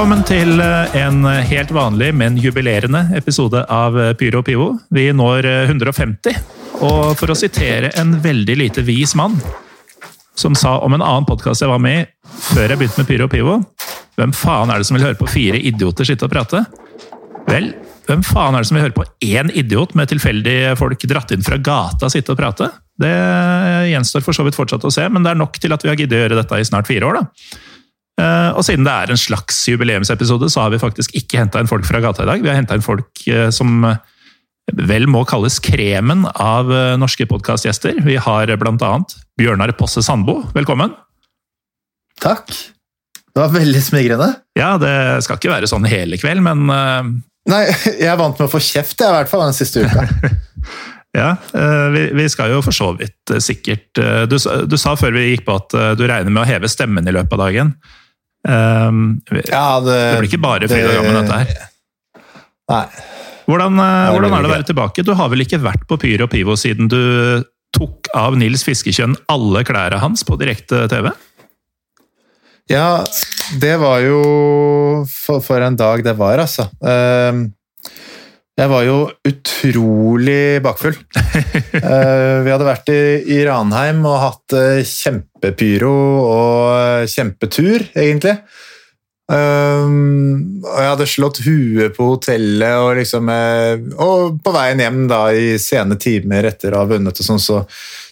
Velkommen til eh, en helt vanlig, men jubilerende episode av eh, Pyro og Pivo. Vi når eh, 150, og for å sitere en veldig lite vis mann som sa om en annen podkast jeg var med i før jeg begynte med Pyro og Pivo Hvem faen er det som vil høre på fire idioter sitte og prate? Vel, hvem faen er det som vil høre på én idiot med tilfeldige folk dratt inn fra gata sitte og prate? Det gjenstår for så vidt fortsatt å se, men det er nok til at vi har giddet å gjøre dette i snart fire år. da. Eh, Og siden det er en slags jubileumsepisode, så har vi faktisk ikke henta inn folk fra gata i dag. Vi har henta inn folk eh, som eh, vel må kalles kremen av norske podkastgjester. Vi har blant annet Bjørnar Posse Sandbo. Velkommen. Takk. Det var veldig smigrende. Ja, det skal ikke være sånn hele kveld, men Nei, jeg er vant med å få kjeft, jeg, i hvert fall den siste uka. ja. Vi, skal jo for så vidt sikkert du, du sa før vi gikk på at du regner med å heve stemmen i løpet av dagen. Vi- Ja, det, Det blir ikke bare fryd og gammen, dette her. Nei. Hvordan, eh, hvordan er det å være tilbake? Du har vel ikke vært på Pyro og Pivo siden du tok av Nils Fiskekjønn alle klærne hans på direkte TV? Ja, det var jo for, for en dag det var, altså. Ehm, Jeg var jo utrolig bakfull. Eh, Vi hadde vært i, i Ranheim og hatt eh, kjempepyro og kjempetur, egentlig. Um, og jeg hadde slått huet på hotellet, og, liksom, eh, og på veien hjem da, i sene timer etter å ha vunnet, sånn, så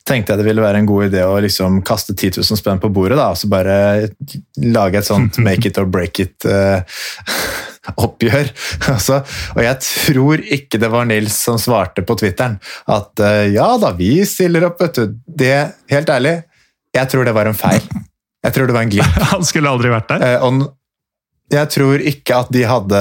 tenkte jeg det ville være en god idé å liksom kaste 10 000 spenn på bordet, da, og så bare lage et sånt make it or break it eh, oppgjør. Altså, og jeg tror ikke det var Nils som svarte på Twitteren at eh, ja da, vi stiller opp, vet du. Det, helt ærlig, jeg tror det var en feil. Jeg tror det var en glipp. Han skulle aldri vært der. Eh, og jeg tror ikke at de hadde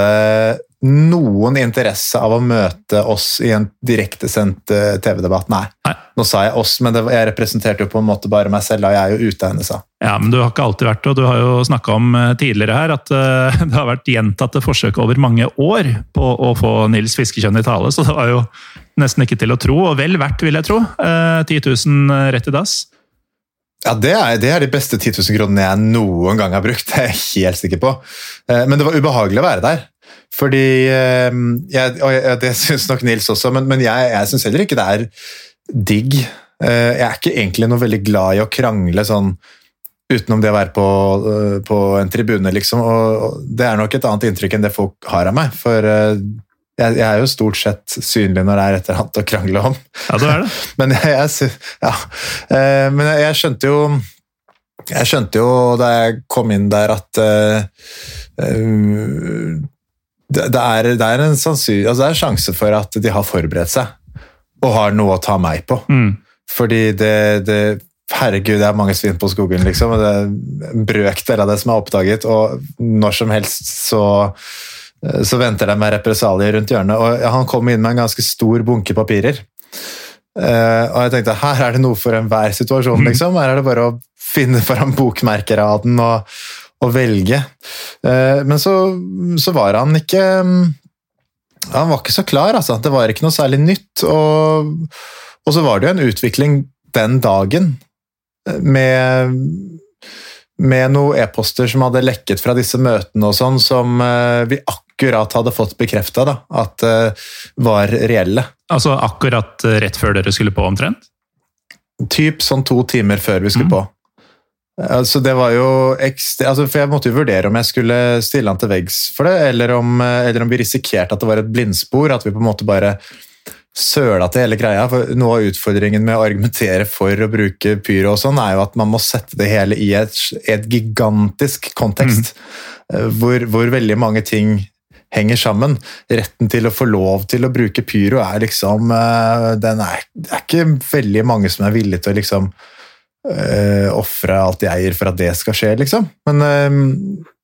noen interesse av å møte oss i en direktesendt eh, TV-debatt. Nei. Nei. Nå sa jeg oss, men det, var- jeg representerte jo på en måte bare meg selv. da Jeg er jo ute av henne, sa. Ja, men du har ikke alltid vært det, og du har jo snakka om eh, tidligere her at uh, det har vært gjentatte forsøk over mange år på å få Nils Fiskekjønn i tale, så det var jo nesten ikke til å tro, og vel verdt, vil jeg tro. Uh, 10 000 rett i dass. Ja, det er, det er de beste 10 000 kronene jeg noen gang har brukt. Det er jeg helt sikker på. Men det var ubehagelig å være der. Fordi eh, jeg, Og jeg- det syns nok Nils også, men, men jeg, jeg syns heller ikke det er digg. Eh, Jeg er ikke egentlig noe veldig glad i å krangle sånn utenom det å være på, eh, på en tribune, liksom. Og det er nok et annet inntrykk enn det folk har av meg. For jeg, er jo stort sett synlig når det er et eller annet å krangle om. Ja, det er det. Men jeg, ja. Men jeg, skjønte jo Jeg skjønte jo da jeg kom inn der at det, det, er, det, er en sannsyn, altså det er en sjanse for at de har forberedt seg og har noe å ta meg på. Mm. Fordi det, det Herregud, det er mange svin på skogen, liksom. og Det er en brøkdel av det som er oppdaget, og når som helst så så venter de med represalier rundt hjørnet. Og han kom inn med en ganske stor bunke papirer. Eh, og jeg tenkte her er det noe for enhver situasjon, liksom. Her er det bare å finne fram bokmerkeraden og, og velge. Eh, men så, så var han ikke Han var ikke så klar, altså. Det var ikke noe særlig nytt. Og, og så var det jo en utvikling den dagen eh, med med noen e-poster som hadde lekket fra disse møtene og sånn, som eh, vi akkurat hadde fått bekrefta at var reelle. Altså akkurat rett før dere skulle på, omtrent? Typ sånn to timer før vi skulle Mm. på. Altså det var jo ekstra, altså for Jeg måtte jo vurdere om jeg skulle stille han til veggs for det, eller om, eh, eller om vi risikerte at det var et blindspor. At vi på en måte bare søla til hele greia. For Noe av utfordringen med å argumentere for å bruke pyro og sånn, er jo at man må sette det hele i et, et gigantisk kontekst. Mm. Hvor, hvor veldig mange ting henger sammen. Retten til å få lov til å bruke pyro er liksom eh, den er, Det er ikke veldig mange som er villige til å liksom uh, ofre alt de eier for at det skal skje, liksom. Men, eh,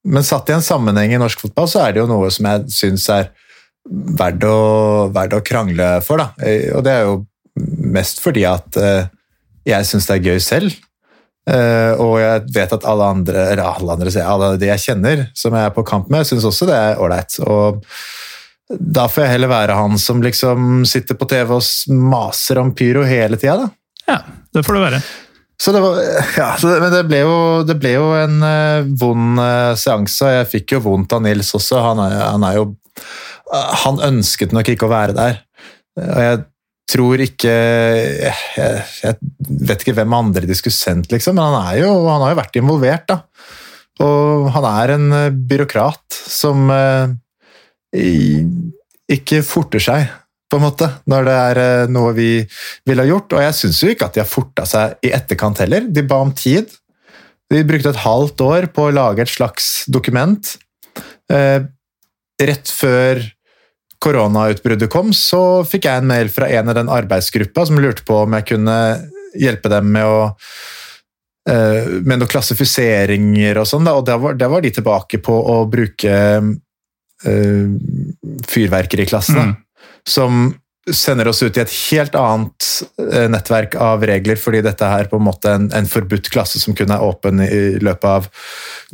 men satt i en sammenheng i norsk fotball, så er det jo noe som jeg syns er verdt å, verdt å krangle for, da. Eh, Og det er jo mest fordi at eh, jeg syns det er gøy selv. Eh, og jeg vet at alle andre, eller alle andre, alle de jeg kjenner som jeg er på kamp med, syns også det er ålreit. Da får jeg heller være han som liksom sitter på TV og maser om pyro hele tida, da. Ja, det får det være. Så det var, ja, men det ble jo, det ble jo en uh, vond uh, seanse. Jeg fikk jo vondt av Nils også. Han er, han er jo uh, Han ønsket nok ikke å være der. Og jeg tror ikke jeg, jeg, vet ikke hvem andre de skulle sendt, liksom, men han, jo, han har jo vært involvert, da. Og han er en byråkrat som ikke forter seg på en måte, når det er eh, noe vi ville ha gjort. Og jeg syns jo ikke at de har forta seg i etterkant heller. De ba om tid. De brukte et halvt år på å lage et slags dokument. Eh, rett før koronautbruddet kom, så fikk jeg en mail fra en av den arbeidsgruppa som lurte på om jeg kunne hjelpe dem med å eh, med noen klassifiseringer og sånn, og da var, var, de tilbake på å bruke uh, fyrverkeriklassene. Mm som sender oss ut i et helt annet eh, nettverk av regler, fordi dette er på en måte en, en forbudt klasse som kun er åpen i løpet av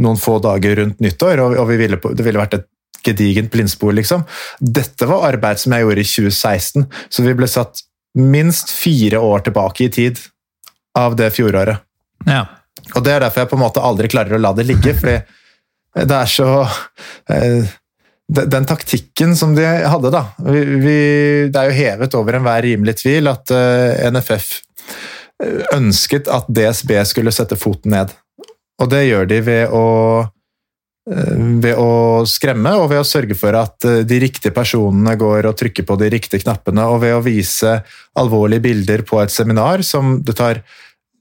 noen få dager rundt nyttår, og, og ville på, det ville vært et gedigent blindspor, liksom. Dette var arbeid som jeg gjorde i 2016, så vi ble satt minst fire år tilbake i tid av det fjoråret. Ja. Og det er derfor jeg på en måte aldri klarer å la det ligge, fordi det er så eh, den taktikken som de hadde, da vi, vi, Det er jo hevet over enhver rimelig tvil at uh, eh, NFF eh, ønsket at DSB skulle sette foten ned. Og det gjør de ved å, uh, ved å skremme og ved å sørge for at de riktige personene går og trykker på de riktige knappene, og ved å vise alvorlige bilder på et seminar som det tar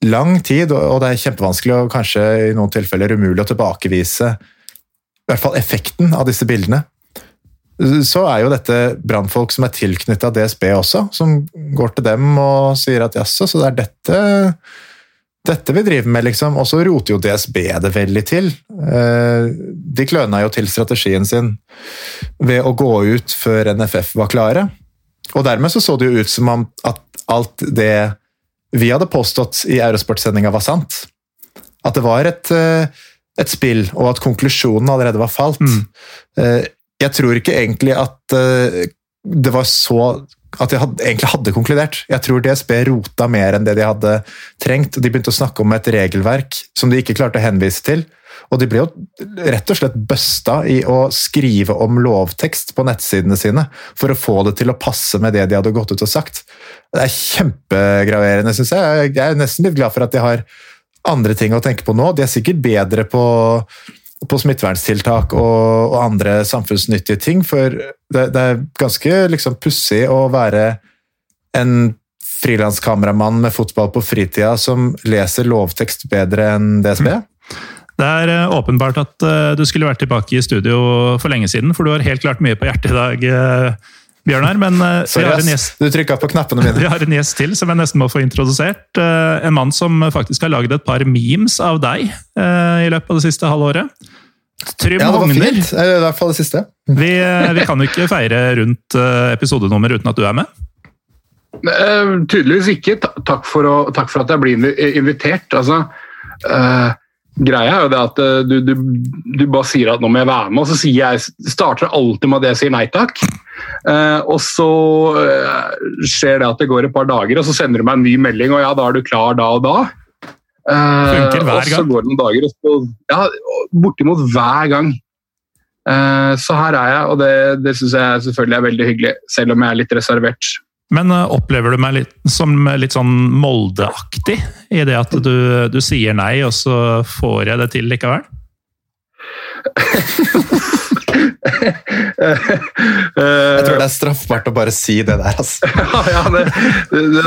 lang tid, og det er kjempevanskelig og kanskje i noen tilfeller umulig å tilbakevise i hvert fall effekten av disse bildene så er jo dette brannfolk som er tilknytta DSB også, som går til dem og sier at jaså, så det er dette, dette vi driver med, liksom. Og så roter jo DSB det veldig til. Eh, de kløna jo til strategien sin ved å gå ut før NFF var klare. Og dermed så, så det jo ut som om at alt det vi hadde påstått i Eurosport-sendinga var sant. At det var et, eh, et spill, og at konklusjonen allerede var falt. Mm. Jeg tror ikke egentlig at uh, det var så at de hadde, egentlig hadde konkludert. Jeg tror DSB rota mer enn det de hadde trengt. De begynte å snakke om et regelverk som de ikke klarte å henvise til. Og de ble jo rett og slett busta i å skrive om lovtekst på nettsidene sine for å få det til å passe med det de hadde gått ut og sagt. Det er kjempegraverende, syns jeg. Jeg er nesten litt glad for at de har andre ting å tenke på nå. De er sikkert bedre på på smitteverntiltak og, og, andre samfunnsnyttige ting. For det, det er ganske liksom pussig å være en frilanskameramann med fotball på fritida som leser lovtekst bedre enn DSB. Det er eh, åpenbart at uh, du skulle vært tilbake i studio for lenge siden, for du har helt klart mye på hjertet i dag. Uh, Bjørnar, men uh, Sorry, vi har en gjest, du på mine. Vi har en gjest til som jeg nesten må få introdusert. en mann som faktisk har laget et par memes av deg i løpet av det siste halvåret. Trym ja, det var fint. I hvert fall det siste. Vi, vi kan jo ikke feire rundt episodenummer uten at du er med. Uh, tydeligvis ikke. Takk for, å, takk for, at jeg blir invitert. Altså, uh, greia er jo det at du, du, du, bare sier at nå må jeg være med, og så jeg, starter alltid med at jeg sier nei takk. Uh, og så skjer det at det går et par dager, og så sender du meg en ny melding, og ja, da er du klar da og da. Funker hver gang. Og så går det noen dager, og så, ja, bortimot hver gang. Uh, så her er jeg, og det, det syns jeg selvfølgelig er veldig hyggelig, selv om jeg er litt reservert. Men uh, opplever du meg litt, som litt sånn Molde-aktig i det at du, du, sier nei, og så får jeg det til likevel? jeg tror det er straffbart å bare si det der, altså. ja, det, det,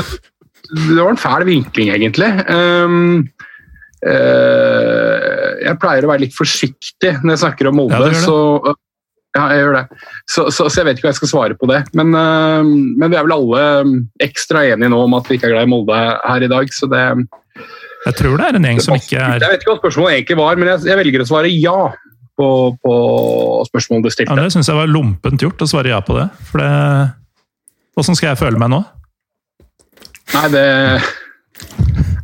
det var en fæl vinkling, egentlig. Um, uh, jeg pleier å være litt forsiktig når jeg snakker om Molde. Ja, så, ja, jeg gjør det. Så, så, så, jeg vet ikke hva jeg skal svare på det. Men, uh, men, vi er vel alle ekstra enige nå om at vi ikke er glad i Molde her i dag, så det Jeg tror det er en gjeng som ikke er Jeg vet ikke hva spørsmålet egentlig var, men jeg, jeg velger å svare ja. På, på spørsmålet du stilte. Ja, det syns jeg var lompent gjort å svare ja på det. For det Åssen skal jeg føle meg nå? Nei, det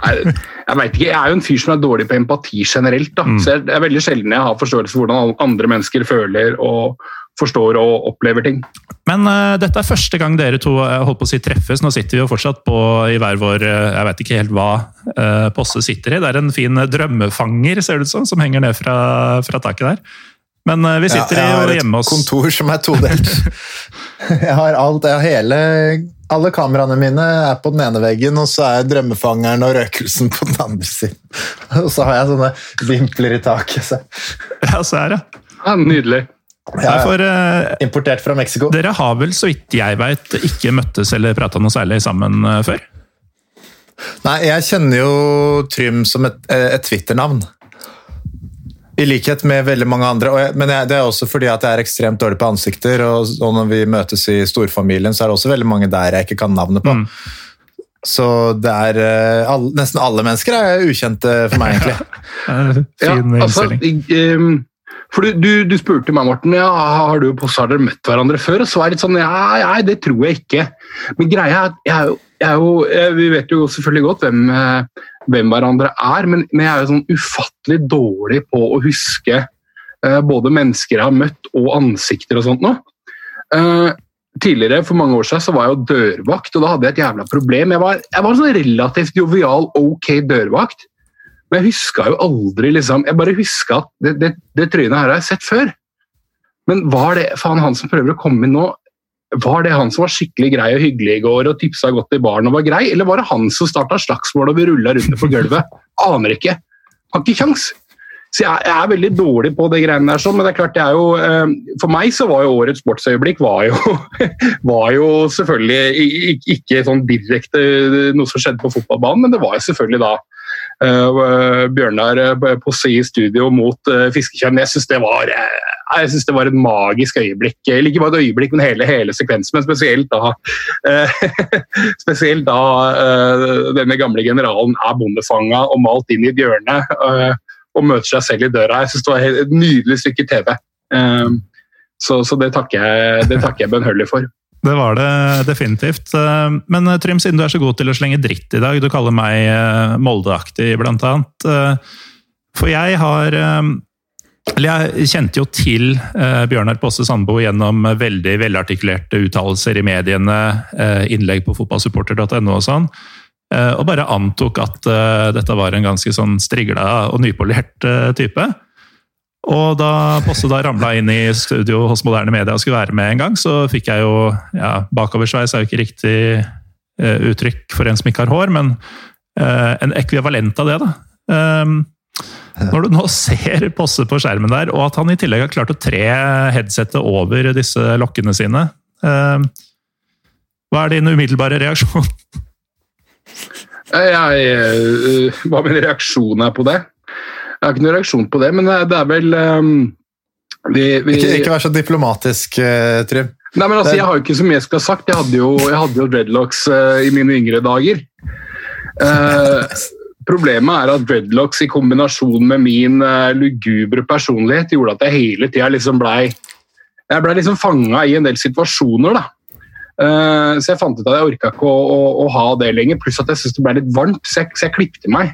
Jeg vet ikke. Jeg er jo en fyr som er dårlig på empati generelt. da. Mm. Så Det er veldig sjelden jeg har forståelse for hvordan andre mennesker føler og forstår og opplever ting. Men uh, dette er første gang dere to uh, holdt på å si treffes. Nå sitter vi jo fortsatt på i hver vår uh, Jeg vet ikke helt hva Posse sitter i. Det er en fin drømmefanger, ser det ut som, som henger ned fra, fra taket der. Men vi sitter ja, jo hjemme hos Jeg har et kontor som er todelt. jeg har alt, jeg har hele alle kameraene mine er på den ene veggen, og så er drømmefangeren og røkelsen på den andre siden. Og så har jeg sånne vimpler i taket. Så. Ja, så er det. Ja, nydelig. Ja, for, uh, Importert fra Mexico. Dere har vel, så vidt jeg veit, ikke møttes eller prata noe særlig sammen uh, før? Nei, jeg kjenner jo Trym som et, eh, et Twitter-navn. I likhet med veldig mange andre. Jeg, men jeg, det er også fordi at jeg er ekstremt dårlig på ansikter. Og, og, når vi møtes i storfamilien, så er det også veldig mange der jeg ikke kan navnet på. Mm. Så det er all, Nesten alle mennesker er ukjente for meg, egentlig. ja, altså, um, for du, du, du, spurte meg, Morten, ja, har du og Posse dere møtt hverandre før? Og så er det litt sånn ja, ja, det tror jeg ikke. Men greia er at jeg, jeg, jeg, vi vet jo selvfølgelig godt hvem, eh, hvem hverandre er, men, men, jeg er jo sånn ufattelig dårlig på å huske uh, både mennesker jeg har møtt og ansikter og sånt nå. Uh, tidligere, For mange år siden så var jeg jo dørvakt, og da hadde jeg et jævla problem. Jeg var, jeg var en sånn relativt jovial, ok dørvakt. Men jeg huska jo aldri liksom, Jeg bare huska at det, det, det, trynet her har jeg sett før. Men var det faen han som prøver å komme inn nå, var det han som var skikkelig grei og hyggelig i går og tipsa godt i baren og var grei, eller var det han som starta slagsmål og vi rulla rundt på gulvet? Aner ikke. Har ikke kjangs. Så jeg, jeg, er veldig dårlig på det greiene der, sånn, men det er klart det er jo eh, For meg så var jo årets sportsøyeblikk var jo, var jo selvfølgelig ikke sånn direkte noe som skjedde på fotballbanen, men det var jo selvfølgelig da Bjørnar Posse i studio mot Fisketjern. Jeg syns det, det, var et magisk øyeblikk. Eller ikke bare et øyeblikk, men hele, hele sekvensen. Men spesielt da, spesielt da denne gamle generalen er bondefanga og malt inn i et hjørne og møter seg selv i døra. Jeg syns det var et nydelig stykke TV. Så, så det takker jeg, jeg bønnhørlig for. Det var det definitivt. Eh, men eh, Trym, siden du er så god til å slenge dritt i dag, du kaller meg eh, Molde-aktig blant annet. For jeg har Eller jeg kjente jo til Bjørnar Posse Sandbo gjennom veldig velartikulerte uttalelser i mediene, innlegg på fotballsupporter.no og sånn. Og bare antok at dette var en ganske sånn strigla og nypolert type. Og da Posse da ramla inn i studio hos Moderne Media og skulle være med en gang, så fikk jeg jo ja, Bakoversveis er jo ikke riktig uh, uttrykk for en som ikke har hår, men uh, en ekvivalent av det, da. Um, når du nå ser Posse på skjermen der, og at han i tillegg har klart å tre headsettet over disse lokkene sine uh, Hva er din umiddelbare reaksjon? Jeg, hva min reaksjon er på det? Jeg har ikke noen reaksjon på det, men det er vel um, vi, vi... Ikke, ikke, vær så diplomatisk, uh, Trym. Nei, men altså, Jeg har jo ikke så mye jeg skulle ha sagt. Jeg hadde jo, jeg hadde jo dreadlocks uh, i mine yngre dager. Uh, problemet er at dreadlocks i kombinasjon med min lugubre personlighet gjorde at jeg hele tida liksom blei jeg ble liksom fanga i en del situasjoner. da. Uh, så jeg fant ut at jeg orka ikke å, å, å, ha det lenger, pluss at jeg syntes det ble litt varmt, så jeg, så jeg klipte meg.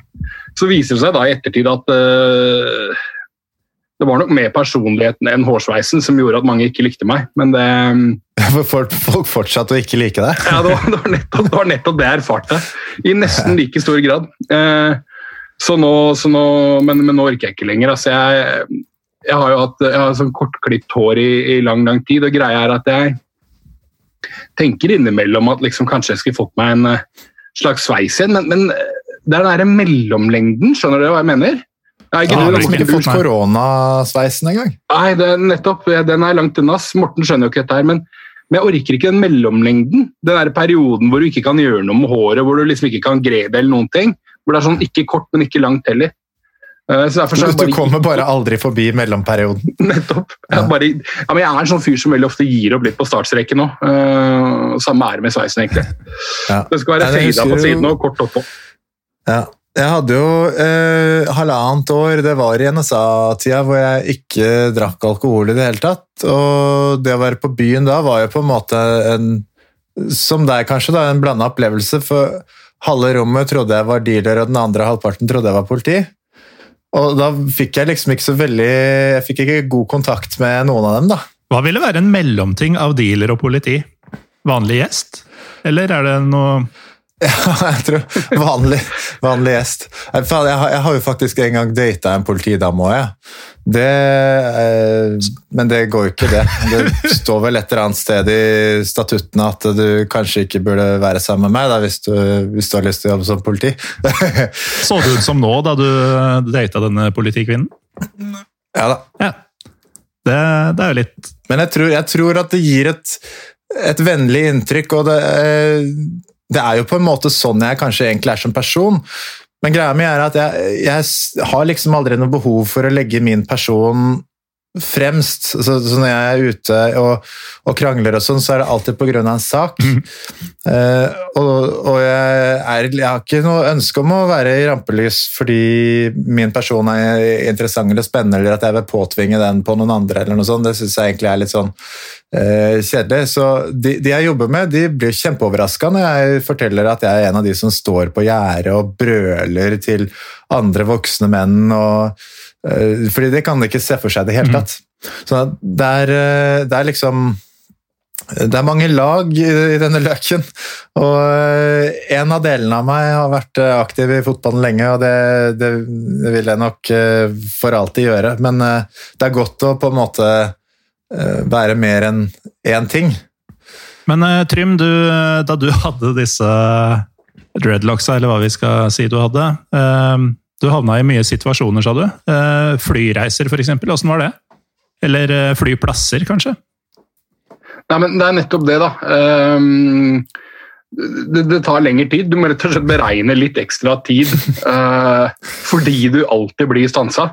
Så viser det seg da i ettertid at uh, det var nok mer personligheten enn hårsveisen som gjorde at mange ikke likte meg. Men det For folk fortsatte å ikke like deg? ja, det var, det var, nettopp, det var nettopp det jeg erfarte. I nesten like stor grad. Uh, så nå, så nå men, men, nå orker jeg ikke lenger. Altså, jeg, jeg har jo hatt jeg har sånn kortklipt hår i, i, lang, lang tid, og greia er at jeg tenker innimellom at liksom, kanskje jeg skulle fått meg en slags sveis igjen, men, men det er den derre mellomlengden, skjønner du hva jeg mener? Har ah, ikke fått koronasveisen engang. Nei, det er nettopp. Den er langt unna. Morten skjønner jo ikke dette her, men, men, jeg orker ikke den mellomlengden. Den der perioden hvor du ikke kan gjøre noe med håret, hvor du liksom ikke kan gre det eller noen ting. Hvor det er sånn ikke kort, men ikke langt heller. Uh, så så du, du kommer bare aldri forbi mellomperioden? Nettopp. Jeg, bare, ja, jeg, er en sånn fyr som veldig ofte gir opp litt på startstreken nå. Uh, samme er det med sveisen, egentlig. Ja. Det skal være fada på siden og kort oppå. Ja. Jeg hadde jo eh, halvannet år, det var i NSA-tida, hvor jeg ikke drakk alkohol i det hele tatt. Og det å være på byen da var jo på en måte en Som deg, kanskje, da, en blanda opplevelse. For halve rommet trodde jeg var dealer, og den andre halvparten trodde jeg var politi. Og da fikk jeg liksom ikke så veldig Jeg fikk ikke god kontakt med noen av dem, da. Hva ville være en mellomting av dealer og politi? Vanlig gjest? Eller er det noe Ja, jeg tror vanlig, vanlig gjest. Jeg har, jeg har jo faktisk en gang data en politidame òg, jeg. Det, eh, men det går jo ikke, det. Det står vel et eller annet sted i statuttene at du kanskje ikke burde være sammen med meg da, hvis, du, hvis du har lyst til å jobbe som politi. Så det ut som nå, da du data denne politikvinnen? ja da. Ja. Det, det er jo litt Men jeg tror, jeg tror at det gir et, et vennlig inntrykk, og det, eh, det er jo på en måte sånn jeg kanskje egentlig er som person. Men greia mi er at jeg, jeg har liksom aldri noe behov for å legge min person fremst. Så, så når jeg er ute og, og krangler og sånn, så er det alltid av en sak. Eh, og og jeg, er, jeg har ikke noe ønske om å være i rampelys fordi min person er interessant eller spennende, eller at jeg vil påtvinge den på noen andre. eller noe sånt. Det syns jeg egentlig er litt sånn eh, kjedelig. Så de, de jeg jobber med, de blir kjempeoverraska når jeg forteller at jeg er en av de som står på gjerdet og brøler til andre voksne menn. og Fordi det kan de ikke se for seg i det hele tatt. Så det er, eh, det er liksom Det er mange lag i denne løken. Og eh, en av delene av meg har vært eh, aktiv i fotballen lenge, og det, det, det vil jeg nok eh, for alltid gjøre. Men eh, det er godt å på en måte eh, være mer enn én ting. Men eh, Trym, du, da du hadde disse dreadlocksa, eller hva vi skal si du hadde eh, Du havna i mye situasjoner, sa du. Eh, Flyreiser, f.eks. Åssen var det? Eller eh, flyplasser, kanskje? Nei, men Det er nettopp det, da. Um, det, det tar lengre tid. Du må rett og slett beregne litt ekstra tid uh, fordi du alltid blir stansa.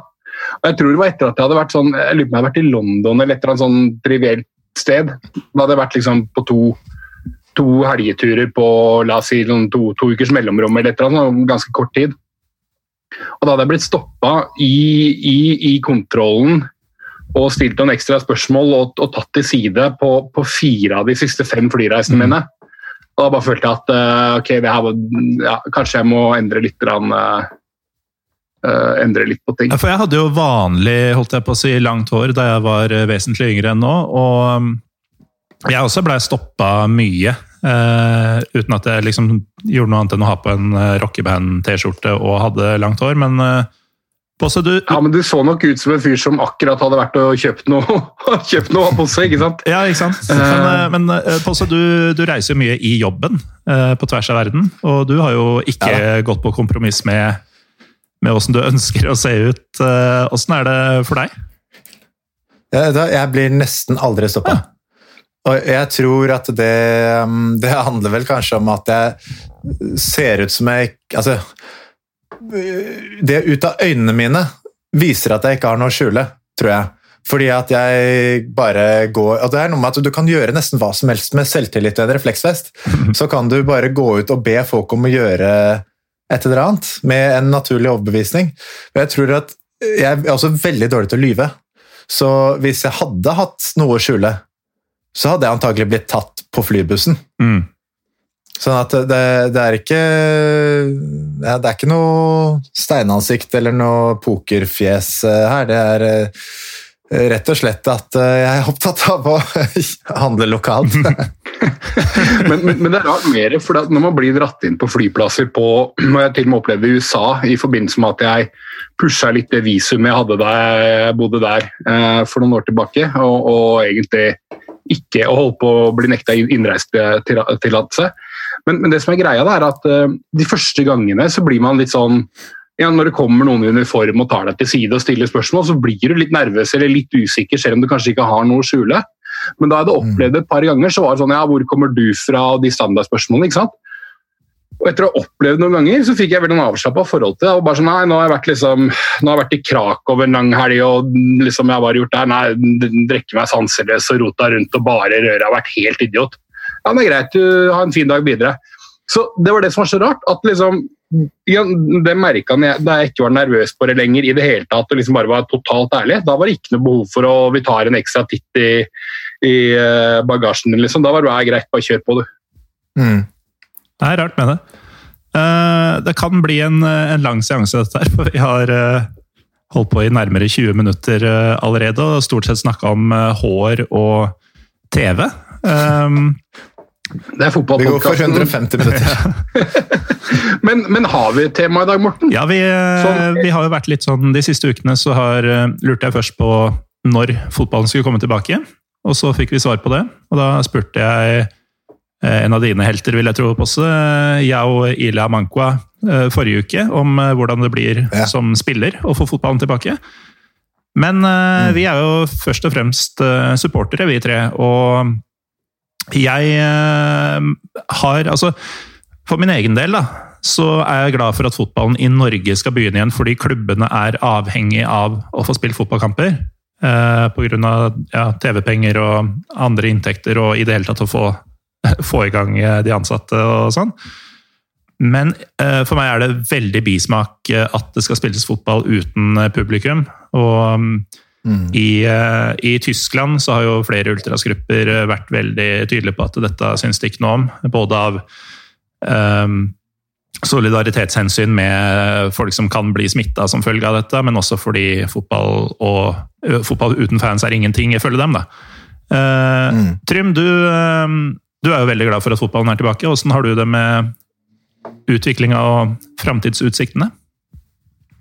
Og jeg tror det var etter at jeg hadde vært sånn, jeg lurer på om jeg hadde vært i London eller et eller annet sånn trivielt sted. Da hadde jeg vært liksom på to, to helgeturer på la oss si to, to ukers mellomrom eller et eller annet, sånn ganske kort tid. Og da hadde jeg blitt stoppa i, i, i kontrollen og stilt noen ekstra spørsmål og, og tatt til side på, på fire av de siste fem flyreisene Mm. mine. Og da bare følte jeg at uh, ok, var- ja, kanskje jeg må endre litt, grann, uh, uh, endre litt på ting. Ja, for jeg hadde jo vanlig holdt jeg på å si, langt hår da jeg var eh, vesentlig yngre enn nå. Og um, jeg også blei stoppa mye. Eh, uten at jeg liksom gjorde noe annet enn å ha på en uh, rockeband-T-skjorte og hadde langt hår. Men uh, Bosse, du, Ja, men Du så nok ut som en fyr som akkurat hadde vært og kjøpt noe, kjøpt noe på seg, ikke sant? Ja, ikke sant? Men, men Posse, du, du reiser jo mye i jobben på tvers av verden. Og du har jo ikke gått på kompromiss med, med åssen du ønsker å se ut. Åssen er det for deg? Jeg, jeg blir nesten aldri stoppa. Og jeg tror at det, um, det handler vel kanskje om at jeg ser ut som jeg Altså Det ut av øynene mine viser at jeg ikke har noe å skjule, tror jeg. Fordi at jeg bare går Og det er noe med at du kan gjøre nesten hva som helst med selvtillit og en refleksvest. Så kan du bare gå ut og be folk om å gjøre et eller annet med en naturlig overbevisning. Og jeg tror at jeg er også veldig dårlig til å lyve. Så hvis jeg hadde hatt noe å skjule, så hadde jeg antagelig blitt tatt på flybussen. Mm. Sånn at det, det er ikke ja, Det er ikke noe steinansikt eller noe pokerfjes eh, her. Det er eh, rett og slett at eh, jeg er opptatt av å handle lokalt. men, men, men det er rart mer, for når man blir dratt inn på flyplasser på Når Jeg til og med opplevde USA i forbindelse med at jeg pusha litt det visumet jeg hadde da jeg bodde der for noen år tilbake, og, og egentlig ikke å holde på å bli nekta innreisetillatelse. Men, men det som er greia, det er at eh, de første gangene så blir man litt sånn ja, Når det kommer noen i uniform og tar deg til side og stiller spørsmål, så blir du litt nervøs eller litt usikker, selv om du kanskje ikke har noe å skjule. Men da jeg hadde opplevd det et par ganger, så var det sånn ja, hvor kommer du fra, og de standardspørsmålene. ikke sant? Og etter å ha opplevd noen ganger, så fikk jeg veldig avslappa forhold til det. og bare sånn, nei, Nå har jeg vært, liksom, nå har jeg vært i Krakow en lang helg, og liksom jeg har bare gjort det her. Nei, drikke meg sanseløs og rota rundt og bare røra. Har vært helt idiot. Ja, det er greit, du har en fin dag videre. Så Det var det som var så rart. at liksom, ja, Det merka jeg da jeg ikke var nervøs på det lenger i det hele tatt, og liksom bare var totalt ærlig. Da var det ikke noe behov for å vi tar en ekstra titt i, i eh, bagasjen din. liksom. Da var det greit, bare kjør på, du. Mm. Det er rart med det. Eh, det kan bli en, en lang seanse, dette her. For vi har, eh, holdt på i nærmere 20 minutter eh, allerede, og stort sett snakka om eh, hår og TV. Um, det er fotballpodkasten. Vi går for 150 minutter. men, men, har vi et tema i dag, Morten? Ja, vi, sånn. vi, har jo vært litt sånn De siste ukene så har, lurte jeg først på når fotballen skulle komme tilbake. Og så fikk vi svar på det. Og da spurte jeg en av dine helter, vil jeg tro, Posse, Yao Ila Mankwa, Eh, forrige uke om eh, hvordan det blir ja. som spiller å få fotballen tilbake. Men mm. vi er jo først og fremst supportere, vi tre. Og jeg har Altså, for min egen del, da, så er jeg glad for at fotballen i Norge skal begynne igjen, fordi klubbene er avhengig av å få spilt fotballkamper. Eh, Pga. Ja, TV-penger og andre inntekter, og i det hele tatt å få, få i gang de ansatte og sånn. Men uh, for meg er det veldig bismak uh, at det skal spilles fotball uten uh, publikum. Og um, mm. i, i, Tyskland så har jo flere ultrasgrupper vært veldig tydelige på at dette syns de ikke noe om. Både av um, solidaritetshensyn med folk som kan bli smitta som følge av dette, men også fordi fotball, og, fotball uten fans er ingenting, ifølge dem. da. Mm. Trym, du, du, er jo veldig glad for at fotballen er tilbake. Hvordan har du det med utviklinga og framtidsutsiktene?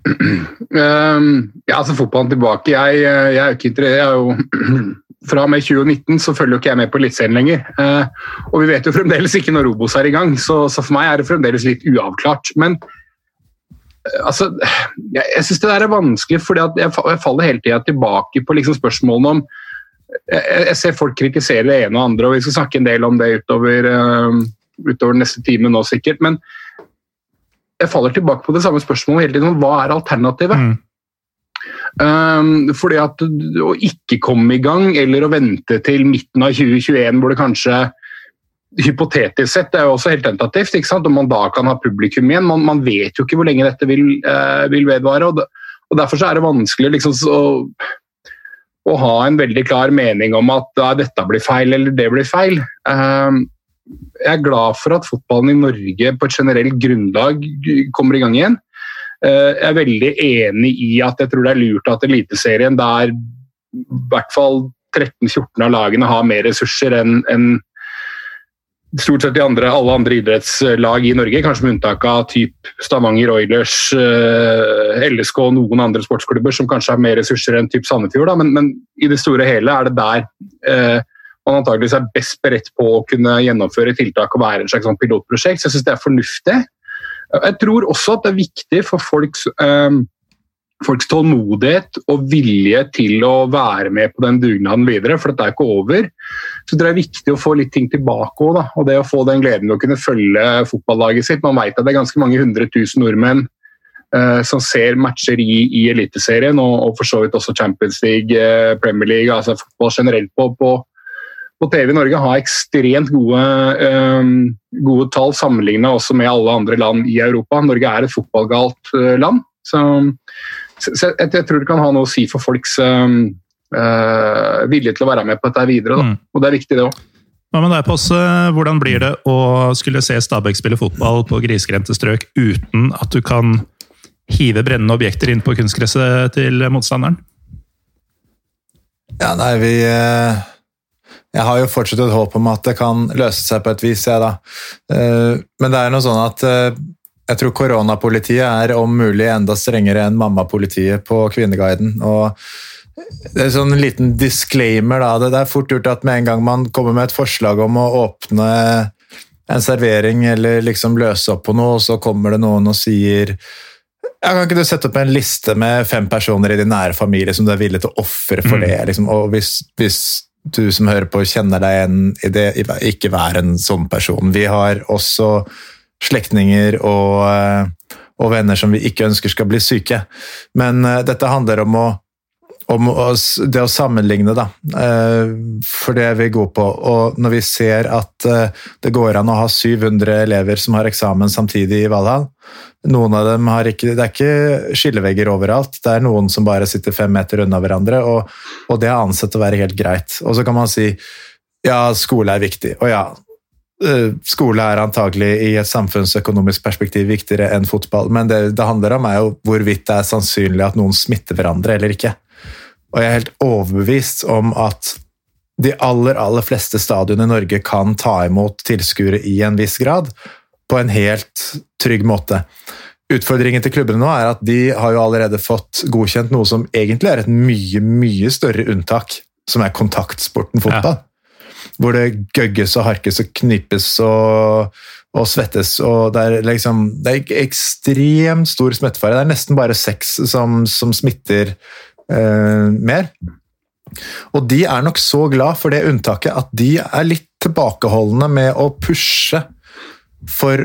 Um, ja, altså Fotballen tilbake. Jeg, jeg er jo ikke interessert Fra og med 2019 så følger jo ikke jeg med på Eliteserien lenger. Uh, og vi vet jo fremdeles ikke når Robos er i gang, så, så for meg er det fremdeles litt uavklart. Men uh, altså Jeg, jeg syns det der er vanskelig, fordi jeg, jeg, faller hele tida tilbake på liksom spørsmålene om jeg, ser folk kritisere det ene og andre, og vi skal snakke en del om det utover, uh, utover neste time nå sikkert. men jeg faller tilbake på det samme spørsmålet hele tiden. Hva er alternativet? Mm. Um, fordi at å ikke komme i gang, eller å vente til midten av 2021 hvor det kanskje hypotetisk sett, det er jo også helt tentativt, ikke sant? om man da kan ha publikum igjen. Man, man vet jo ikke hvor lenge dette vil, uh, vil vedvare. og, og Derfor er det vanskelig liksom, å, å, ha en veldig klar mening om at uh, dette blir feil eller det blir feil. Um, jeg er glad for at fotballen i Norge på et generelt grunnlag kommer i gang igjen. Eh, jeg er veldig enig i at jeg tror det er lurt at Eliteserien, der i hvert fall 13-14 av lagene har mer ressurser enn en stort sett andre, alle andre idrettslag i Norge, kanskje med unntak av typ Stavanger Oilers, eh, LSK og noen andre sportsklubber som kanskje har mer ressurser enn typ Sandefjord. Men, men, i det store og hele er det der eh, man antageligvis er best beredt på å kunne gjennomføre tiltak og være en slags sånn pilotprosjekt. Så jeg syns det er fornuftig. Jeg tror også at det er viktig for folks, um, folks tålmodighet og vilje til å være med på den dugnaden videre, for dette er ikke over. Så det er viktig å få litt ting tilbake òg, og det å få den gleden ved å kunne følge fotballaget sitt. Man vet at det er ganske mange hundre tusen nordmenn eh, som ser matcher i, i Eliteserien, og, og, for så vidt også Champions League, eh, Premier League, altså fotball generelt på, på på TV i Norge har ekstremt gode, eh, gode tall sammenligna også med alle andre land i Europa. Norge er et fotballgalt uh, land. Så, så jeg, jeg, tror det kan ha noe å si for folks um, uh, vilje til å være med på dette videre. Mm. Og det er viktig, det òg. Hva med deg, Posse? Hvordan blir det å skulle se Stabæk spille fotball på grisgrendte strøk uten at du kan hive brennende objekter inn på kunstgresset til motstanderen? Ja, nei, vi eh jeg har jo fortsatt et håp om at det kan løse seg på et vis, jeg, da. Eh, men det er noe sånn at jeg tror koronapolitiet er om mulig enda strengere enn mammapolitiet på Kvinneguiden. og det er sånn en liten disclaimer. da, Det er fort gjort at med en gang man kommer med et forslag om å åpne en servering eller liksom løse opp på noe, så kommer det noen og sier ja, Kan ikke du sette opp en liste med fem personer i din nære familie som du er villig til å ofre for mm. det? Liksom, og hvis, hvis du som hører på, kjenner deg igjen i det. Ikke vær en sånn person. Vi har også slektninger og, eh, og, venner som vi ikke ønsker skal bli syke. Men uh, dette handler om, å, om det å sammenligne, da. Uh, for det vi går på. Og når vi ser at det går an å ha 700 elever som har eksamen samtidig i Valhall, noen av dem har ikke Det er ikke skillevegger overalt. Det er noen som bare sitter fem meter unna hverandre, og, og det er ansett å være helt greit. Og så kan man si ja, skole er viktig. Og ja, eh, skole er antagelig i et samfunnsøkonomisk perspektiv viktigere enn fotball, men det det handler om er jo hvorvidt det er sannsynlig at noen smitter hverandre eller ikke. Og jeg er helt overbevist om at de aller, aller fleste stadionene i Norge kan ta imot tilskuere i en viss grad, på en helt trygg måte. Utfordringen til klubbene nå er at de har jo allerede fått godkjent noe som egentlig er et mye, mye større unntak, som er kontaktsporten fotball. Hvor det gøgges og harkes og knipes og, og svettes. og Det er liksom, det er ekstremt stor smittefare. Det er nesten bare sex som, som smitter eh, mer. Og de er nok så glad for det unntaket at de er litt tilbakeholdne med å pushe for,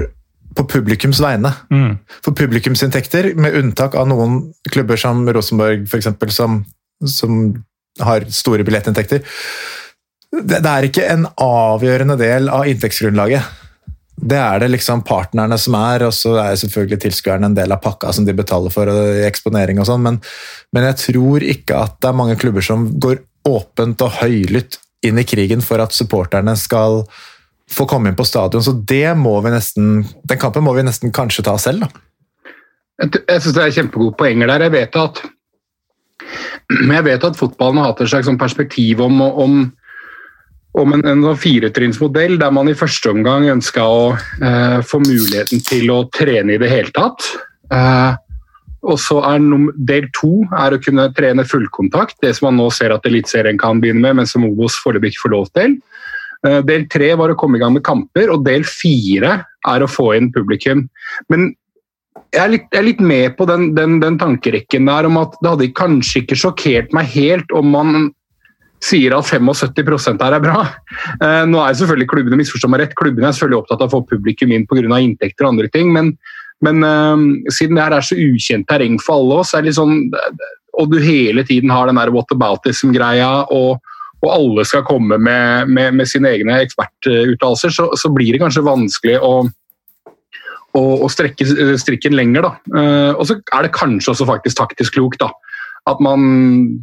på publikums vegne. Mm. For publikumsinntekter, med unntak av noen klubber som Rosenborg f.eks., som, som har store billettinntekter det, det er ikke en avgjørende del av inntektsgrunnlaget. Det er det liksom partnerne som er, og så er selvfølgelig tilskuerne en del av pakka som de betaler for og eksponering og sånn, men, men jeg tror ikke at det er mange klubber som går åpent og høylytt inn i krigen for at supporterne skal få komme inn på stadion. Så det må vi nesten, den kampen må vi nesten kanskje ta selv, da. Jeg syns det er kjempegode poenger der. Jeg vet at, jeg vet at fotballen har hatt et slags sånn perspektiv om, om, om en, en sånn firetrinnsmodell der man i første omgang ønska å eh, få muligheten til å trene i det hele tatt. Eh, og så er Del to er å kunne trene fullkontakt, det som man nå ser at Eliteserien kan begynne med, men som Obos foreløpig ikke får lov til. Eh, Del tre var å komme i gang med kamper, og del fire er å få inn publikum. Men jeg er litt, jeg er litt med på den, den, den tankerekken der om at det hadde kanskje ikke sjokkert meg helt om man sier at 75 her er bra. Eh, nå er selvfølgelig klubbene misforstå meg rett, klubbene er selvfølgelig opptatt av å få publikum inn pga. inntekter og andre ting, men, men uh, siden det her er så ukjent terreng for alle oss, sånn, og du hele tiden har den der whataboutism-greia, og, og alle skal komme med, med, med sine egne ekspertuttalelser, så, så blir det kanskje vanskelig å, å strekke strikken lenger. Da. Eh, og så er det kanskje også faktisk taktisk klokt da. At man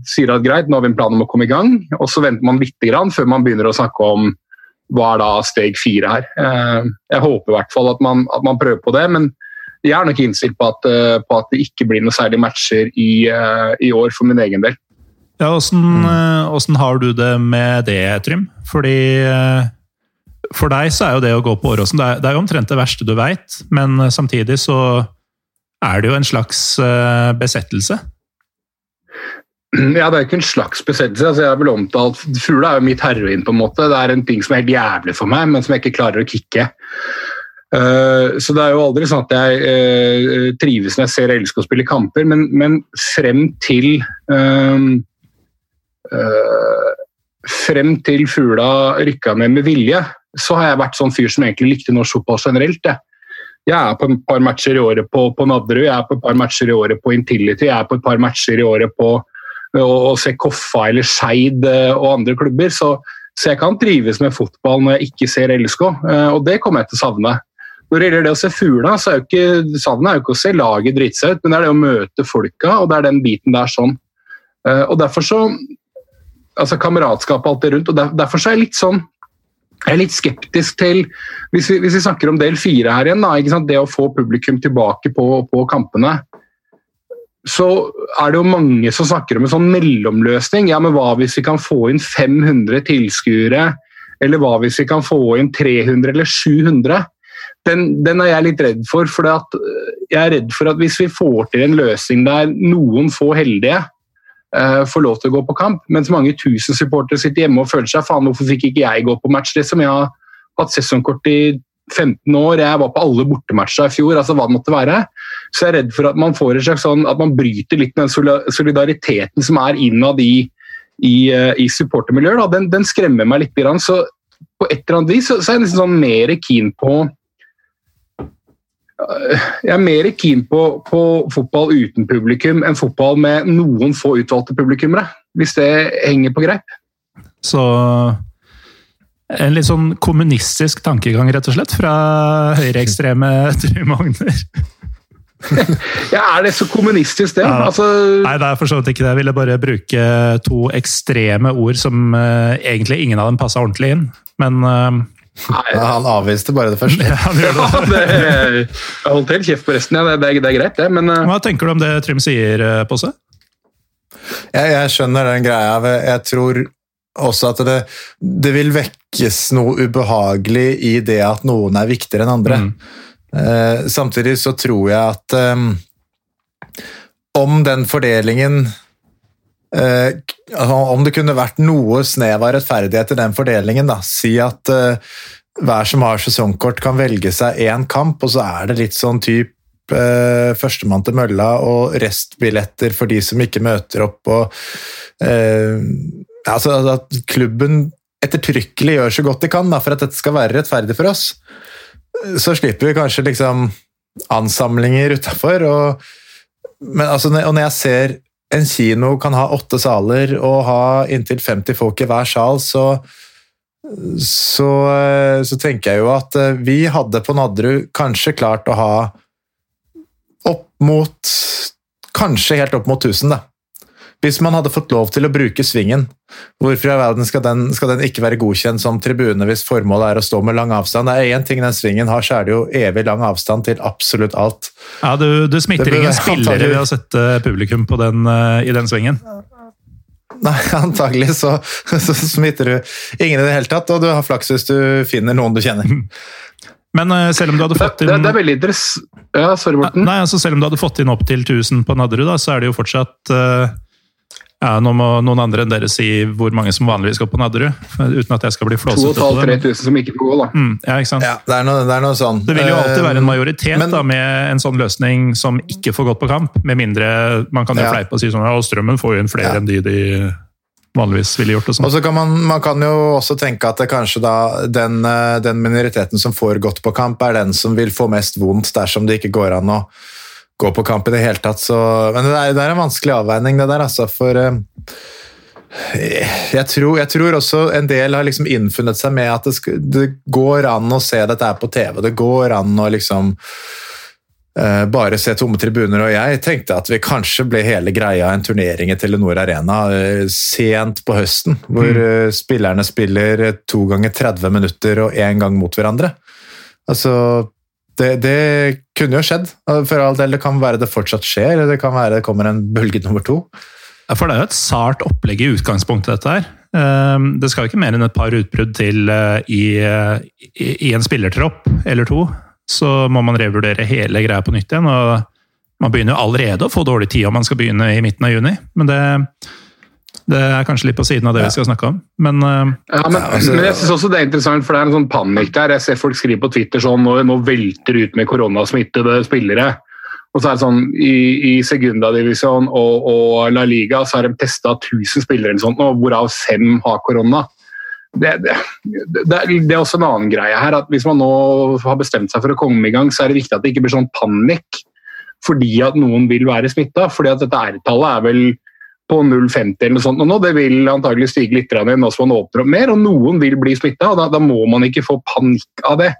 sier at greit, nå har vi en plan om å komme i gang, og så venter man litt grann før man begynner å snakke om hva er da steg fire her. Eh, jeg håper i hvert fall at man, at man prøver på det, men jeg er nok innstilt på at, eh, på at det ikke blir noe særlig matcher i, eh, i år for min egen del. Ja, åssen, har du det med det, Trym? Fordi for deg så er jo det å gå på Åråsen det det er omtrent det verste du veit, men samtidig så er det jo en slags besettelse. Ja, Det er ikke en slags besettelse. altså jeg er vel omtalt, Fugla er jo mitt heroin. på en måte. Det er en ting som er helt jævlig for meg, men som jeg ikke klarer å kicke. Uh, så det er jo aldri sånn at jeg uh, trives når jeg ser jeg elsker å spille kamper, men, men frem til um, uh, Frem til Fugla rykka ned med vilje, så har jeg vært sånn fyr som egentlig likte norsk fotball generelt. Jeg. jeg er på et par matcher i året på, på Nadderud, jeg er på et par matcher i året på Intility, jeg er på et par matcher i året på å se Koffa eller Skeid eh, og andre klubber. Så, så jeg kan trives med fotball når jeg ikke ser LSK, eh, og det kommer jeg til å savne. Når det gjelder det å se fugla, så er jo ikke savnet er jo ikke å se laget drite seg ut, men det er det å møte folka, og det er den biten der sånn. Eh, Og derfor så altså Kameratskap og alt det rundt, og der, derfor så er jeg litt sånn jeg er litt skeptisk til Hvis vi, hvis vi snakker om del fire her igjen, da, det å få publikum tilbake på, på kampene så er det jo mange som snakker om en sånn mellomløsning. Ja, men hva hvis vi kan få inn 500 tilskuere? Eller hva hvis vi kan få inn 300 eller 700? Den, den er jeg litt redd for. for jeg er redd for at hvis vi får til en løsning der noen få heldige uh, får lov til å gå på kamp, mens mange tusen supportere sitter hjemme og føler seg faen, hvorfor fikk ikke jeg gå på match? Liksom, jeg har hatt sesongkort i 15 år, jeg var på alle bortematcha i fjor, altså hva det måtte være. Så jeg er redd for at man får en slags sånn, at man bryter litt den solidariteten som er innad i, i, eh, i supportermiljøet. Den, den skremmer meg litt. grann, Så på et eller annet vis så, så er jeg nesten sånn mer keen på øh, jeg er mer keen på, på fotball uten publikum enn fotball med noen få utvalgte publikummere. Hvis det henger på greip. Så en litt sånn kommunistisk tankegang, rett og slett, fra høyreekstreme Trym Magner. Ja, Er det så kommunistisk, det? Ja. Altså, Nei, det er for så vidt ikke det. Jeg ville bare bruke to ekstreme ord som uh, egentlig ingen av dem passa ordentlig inn. Men uh, Nei, han avviste bare det første. Ja, han gjør det. ja, det, jeg holdt helt kjeft på resten, ja. det, det, er- det er greit, det. Men uh... Hva tenker du om det Trym sier, Posse? Jeg, jeg skjønner den greia. Jeg tror også at det, det vil vekkes noe ubehagelig i det at noen er viktigere enn andre. Mm. Eh, samtidig så tror jeg at eh, om den fordelingen eh, Om det kunne vært noe snev av rettferdighet i den fordelingen, da. Si at eh, hver som har sesongkort kan velge seg én kamp, og så er det litt sånn type eh, førstemann til mølla og restbilletter for de som ikke møter opp. og altså At klubben ettertrykkelig gjør så godt de kan da, for at dette skal være rettferdig for oss så slipper vi kanskje liksom ansamlinger utafor. Og, men altså, og når jeg ser en kino kan ha åtte saler og ha inntil 50 folk i hver sal, så, så, så tenker jeg jo at eh, vi hadde på Nadderud kanskje klart å ha opp mot Kanskje helt opp mot 1000, da. Hvis man hadde fått lov til å bruke svingen, hvorfor i verden skal den, skal den ikke være godkjent som tribune hvis formålet er å stå med lang avstand? Det er én ting den svingen har, så er det jo evig lang avstand til absolutt alt. Ja, du, du smitter bør ingen spillere antagelig- ved å sette publikum på den, eh, i den svingen. Nei, antagelig så, så smitter du ingen i det hele tatt, og du har flaks hvis du finner noen du kjenner. Men eh, selv om du hadde fått fått det, inn det er veldig interessant. Ja, sorry, Morten. Nei, altså Selv om du hadde fått inn opp til 1000 på Nadderud, så er det jo fortsatt eh, ja, Nå må noen andre enn dere si hvor mange som vanligvis går på Nadderud, uten at jeg skal bli flåsete 2500-3000 som ikke får gå, da. Mm, ja, ikke sant? Ja, det er noe, det er noe sånn. Det vil jo alltid være en Eh, majoritet men- da, med en sånn løsning som ikke får gått på kamp, med mindre man kan jo Ja. fleipe og si sånn ja, Strømmen får jo inn flere Ja. enn de de vanligvis ville gjort. og sånn. Og så kan man, man kan jo også tenke at det kanskje da den, eh, den minoriteten som får gått på kamp, er den som vil få mest vondt dersom det ikke går an å gå på kamp i det hele tatt. Så, men det er, det er en vanskelig avveining, det der, altså. For eh, jeg tror, jeg tror også en del har liksom innfunnet seg med at det, sk- det går an å se dette her på TV. Det går an å liksom uh, bare se tomme tribuner. Og jeg tenkte at vi kanskje ble hele greia en turnering i Telenor Arena uh, sent på høsten, hvor uh, spillerne spiller to ganger 30 minutter og én gang mot hverandre. Altså det, det kunne jo skjedd. For all del, det kan være det fortsatt skjer, eller det kan være det kommer en bølge nummer to. Ja, For det er jo et sart opplegg i utgangspunktet, dette her. Ehm, Det skal jo ikke mer enn et par utbrudd til eh, i, eh, i i en spillertropp eller to. Så må man revurdere hele greia på nytt igjen. og Man begynner jo allerede å få dårlig tid om man skal begynne i midten av juni. Men det, det er kanskje litt på siden av det vi skal snakke om. Men eh, Ja, men, altså- men jeg synes også det er interessant, for det er en sånn panikk der. Jeg ser folk skrive på Twitter sånn nå, nå velter det ut med koronasmittede spillere. Og så er det sånn, I, i Segunda-divisjon og, og La Liga så har de testa 1000 spillere, eller sånt, nå, hvorav fem har korona. Det, det, det, er- det er også en annen greie her. at Hvis man nå har bestemt seg for å komme i gang, så er det viktig at det ikke blir sånn panikk fordi at noen vil være smitta. fordi at dette R-tallet er vel på 0,50 eller noe sånt. Og nå, det vil antagelig stige litt igjen nå som man åpner opp mer, og noen vil bli smitta. Da, da må man ikke få panikk av det.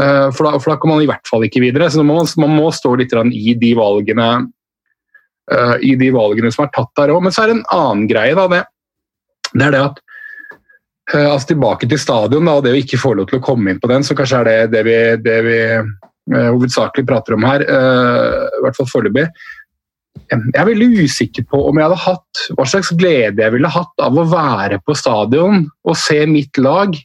Eh, for, da, for da kan man i hvert fall ikke videre. Så man, man må stå litt i de valgene uh, i de valgene som er tatt der òg. Men så er det en annen greie. Da, det, det er det at uh, altså Tilbake til stadion da, og det å ikke få lov til å komme inn på den, så kanskje er det det vi, det vi uh, hovedsakelig prater om her. I hvert fall foreløpig. Jeg er veldig usikker på om jeg hadde hatt hva slags glede jeg ville hatt av å være på stadion og se mitt lag.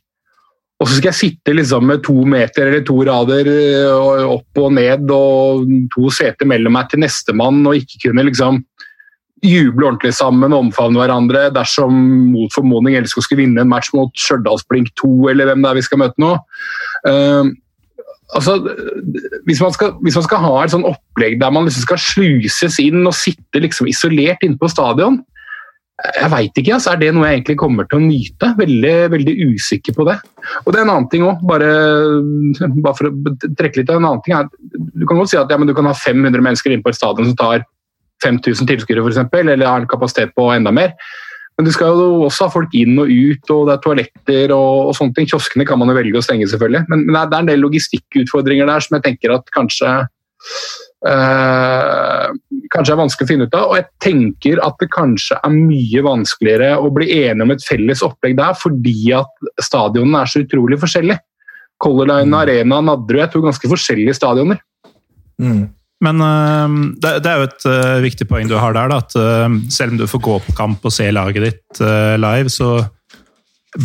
Og så skal jeg sitte liksom med to meter eller to rader øh, opp og ned og to seter mellom meg til nestemann og ikke kunne liksom juble ordentlig sammen og omfavne hverandre dersom mot formodning LSK skulle vinne en match mot Stjørdalsblink 2 eller hvem det er vi skal møte nå. Altså, hvis man, skal, hvis man skal ha et sånn opplegg der man liksom skal sluses inn og sitte liksom isolert inne på stadion Jeg veit ikke, altså, er det noe jeg egentlig kommer til å nyte? Veldig, veldig usikker på det. Og det er en annen ting òg, bare, bare for å trekke litt av en annen ting. Er, du kan godt si at ja, du kan ha 500 mennesker inne på et stadion som tar 5000 tilskuere, f.eks., eller har en kapasitet på enda mer. Men du skal jo også ha folk inn og ut, og det er toaletter og, og sånne ting. Kioskene kan man jo velge å stenge, selvfølgelig. Men, men det, er, det en del logistikkutfordringer der som jeg tenker at kanskje eh, kanskje er vanskelig å finne ut av. Og jeg tenker at det kanskje er mye vanskeligere å bli enige om et felles opplegg der, fordi at stadionene er så utrolig forskjellige. Color Line Arena Nadderud er to ganske forskjellige stadioner. Mm. Men øh, det, det, er jo et øh, viktig poeng du har der. Da, at øh, selv om du får gå på kamp og se laget ditt live, så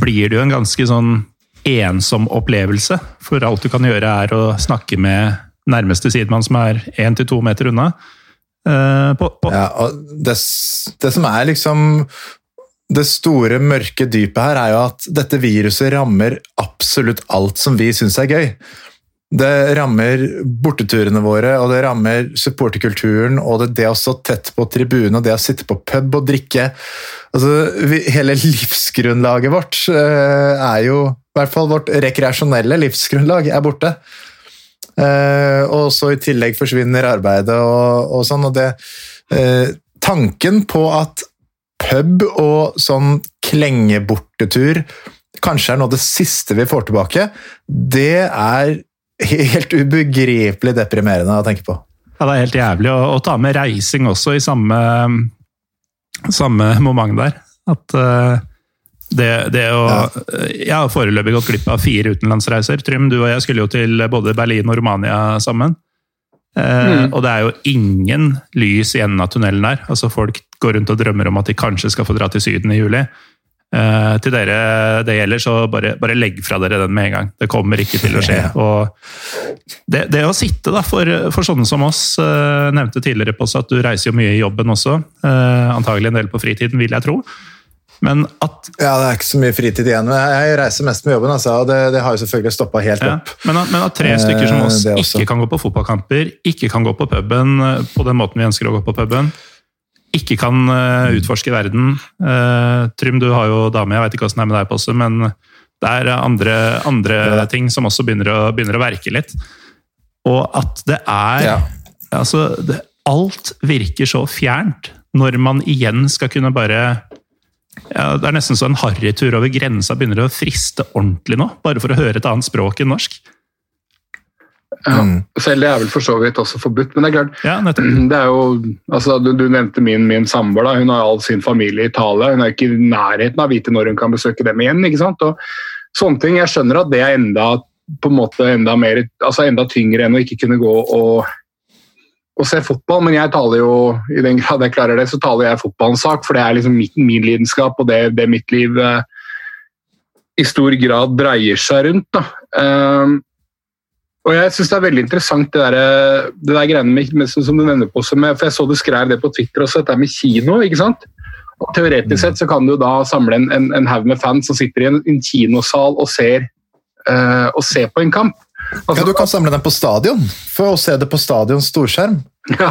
blir det jo en ganske sånn ensom opplevelse. For alt du kan gjøre, er å snakke med nærmeste sidemann, som er én til to meter unna. På, på. Ja, og det, det som er liksom det store, mørke dypet her er jo at dette viruset rammer absolutt alt som vi syns er gøy. Det rammer borteturene våre, og det rammer supporterkulturen og det, det å stå tett på tribunen og det å sitte på pub og drikke. Altså, vi, hele livsgrunnlaget vårt uh, er jo I hvert fall vårt rekreasjonelle livsgrunnlag er borte. Uh, og så i tillegg forsvinner arbeidet og, og sånn. Og det uh, Tanken på at pub og sånn klengebortetur kanskje er noe av det siste vi får tilbake, det er helt ubegripelig deprimerende å tenke på. Ja, det er helt jævlig å, å ta med reising også i samme, samme moment der. At uh, det, det, å ja. Jeg har foreløpig gått glipp av fire utenlandsreiser. Trym, du og jeg skulle jo til både Berlin og Romania sammen. Uh, mm. Og det er jo ingen lys i enden av tunnelen der. Altså Folk går rundt og drømmer om at de kanskje skal få dra til Syden i juli. Uh, til dere det gjelder, så bare, bare, legg fra dere den med en gang. Det kommer ikke til å skje. Og det, det å sitte, da, for, for sånne som oss, uh, nevnte tidligere på oss at du reiser jo mye i jobben også. Uh, antagelig en del på fritiden, vil jeg tro. Men at Ja, det er ikke så mye fritid igjen. Jeg reiser mest med jobben, altså, og det, det har jo selvfølgelig stoppa helt opp. Ja, men, at, men, at, tre stykker som oss ikke kan gå på fotballkamper, ikke kan gå på puben på den måten vi ønsker å gå på puben ikke kan uh, utforske verden. Uh, Trym, du har jo dame, jeg vet ikke åssen det er med deg, Posse, men det er andre, andre ja. ting som også begynner å, begynner å, verke litt. Og at det er ja. Altså, det, alt virker så fjernt når man igjen skal kunne bare ja, Det er nesten så en harrytur over grensa begynner å friste ordentlig nå, bare for å høre et annet språk enn norsk. Ja, mm. Selv det er vel for så vidt også forbudt. Men det er klart, ja, det er jo, altså, du, du nevnte min, min samboer. Hun har all sin familie i Italia. Hun er ikke i nærheten av å vite når hun kan besøke dem igjen. ikke sant? Og sånne ting, Jeg skjønner at det er enda, på en måte, enda, mer, altså enda tyngre enn å ikke kunne gå og, og se fotball. Men jeg taler jo, i den grad jeg klarer det, så taler jeg fotballens sak. For det er liksom min, min lidenskap, og det, det mitt liv eh, i stor grad dreier seg rundt. da. Um, og jeg synes Det er veldig interessant det der, det der greiene med, med, som du nevner på, med, for Jeg så du skrev det på Twitter også, dette med kino. ikke sant? Og teoretisk sett så kan du da samle en, en, en haug med fans som sitter i en, en kinosal og ser, uh, og ser på en kamp. Altså, ja, Du kan samle dem på stadion, for å se det på stadions storskjerm. Ja.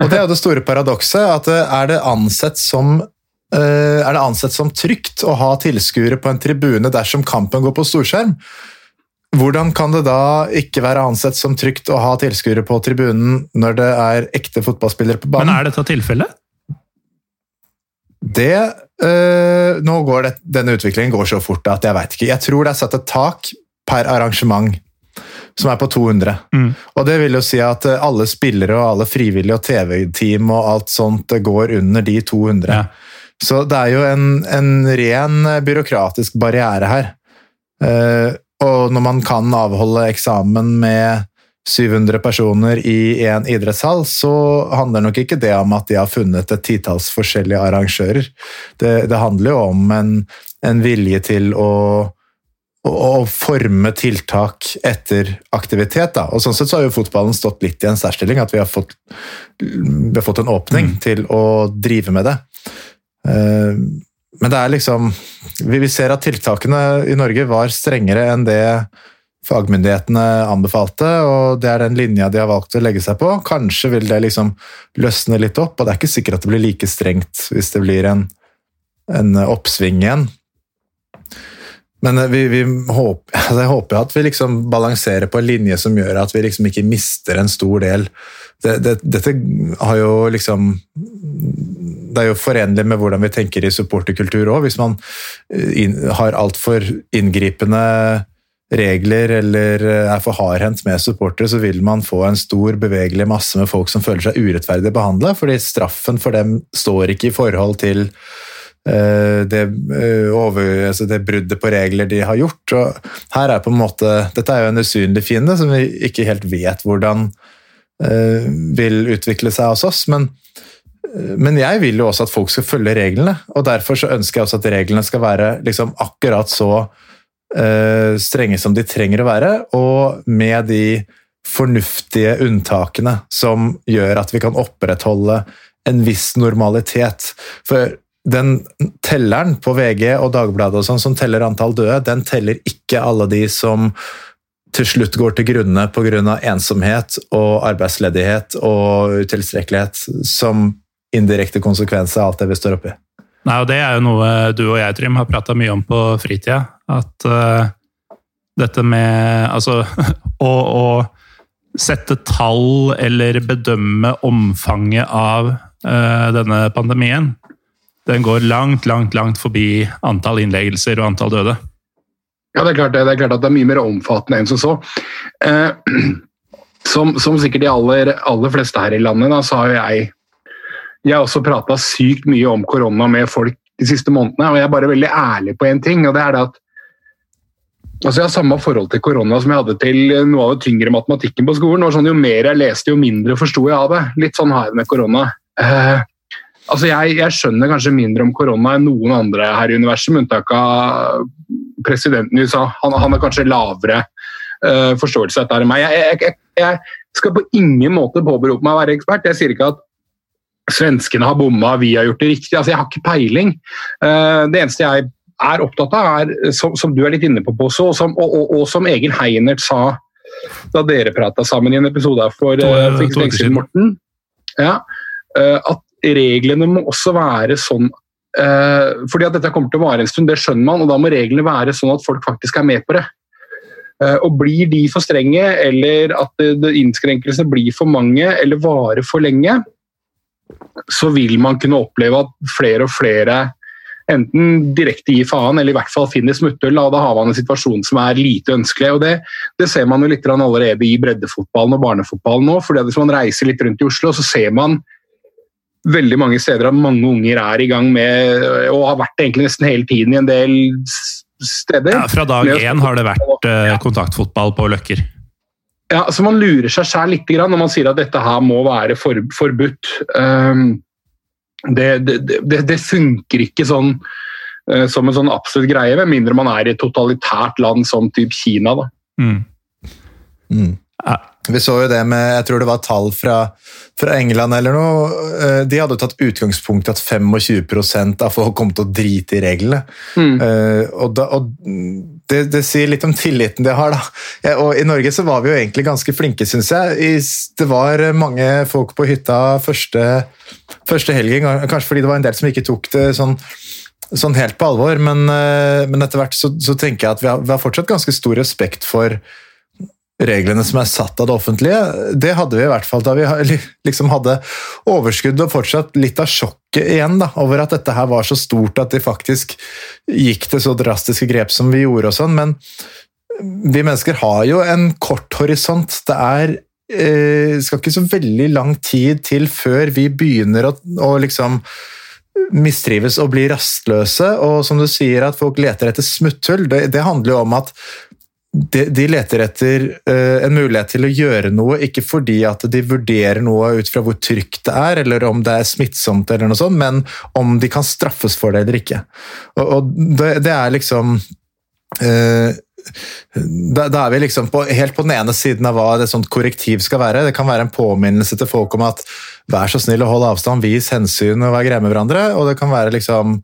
og Det er jo det store paradokset. at eh, Er det ansett som uh, er det ansett som trygt å ha tilskuere på en tribune dersom kampen går på storskjerm? Hvordan kan det da ikke være ansett som trygt å ha tilskuere på tribunen når det er ekte fotballspillere på banen? Men er dette tilfellet? Det øh, Nå går det, Denne utviklingen går så fort at jeg veit ikke. Jeg tror det er satt et tak per arrangement som er på 200. Mm. Og det vil jo si at eh, alle spillere og alle frivillige og TV-team og alt sånt går under de 200. Ja. Så det er jo en, en ren byråkratisk barriere her. Uh, og når man kan avholde eksamen med 700 personer i en idrettshall, så handler nok ikke det om at de har funnet et titalls forskjellige arrangører. Det, det handler jo om en, en vilje til å, å, å, forme tiltak etter aktivitet. Da. Og Sånn sett så har jo fotballen stått litt i en særstilling, at vi har fått, vi har fått en åpning mm. til å drive med det. Uh, men det er liksom Vi ser at tiltakene i Norge var strengere enn det fagmyndighetene anbefalte, og det er den linja de har valgt å legge seg på. Kanskje vil det liksom løsne litt opp, og det er ikke sikkert at det blir like strengt hvis det blir en, en oppsving igjen. Men vi, vi håper, altså jeg håper at vi liksom balanserer på en linje som gjør at vi liksom ikke mister en stor del. Det, det, dette har jo liksom det er jo forenlig med hvordan vi tenker i supporterkultur òg. Hvis man in, inn, har altfor inngripende regler eller er for hardhendt med supportere, så vil man få en stor, bevegelig masse med folk som føler seg urettferdig behandla, fordi straffen for dem står ikke i forhold til uh, det, over, altså det, bruddet på regler de har gjort. Og her er på en måte, Dette er jo en usynlig fiende som vi ikke helt vet hvordan vil utvikle seg hos oss. men men jeg vil jo også at folk skal følge reglene, og derfor så ønsker jeg også at reglene skal være liksom akkurat så uh, strenge som de trenger å være, og med de fornuftige unntakene som gjør at vi kan opprettholde en viss normalitet. For den telleren på VG og Dagbladet og sånn som teller antall døde, den teller ikke alle de som til slutt går til grunne pga. ensomhet og arbeidsledighet og utilstrekkelighet, som indirekte konsekvens av alt det vi står oppi. Nei, og Det er jo noe du og jeg Trym, har prata mye om på fritida. At uh, dette med Altså å, å, sette tall eller bedømme omfanget av uh, denne pandemien, den går langt, langt, langt forbi antall innleggelser og antall døde. Ja, det er klart det. Det er, klart at det er mye mer omfattende enn som så. Uh, som, som, sikkert de aller, aller fleste her i landet, da, så har jeg jeg har også prata sykt mye om korona med folk de siste månedene, og jeg er bare veldig ærlig på én ting. og det er det at altså Jeg har samme forhold til korona som jeg hadde til noe av det tyngre matematikken på skolen. og sånn, Jo mer jeg leste, jo mindre forsto jeg av det. Litt sånn har jeg det med korona. Uh, altså jeg, jeg, skjønner kanskje mindre om korona enn noen andre her i universet, med unntak av presidenten i USA. Han, han har kanskje lavere uh, forståelse av dette enn meg. Jeg, jeg, jeg, skal på ingen måte påberope meg å være ekspert. Jeg sier ikke at svenskene har bomma, vi har gjort det riktig. Altså, jeg har ikke peiling. Uh, det eneste jeg er opptatt av, er, som, som du er litt inne på, også, og, som, og, og, og som Egil Heinert sa da dere prata sammen i en episode for, uh, for ikke lenge siden, Morten, ja, at reglene må også være sånn fordi at dette kommer til å vare en stund, det skjønner man, og da må reglene være sånn at folk faktisk er med på det. Og Blir de for strenge, eller at innskrenkelsene blir for mange eller varer for lenge, så vil man kunne oppleve at flere og flere enten direkte gir faen, eller i hvert fall finner smutthull. Da har man en situasjon som er lite ønskelig. og Det, det ser man jo litt allerede i breddefotballen og barnefotballen nå. fordi Hvis man reiser litt rundt i Oslo, så ser man veldig mange steder at mange unger er i gang med, og har vært egentlig nesten hele tiden i en del steder. Ja, Fra dag én har det vært eh, kontaktfotball på Løkker. Ja, altså Man lurer seg selv litt når man sier at dette her må være for, forbudt. Um, det, det, det, det, funker ikke sånn uh, som en sånn absolutt greie, med mindre man er i et totalitært land som typ Kina. da. Mm. Mm. Ja. Vi så jo det med Jeg tror det var tall fra, fra England eller noe. Eh, de hadde tatt utgangspunkt i at 25 av folk kom til å drite i reglene. Mm. Uh, og, da, og det, det, sier litt om tilliten de har. da. Ja, og I Norge så var vi jo egentlig ganske flinke, syns jeg. det var mange folk på hytta første, første helgen, kanskje fordi det var en del som ikke tok det sånn, sånn helt på alvor. Men, eh, men etter hvert så, så, tenker jeg at vi har, vi har fortsatt ganske stor respekt for reglene som er satt av det offentlige. Det hadde vi i hvert fall da vi liksom hadde overskudd og fortsatt litt av sjokket igjen da, over at dette her var så stort at de faktisk gikk til så drastiske grep som vi gjorde og sånn. Men vi mennesker har jo en kort horisont. Det er eh, skal ikke så veldig lang tid til før vi begynner å, å liksom mistrives og bli rastløse. Og som du sier, at folk leter etter smutthull. Det, det handler jo om at de, de, leter etter uh, en mulighet til å gjøre noe, ikke fordi at de vurderer noe ut fra hvor trygt det er, eller om det er smittsomt, eller noe sånt, men om de kan straffes for det eller ikke. Og, og det, det, er liksom uh, da, da, er vi liksom på, helt på den ene siden av hva et sånt korrektiv skal være. Det kan være en påminnelse til folk om at vær så snill å holde avstand, vis hensyn og vær greie med hverandre. Og det kan være liksom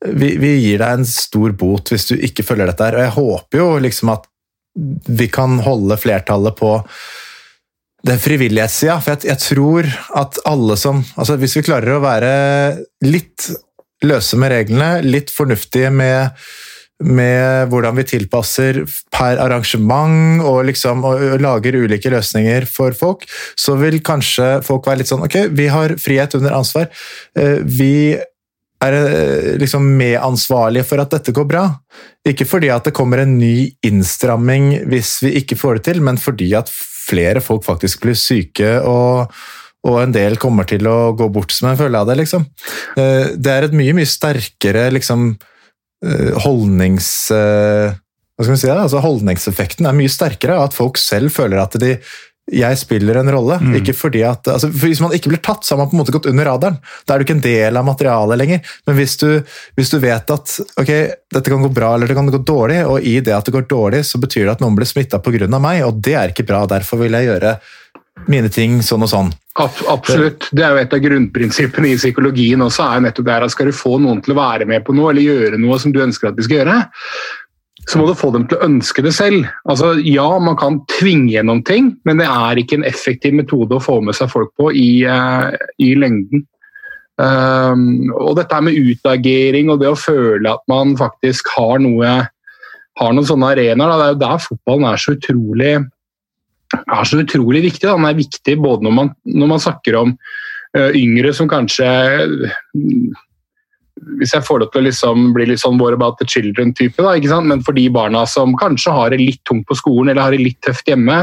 vi, vi, gir deg en stor bot hvis du ikke følger dette her. Og jeg håper jo liksom at vi kan holde flertallet på den frivillighetssida. For jeg, jeg, tror at alle som altså Hvis vi klarer å være litt løse med reglene, litt fornuftige med, med hvordan vi tilpasser per arrangement og, liksom, og lager ulike løsninger for folk, så vil kanskje folk være litt sånn Ok, vi har frihet under ansvar. Eh, vi er eh, liksom medansvarlige for at dette går bra. Ikke fordi at det kommer en ny innstramming hvis vi ikke får det til, men fordi at flere folk faktisk blir syke, og, og en del kommer til å gå bort som en følge av det. liksom. Eh, det er et mye, mye sterkere liksom, eh, holdnings... Hva skal vi si? Altså, holdningseffekten er mye sterkere at folk selv føler at de jeg spiller en rolle. Mm. Ikke fordi at, altså, for Hvis man ikke blir tatt, så har man på en måte gått under radaren. Da er du ikke en del av materialet lenger. Men hvis du, hvis du vet at ok, dette kan gå bra eller det kan gå dårlig, og i det at det går dårlig, så betyr det at noen blir smitta pga. meg, og det er ikke bra. Derfor vil jeg gjøre mine ting sånn og sånn. Absolutt. Det er jo et av grunnprinsippene i psykologien også. er jo nettopp det at Skal du få noen til å være med på noe eller gjøre noe som du ønsker at de skal gjøre, så må du få dem til å ønske det selv. Altså, ja, man kan tvinge gjennom ting, men det er ikke en effektiv metode å få med seg folk på i, uh, i lengden. Um, og dette med utagering og det å føle at man faktisk har noe har noen sånne arenaer, det er jo der fotballen er så utrolig, er så utrolig viktig. Da. Den er viktig både når man, når man snakker om uh, yngre som kanskje hvis jeg får det til å liksom bli litt sånn What about the children-type, men for de barna som kanskje har det litt tungt på skolen eller har det litt tøft hjemme,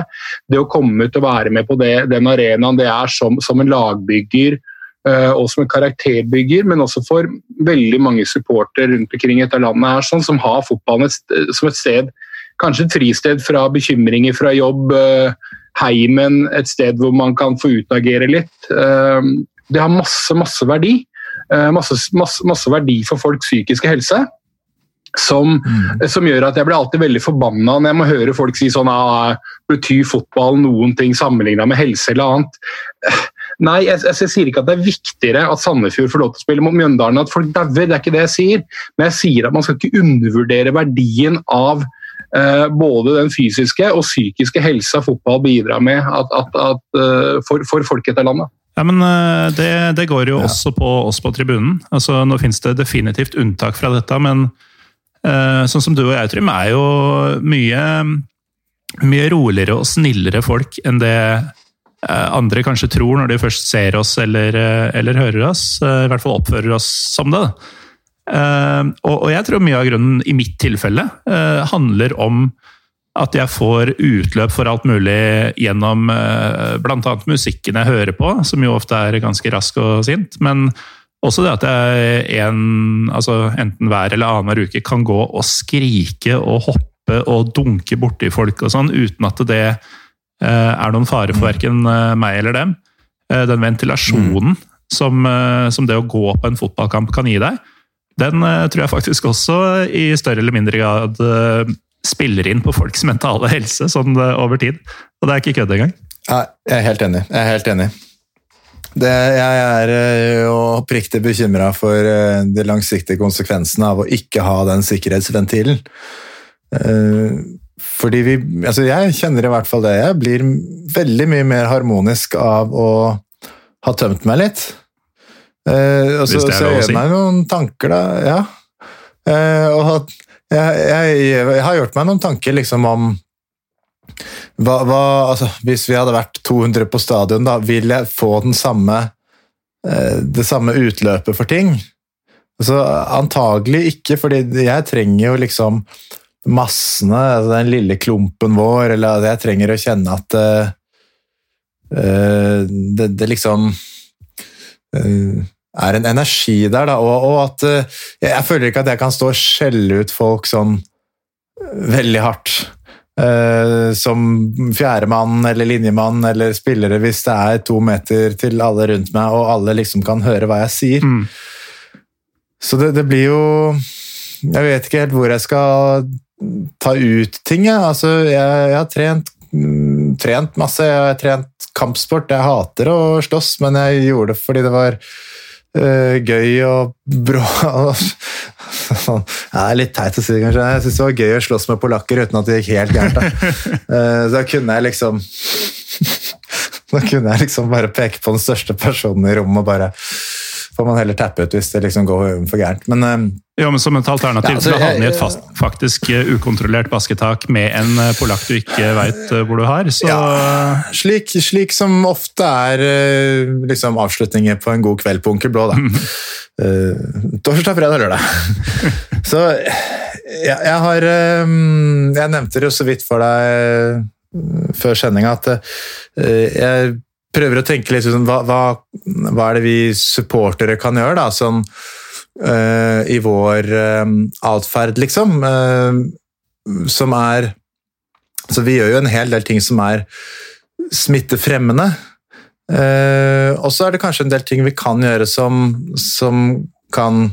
det å komme ut og være med på det, den arenaen det er som, som en lagbygger uh, og som en karakterbygger, men også for veldig mange supportere rundt omkring i dette landet her, sånn, som har fotballen et, som et sted Kanskje et fristed fra bekymringer fra jobb, uh, heimen, et sted hvor man kan få utagere litt. Uh, det har masse, masse verdi. Eh, masse, masse, masse verdi for folks psykiske helse. Som, mm. som, gjør at jeg blir alltid veldig forbanna når jeg må høre folk si sånn ah, Betyr fotball noen ting sammenligna med helse eller annet? Nei, jeg, jeg, sier ikke at det er viktigere at Sandefjord får lov til å spille mot Mjøndalen, at folk dauer. Det er ikke det jeg sier. Men jeg sier at man skal ikke undervurdere verdien av eh, både den fysiske og psykiske helsa fotball bidrar med at, at, at, uh, for, for folk i dette landet. Ja, men eh, det, det går jo ja. også på oss på tribunen. Altså, nå finnes det definitivt unntak fra dette, men uh, sånn som du og jeg, Trym, er jo mye, mye roligere og snillere folk enn det uh, andre kanskje tror når de først ser oss eller, uh, eller hører oss. I hvert fall oppfører oss som det. Og, og, jeg tror mye av grunnen, i mitt tilfelle, handler om at jeg får utløp for alt mulig gjennom eh, bl.a. musikken jeg hører på, som jo ofte er ganske rask og sint. Men også det at jeg en, altså enten hver eller annenhver uke kan gå og skrike og hoppe og dunke borti folk og sånn, uten at det eh, er noen fare for verken eh, meg eller dem. Den ventilasjonen mm. som, som, det å gå på en fotballkamp kan gi deg, den tror jeg faktisk også i større eller mindre grad spiller inn på folks mentale helse sånn eh, over tid. Og det er ikke kødd engang. Ja, jeg er helt enig. Jeg er helt enig. Det, jeg er eh, jo oppriktig bekymra for eh, de langsiktige konsekvensene av å ikke ha den sikkerhetsventilen. Fordi vi Altså, jeg kjenner i hvert fall det. Jeg blir veldig mye mer harmonisk av å ha tømt meg litt. Og så, så jeg gjør meg noen tanker, da. Ja. Og jeg, jeg, har gjort meg noen tanker liksom om hva, hva, altså, Hvis vi hadde vært 200 på stadion, da, vil jeg få den samme, eh, det samme utløpet for ting? Altså, antagelig ikke, fordi jeg trenger jo liksom massene, altså den lille klumpen vår, eller jeg trenger å kjenne at uh, det, det, liksom uh, er en energi der, da, og, og at uh, Jeg føler ikke at jeg kan stå og skjelle ut folk sånn veldig hardt. Uh, som fjerdemann eller linjemann eller spillere hvis det er to meter til alle rundt meg, og alle liksom kan høre hva jeg sier. Mm. Så det, det, blir jo Jeg vet ikke helt hvor jeg skal ta ut ting. Jeg, altså, jeg, jeg har trent, mm, trent masse. Jeg har trent kampsport. Jeg hater å slåss, men jeg gjorde det fordi det var gøy og bra. Sånn. det er litt teit å si, kanskje. Jeg syns det var gøy å slåss med polakker uten at det gikk helt gærent. Da. Uh, da kunne jeg liksom Da kunne jeg liksom bare peke på den største personen i rommet og bare får man heller tappe ut hvis det liksom går for gærent. Men uh, Ja, men Som et alternativ Ja, altså, til å havne i et fast, faktisk uh, ukontrollert basketak med en uh, polakk du ikke veit hvor du har, så slik, slik som ofte er eh, liksom avslutninger på en god kveld på Onkel Blå, da. Eh, torsdag, fredag, lørdag. Så jeg, jeg har eh, Jeg nevnte det jo så vidt for deg eh, før sendinga at eh, jeg prøver å tenke litt sånn hva, hva, hva er det vi supportere kan gjøre, da, sånn uh, i vår uh, atferd, liksom. Uh, som er Så vi gjør jo en hel del ting som er smittefremmende. Uh, og så er det kanskje en del ting vi kan gjøre som, som kan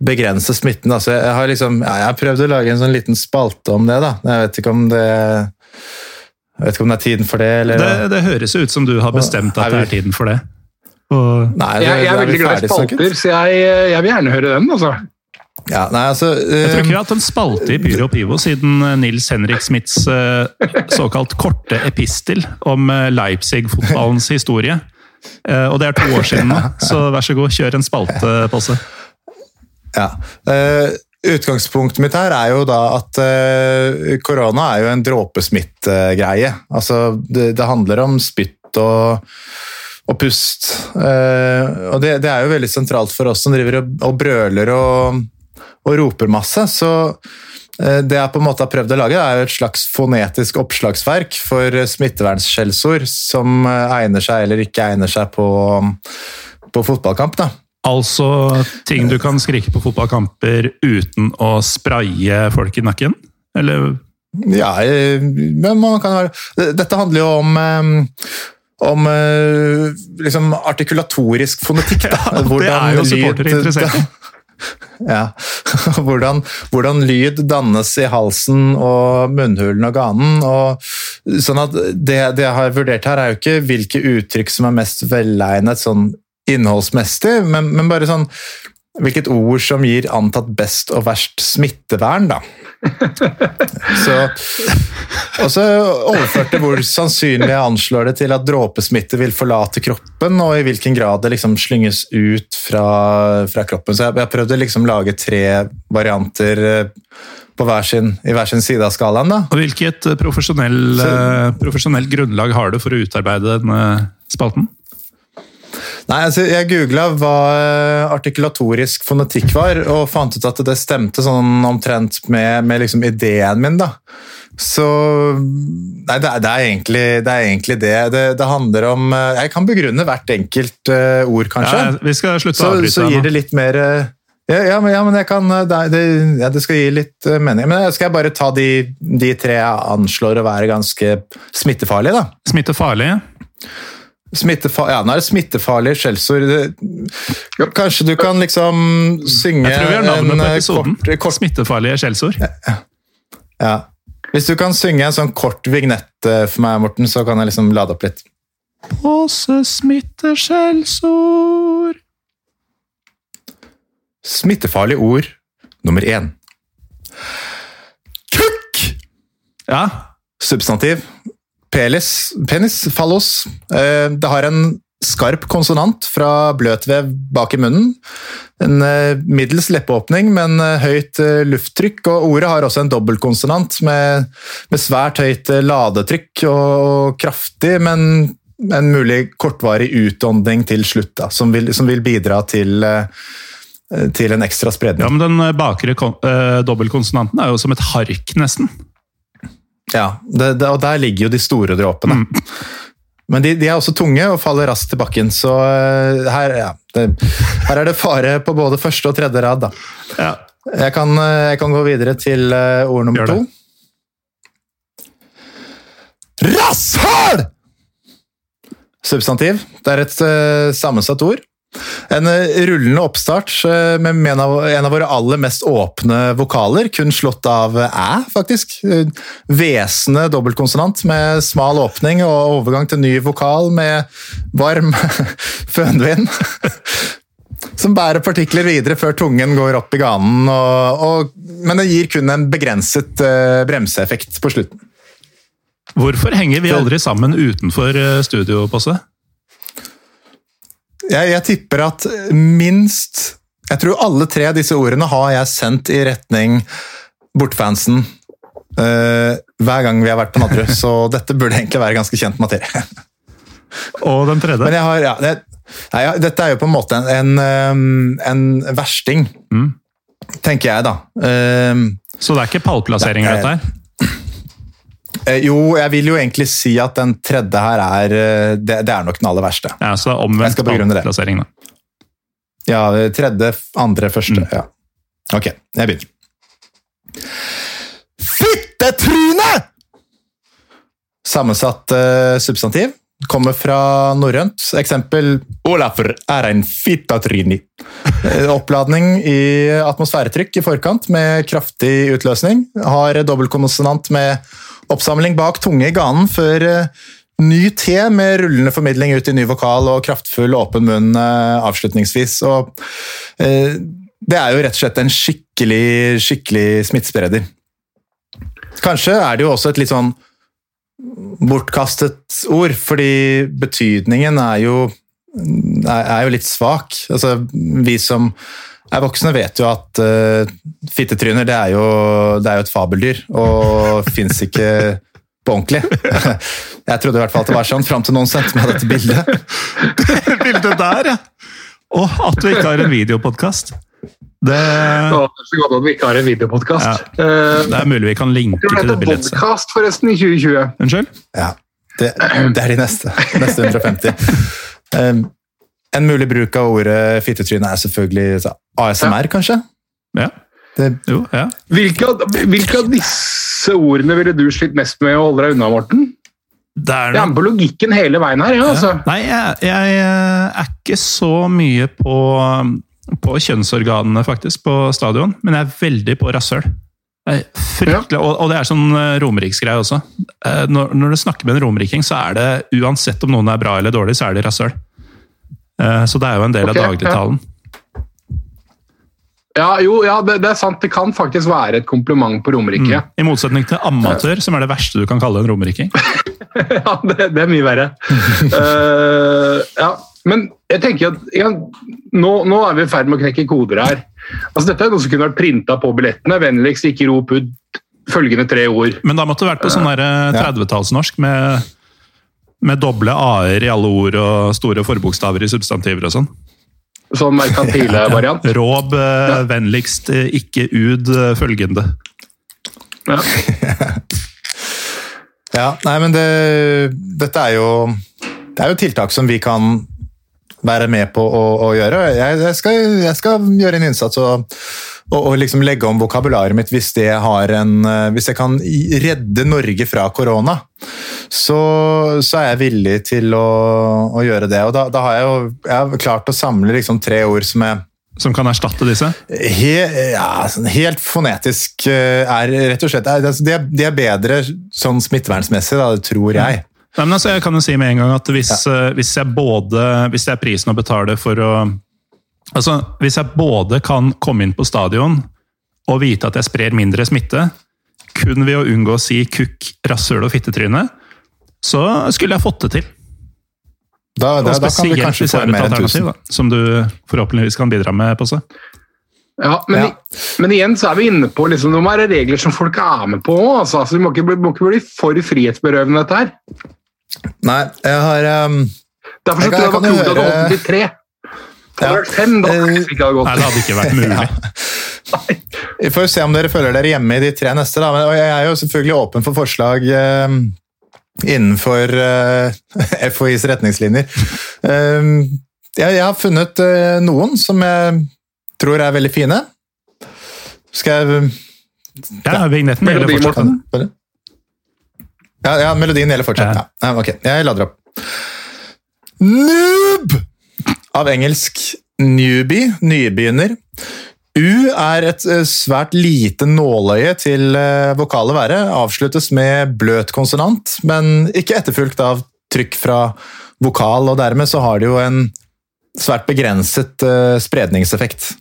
begrense smitten. Altså, jeg har liksom, ja, jeg har prøvd å lage en sånn liten spalte om det. da. Jeg vet ikke om det jeg vet ikke om det er tiden for det, eller det, det høres ut som du har bestemt at Er det er tiden for det. Og Nei, det- Jeg, jeg er veldig glad i spalter, så jeg, jeg vil gjerne høre den. altså. Ja, nei, altså, jeg tror eh, ikke vi har hatt en spalte i Pyro Pivo siden eh, Nils Henrik Smiths uh, såkalt korte epistel om eh, Leipzig-fotballens historie. Uh, Og det er to år siden nå, så vær så god, kjør en spalte, Posse. Ja. Eh, utgangspunktet mitt her er jo da at eh, korona er jo en dråpesmittgreie. Altså, det, det handler om spytt og, og pust. Eh, og det, det er jo veldig sentralt for oss som driver og, og brøler og, og roper masse. Så eh, det jeg på en måte har prøvd å lage, er jo et slags fonetisk oppslagsverk for smittevernskjellsord som egner seg eller ikke egner seg på, på fotballkamp. da. Altså ting du kan skrike på fotballkamper uten å spraye folk i nakken? Eller Ja, men man kan være Dette handler jo om eh, om eh, liksom artikulatorisk fonetikk. Da. det er jo supportere interessert i. Ja. Hvordan, hvordan lyd dannes i halsen og munnhulen og ganen. Og, sånn at det, det jeg har vurdert her, er jo ikke hvilke uttrykk som er mest velegnet sånn innholdsmessig, men, men bare sånn hvilket ord som gir antatt best og verst smittevern, da. Så, og så overførte hvor sannsynlig jeg anslår det til at dråpesmitte vil forlate kroppen, og i hvilken grad det liksom slynges ut fra, fra kroppen. Så jeg, jeg prøvde liksom lage tre varianter eh, på hver sin, i hver sin side av skalaen. da. Og hvilket profesjonell, eh, profesjonelt grunnlag har du for å utarbeide denne spalten? Nei, altså Jeg googla hva eh, artikulatorisk fonetikk var, og fant ut at det stemte sånn omtrent med, med liksom ideen min. da. Så Nei, det er, det er, egentlig, det er egentlig det. det. Det handler om eh, Jeg kan begrunne hvert enkelt eh, ord, kanskje. Ja, vi skal slutte så, å avbryte så gir det litt mer ja, ja, men, ja, men jeg kan det, det, ja, det skal gi litt mening. Men skal jeg bare ta de, de tre jeg anslår å være ganske smittefarlige, da? Smitte farlig. Smittefa ja, nå er det smittefarlige skjellsord. Kanskje du kan liksom synge Jeg tror vi har navnet på eh, episoden. kort, kort Smittefarlige skjellsord. ja. Hvis du kan synge en sånn kort vignett eh, for meg, Morten, så kan jeg liksom lade opp litt. Påsesmitteskjellsord smitte. Smittefarlige ord nummer én. Kukk! Ja, Substantiv. Pelis, penis, fallos. Eh, Det har en skarp konsonant fra bløtvev bak i munnen. En eh, middels leppeåpning, men eh, høyt lufttrykk. Og ordet har også en dobbeltkonsonant med, med svært høyt ladetrykk og kraftig, men en mulig kortvarig utånding til slutt, da, som, vil, som vil bidra til, til en ekstra spredning. ja men den bakre eh, dobbeltkonsonanten er jo som et hark, nesten. Ja, det, det, og der ligger jo de store dråpene. Men de, de er også tunge og faller raskt til bakken, så eh, her, ja, det, her er det fare på både første og tredje rad. Da. Ja. Jeg, kan, eh, jeg kan gå videre til eh, ord nummer to. Rasshøl! Substantiv. Det er et uh, sammensatt ord. En eh, rullende oppstart eh, med en av, våre aller mest åpne vokaler, kun slått av eh, æ, faktisk. Hvesende dobbeltkonsonant med smal åpning og overgang til ny vokal med varm fønvind. Som bærer partikler videre før tungen går opp i ganen, og, og, men det gir kun en begrenset bremseeffekt på slutten. Hvorfor henger vi aldri sammen utenfor studio, Posse? Jeg, jeg tipper at minst Jeg tror alle tre av disse ordene har jeg sendt i retning bortfansen uh, hver gang vi har vært på Nadderud, så dette burde egentlig være ganske kjent materie. Og den tredje? Men jeg har, ja, det, nei, ja, dette er jo på en måte en, en, en versting, Mm. tenker jeg da. Uh, Så det er ikke pallplasseringer, dette her? Eh, Jo, jeg vil jo egentlig si at den tredje her er eh, Det, det er nok den aller verste. Ja, så det er omvendt pallplassering, da. Ja, tredje, andre, første. Mm. Ja. Ok, jeg begynner. Fittetryne! Sammensatt uh, substantiv. Kommer fra norrønt. Eksempel Olafur er en fittatryni. Oppladning i atmosfæretrykk i forkant med kraftig utløsning. Har dobbeltkonsonant med oppsamling bak tunge i ganen før eh, ny te med rullende formidling ut i ny vokal og kraftfull åpen munn eh, avslutningsvis. Og, eh, det er jo rett og slett en skikkelig, skikkelig smittespreder. Kanskje er det jo også et litt sånn bortkastet ord, fordi betydningen er jo, er, jo litt svak. Altså, vi som er voksne vet jo at uh, fittetryner det er, jo, det er jo et fabeldyr, og fins ikke på ordentlig. Jeg trodde i hvert fall at det var sånn, fram til noen sendte meg dette bildet. Bildet der, ja! Og at vi ikke har en videopodkast. Det, det er så godt at vi ikke har en videopodkast. Ja. det er mulig vi kan linke til det bildet. bildet. podcast forresten i 2020. Unnskyld? Ja, det, det er de neste. Neste 150. Um, en mulig bruk av ordet fittetryne er selvfølgelig ASMR, ASMR, kanskje? Ja. Det, Jo, ja. Hvilke, hvilke av disse ordene ville du slitt mest med å holde deg unna, Morten? Det er Jeg er noe med på logikken hele veien her. Ja, altså. Nei, jeg, jeg er ikke så mye på, på kjønnsorganene, faktisk, på stadion. Men jeg er veldig på rasshøl. Fryktelig, og, og det er sånn eh, romeriksgreie også. Eh, Når, når du snakker med en romeriking, så er det uansett om noen er bra eller dårlig, så er de rasshøl. Eh, Så det er jo en del okay, av dagligtalen. Ja, jo, ja, det, det er sant. Det kan faktisk være et kompliment på Romerike. I motsetning til amatør, som er det verste du kan kalle en romeriking. ja, det, det er mye verre. uh, ja, men jeg tenker at ja, nå, nå er vi i ferd med å knekke koder her. Altså, dette er noe som kunne vært printa på billettene. Vennligst ikke rop ut følgende tre ord. Men da måtte du vært på sånn der, eh, 30-tallsnorsk med, med doble a-er i alle ord og store forbokstaver i substantiver og sånn. Sånn merkantile variant. Råb eh, Ja. vennligst eh, ikke ud eh, følgende. Ja. ja, nei, men det, dette er jo Det er jo tiltak som vi kan være med på å, å gjøre. Jeg, jeg, skal, jeg skal gjøre en innsats og, og, og liksom legge om vokabularet mitt hvis, det har en, eh, hvis jeg kan redde Norge fra korona. Så, så er jeg villig til å, å gjøre det. Og da, da har jeg jo jeg har klart å samle liksom tre ord som er Som kan erstatte disse. He, ja, sånn helt fonetisk eh, er rett og slett er, altså, de, er, de er bedre sånn smittevernsmessig, da, det tror jeg. Nei, men altså, jeg kan jo si med en gang at hvis, ja. hvis jeg både Hvis det er prisen å betale for å Altså, hvis jeg både kan komme inn på stadion og vite at jeg sprer mindre smitte, kun ved å unngå å si kukk, rasshøl og fittetryne, så skulle jeg fått det til. Da, da, da kan vi spesielt kanskje hvis få det er et mer enn alternativ, 1000. da, som du forhåpentligvis kan bidra med, Posse. Ja, men, Ja. men igjen så er vi inne på liksom, det må være regler som folk er med på. Altså, altså, vi må ikke, bli, må ikke bli for frihetsberøvende dette her. Nei, jeg har um, Derfor så Jeg kan- tror jeg jeg det var kult at du høre- holdt til tre. Hadde det Ja. vært fem, da kanskje ikke hadde gått. Nei, det hadde ikke vært mulig. Vi får se om dere føler dere hjemme i de tre neste. Da. Men, jeg er jo selvfølgelig åpen for forslag eh, innenfor eh, FHIs retningslinjer. Eh, jeg, jeg har funnet eh, noen som jeg tror er veldig fine. Skal jeg Ja, vignetten gjelder Melodi, fortsatt. Ja, ja, melodien gjelder fortsatt. Ja. Ja. Ja, ok, jeg lader opp. Noob! Av engelsk newbie, nybegynner. U er et eh, svært lite nåløye til vokalet vokale være. Avsluttes med bløt konsonant, men ikke etterfulgt av trykk fra vokal, og dermed så har det jo en svært begrenset eh, spredningseffekt.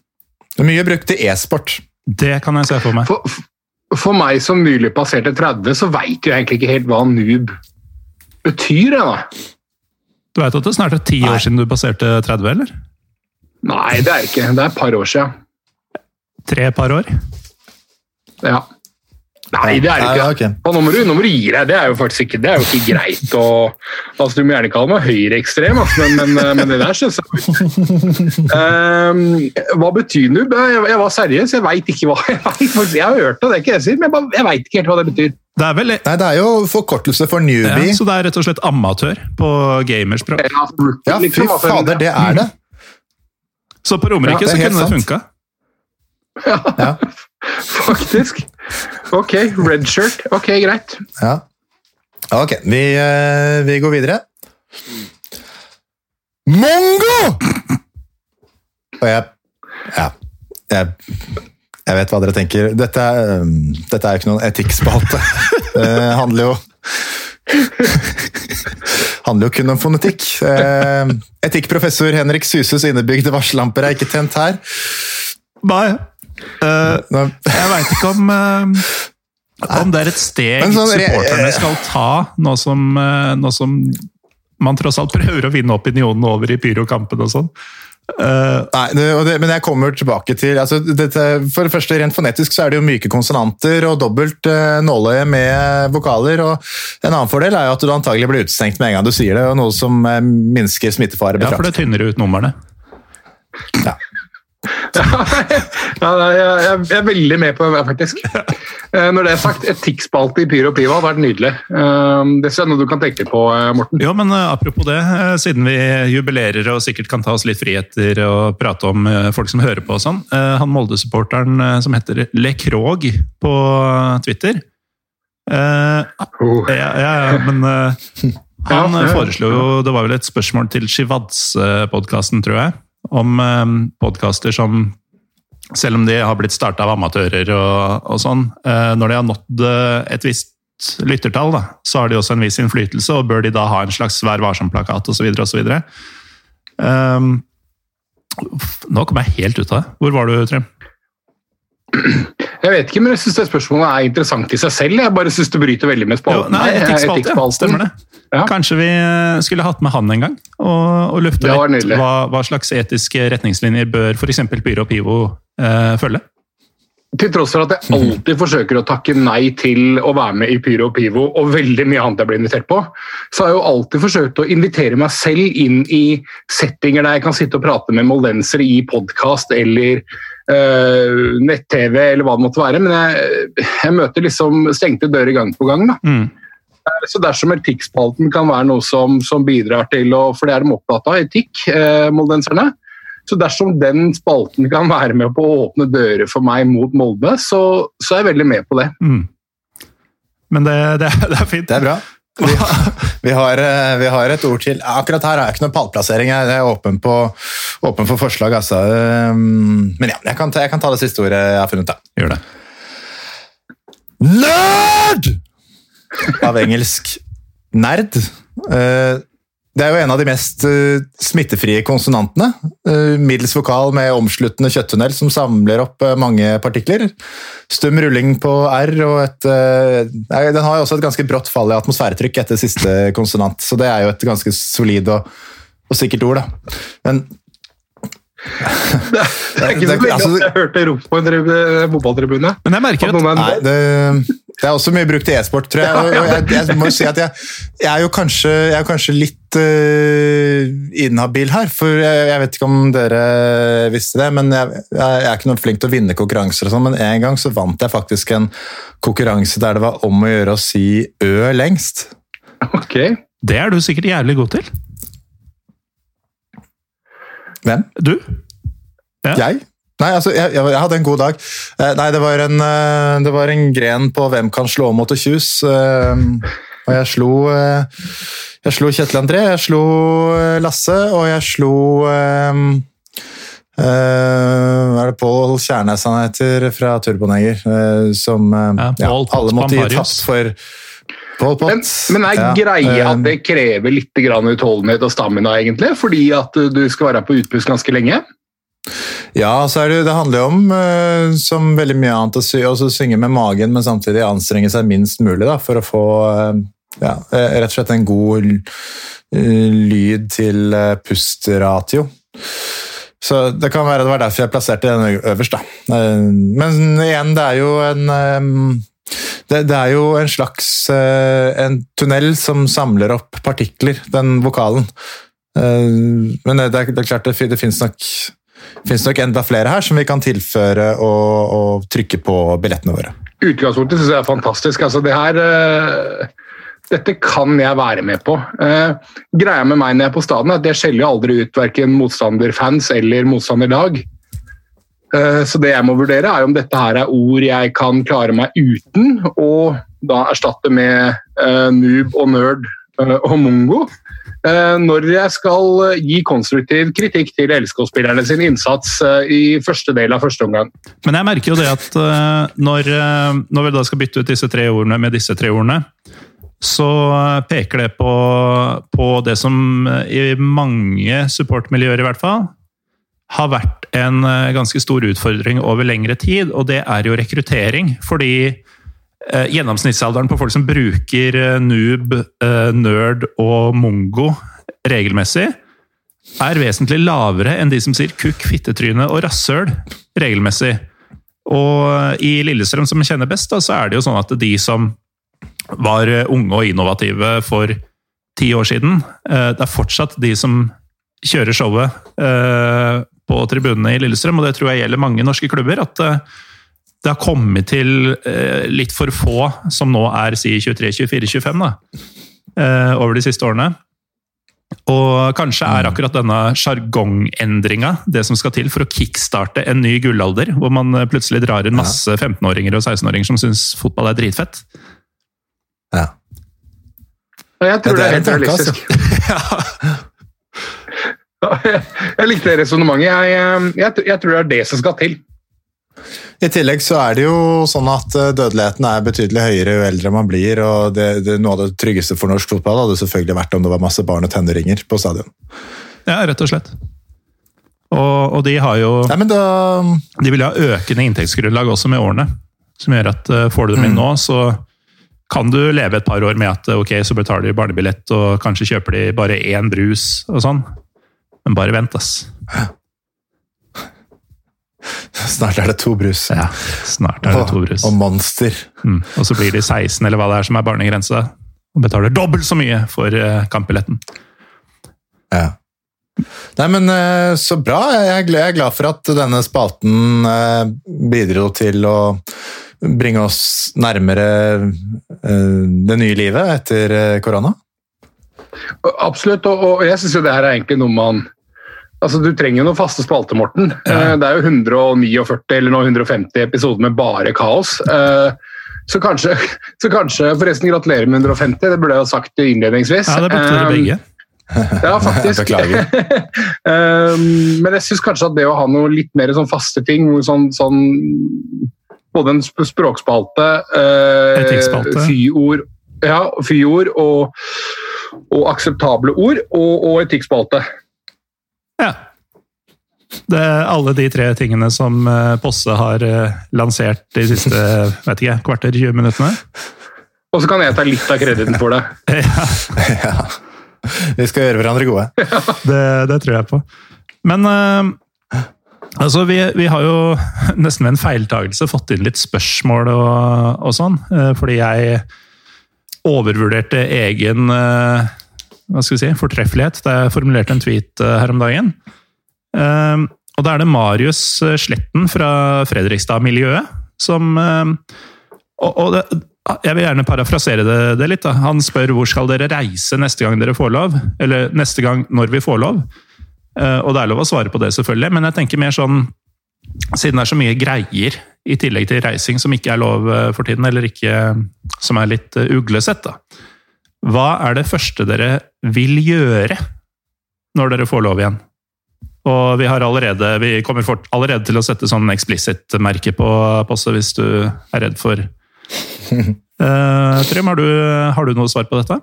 Mye brukt i e-sport. Det kan jeg se for meg. For, for meg som nylig passerte 30, så veit jeg egentlig ikke helt hva noob betyr. Jeg, da. Du veit at det snart er ti år siden du passerte 30, eller? Nei, det er ikke. Det er et par år siden. Tre par år? Ja. Nei, det er det ikke. ja, okay. Nå må, du, nå må du gi deg. Det er jo faktisk ikke, det er jo ikke greit. å- altså, du må gjerne kalle meg høyreekstrem, altså, men, men, men det der syns jeg um, Hva betyr nubb? Jeg, jeg var seriøs. Jeg veit ikke hva jeg vet, faktisk. Jeg har hørt det, det er ikke det jeg sier, men jeg, bare- jeg veit ikke helt hva det betyr. Det er vel Nei, det er jo forkortelse for ja, newbie. Så det er rett og slett amatør på gamerspråk. Ja, Ja, fy altså, fader, det er det! Så på Romerike Ja, det så kunne det sant. funka. Ja, Faktisk. Ok, red shirt. Ok, greit. ja. Ok, vi, eh, vi går videre. Mongo! Og jeg Ja. Jeg, jeg vet hva dere tenker. Dette er, um, dette er jo ikke noen etikkspalte. Det handler jo handler jo kun om fonetikk. Eh, etikkprofessor Henrik Suses innebygde varsellamper er ikke tent her. Nei. Eh, Nå, jeg veit ikke om uh, om det er et steg sånn supporterne skal ta, nå som, uh, nå som man tross alt prøver å vinne opinionen over i pyrokampen og sånn. Eh, Nei, det, men jeg kommer tilbake til altså, dette, For det første, Rent fonetisk så er det jo myke konsonanter og dobbelt uh, nåløye med vokaler. og En annen fordel er jo at du antagelig blir utestengt med en gang du sier det, og noe som eh, minsker smittefare ja, for det tynner ut numrene. ja, nei, jeg, er veldig med på det, faktisk. Eh, Når det er sagt, etikkspalte i Pyro Piva hadde vært nydelig. Eh, Det er noe du kan tenke på, eh, Morten. Jo, men apropos det, siden vi jubilerer og sikkert kan ta oss litt friheter og prate om folk som hører på og sånn. Han Molde-supporteren som heter Le Krog på Twitter. Oh. ja, ja, ja, men han Ja, ja. foreslo jo Det var vel et spørsmål til Shivads-podkasten, tror jeg. Om eh, podkaster som selv om de har blitt starta av amatører og, og sånn, eh, når de har nådd eh, et visst lyttertall, da, så har de også en viss innflytelse, og bør de da ha en slags Vær varsom-plakat osv. osv. Um, nå kom jeg helt ut av det. Hvor var du, Trym? Jeg vet ikke, men jeg syns det spørsmålet er interessant i seg selv. Jeg bare syns det bryter veldig med Jo, spalten. nei, her. Etikkspalte, ja. Stemmer det. Ja. Kanskje vi eh, skulle hatt med han en gang, og, og lufte litt hva, hva slags etiske retningslinjer bør f.eks. Pyro og Pivo eh, følge? Til tross for at jeg alltid forsøker å takke nei til å være med i Pyro og Pivo, og veldig mye annet jeg blir invitert på, så har jeg jo alltid forsøkt å invitere meg selv inn i settinger der jeg kan sitte og prate med moldensere i podkast eller øh, nett-TV eller hva det måtte være. Men jeg, jeg møter liksom stengte dører gang på gang. da. Mm. Så dersom etikkspalten kan være noe som, som bidrar til å For det er de opptatt av, etikk, eh, moldenserne. Så dersom den spalten kan være med på å åpne dører for meg mot Molde, så, så er jeg veldig med på det. Mm. Men det, det, er- det er fint. Det er bra. Vi, vi, har, eh, vi har et ord til. Akkurat her har jeg ikke noen pallplassering. Jeg er åpen, på, åpen for forslag, altså. Um, Men ja, jeg kan, ta, jeg kan ta det siste ordet jeg har funnet. da. Gjør det. Nerd! Av engelsk nerd. Eh, Det er jo en av de mest uh, smittefrie konsonantene. Uh, Middels vokal med omsluttende kjøtttunnel som samler opp uh, mange partikler. Stum rulling på R, og et Den har jo også et ganske brått fall i atmosfæretrykk etter siste konsonant, så det er jo et ganske solid og, og sikkert ord, da. Men Det er ikke så mye veldig altså- jeg hørte rop på en tribu- fotballtribune. Men jeg merker At at noen er- Nei, det, det er også mye brukt i e-sport, tror jeg. Og jeg, jeg må jo si at jeg, jeg er jo kanskje, jeg er kanskje litt uh, inhabil her. For jeg, jeg vet ikke om dere visste det, men jeg, jeg er ikke noe flink til å vinne konkurranser og sånn. Men en gang så vant jeg faktisk en konkurranse der det var om å gjøre å si ø lengst. Ok. det er du sikkert jævlig god til. Hvem? Du? Ja. Jeg? Nei, altså, jeg, jeg, jeg hadde en god dag. Eh, Nei, det var en, eh, det var en gren på Hvem kan slå mot og kjus. eh, Og jeg slo eh, Jeg slo Kjetil André, jeg slo eh, Lasse, og jeg slo eh, Hva er det Pål Kjærnes han heter fra Turboneger? Som Ja, ja, alle måtte gi tapt for. Men, men er Ja, greia eh, at det krever litt grann utholdenhet og stamina, egentlig? Fordi at du skal være på utpust ganske lenge? Ja, så er det, det handler jo om, eh, som veldig mye annet, å sy, også synge med magen, men samtidig anstrenge seg minst mulig da, for å få, eh, ja, rett og slett en god lyd til pustratio. Så det kan være det var derfor jeg plasserte den øverst, da. Men igjen, det er jo en det, det, er jo en slags en tunnel som samler opp partikler, den vokalen. Men det, det er, klart det, det finnes nok finnes nok enda flere her som vi kan tilføre og, og trykke på billettene våre. Utgangspunktet syns jeg er fantastisk. Altså, det her, uh, dette kan jeg være med på. Uh, greia med meg når jeg er på staden, er at jeg skjeller aldri ut verken motstanderfans eller motstanderlag. Uh, så det jeg må vurdere, er om dette her er ord jeg kan klare meg uten, og da erstatte med noob og nerd og mongo. Eh, når jeg skal eh, gi konstruktiv kritikk til LSK-spillerne sin innsats eh, i første del av første omgang. Men jeg merker jo det at når, når vi da skal bytte ut disse tre ordene med disse tre ordene, så peker det på, på det som i mange supportmiljøer i hvert fall har vært en ganske stor utfordring over lengre tid, og det er jo rekruttering. Fordi Eh, gjennomsnittsalderen på folk som bruker eh, noob, eh, nerd og mongo regelmessig, er vesentlig lavere enn de som sier kukk, fittetryne og rasshøl regelmessig. Og i Lillestrøm, som kjenner best, da, så er det jo sånn at de som var unge og innovative for ti år siden, det er fortsatt de som kjører showet på tribunene i Lillestrøm, og det tror jeg gjelder mange norske klubber. at det har kommet til eh, litt for få som nå er si 23, 24, 25 da, eh, over de siste årene. Og kanskje er mm. akkurat denne sjargongendringa det som skal til for å kickstarte en ny gullalder, hvor man eh, plutselig drar inn masse 15-åringer og 16-åringer som syns fotball er dritfett. Ja. Og Jeg tror ja, det, er helt realistisk. Altså. jeg, likte det resonnementet. Jeg, jeg, jeg tror det er det som skal til. I tillegg så er det jo sånn at eh, dødeligheten er betydelig høyere jo eldre man blir. og det, det, Noe av det tryggeste for norsk fotball hadde selvfølgelig vært om det var masse barn og tenåringer på stadion. Ja, rett og slett. Og, og de har jo Nei, da... De vil ha økende inntektsgrunnlag også med årene. Som gjør at uh, får du dem inn mm. nå, så kan du leve et par år med at ok, så betaler de barnebillett og kanskje kjøper de bare én brus og sånn. Men bare vent, ass. Snart er det to brus. Ja, snart er det to brus. Og, og Monster. Mm. Og så blir de 16, eller hva det er som er barnegrensa, og betaler dobbelt så mye for uh, kampbilletten. Ja. Nei, men uh, så bra. Jeg er glad for at denne spalten uh, bidro til å bringe oss nærmere det nye livet etter korona. Absolutt, og jeg syns jo det her er egentlig noe man Altså, Du trenger jo noen faste spalter, Morten. Ja. Eh, det er jo 149 eller nå 150 episoder med bare kaos. Eh, så kanskje, så kanskje Forresten, gratulerer med 150, det burde jeg ha sagt innledningsvis. Ja, det burde dere begge. Eh, ja, faktisk. Beklager. Men jeg syns kanskje at det å ha noe litt mer sånn faste ting, sånn, sånn både en språkspalte, fyord, ja, fyord og, og akseptable ord, og, og etikkspalte. Ja. Det er alle de tre tingene som eh, Posse har eh, lansert de siste vet ikke, kvarter 20 minuttene. Og så kan jeg ta litt av krediten for det. ja. ja. Vi skal gjøre hverandre gode. det, det, tror jeg på. Men uh, altså, vi, vi, har jo nesten ved en feiltagelse fått inn litt spørsmål og, og sånn. Uh, fordi jeg overvurderte egen uh, hva skal vi si, fortreffelighet da jeg formulerte en tweet eh, her om dagen. Ehm, og da er det Marius eh, Sletten fra Fredrikstad-miljøet som Og, Og, det, jeg vil gjerne parafrasere det, det, litt. Da. Han spør hvor skal dere reise neste gang dere får lov? Eller neste gang når vi får lov? Og det er lov å svare på det, selvfølgelig, men jeg tenker mer sånn Siden det er så mye greier i tillegg til reising som ikke er lov for tiden, eller ikke, som er litt uglesett, da. Hva er det første dere vil gjøre når dere får lov igjen? Og vi, har allerede, vi kommer fort, allerede til å sette sånn explicit-merke på passet hvis du er redd for uh, Trym, har du, har du noe svar på dette?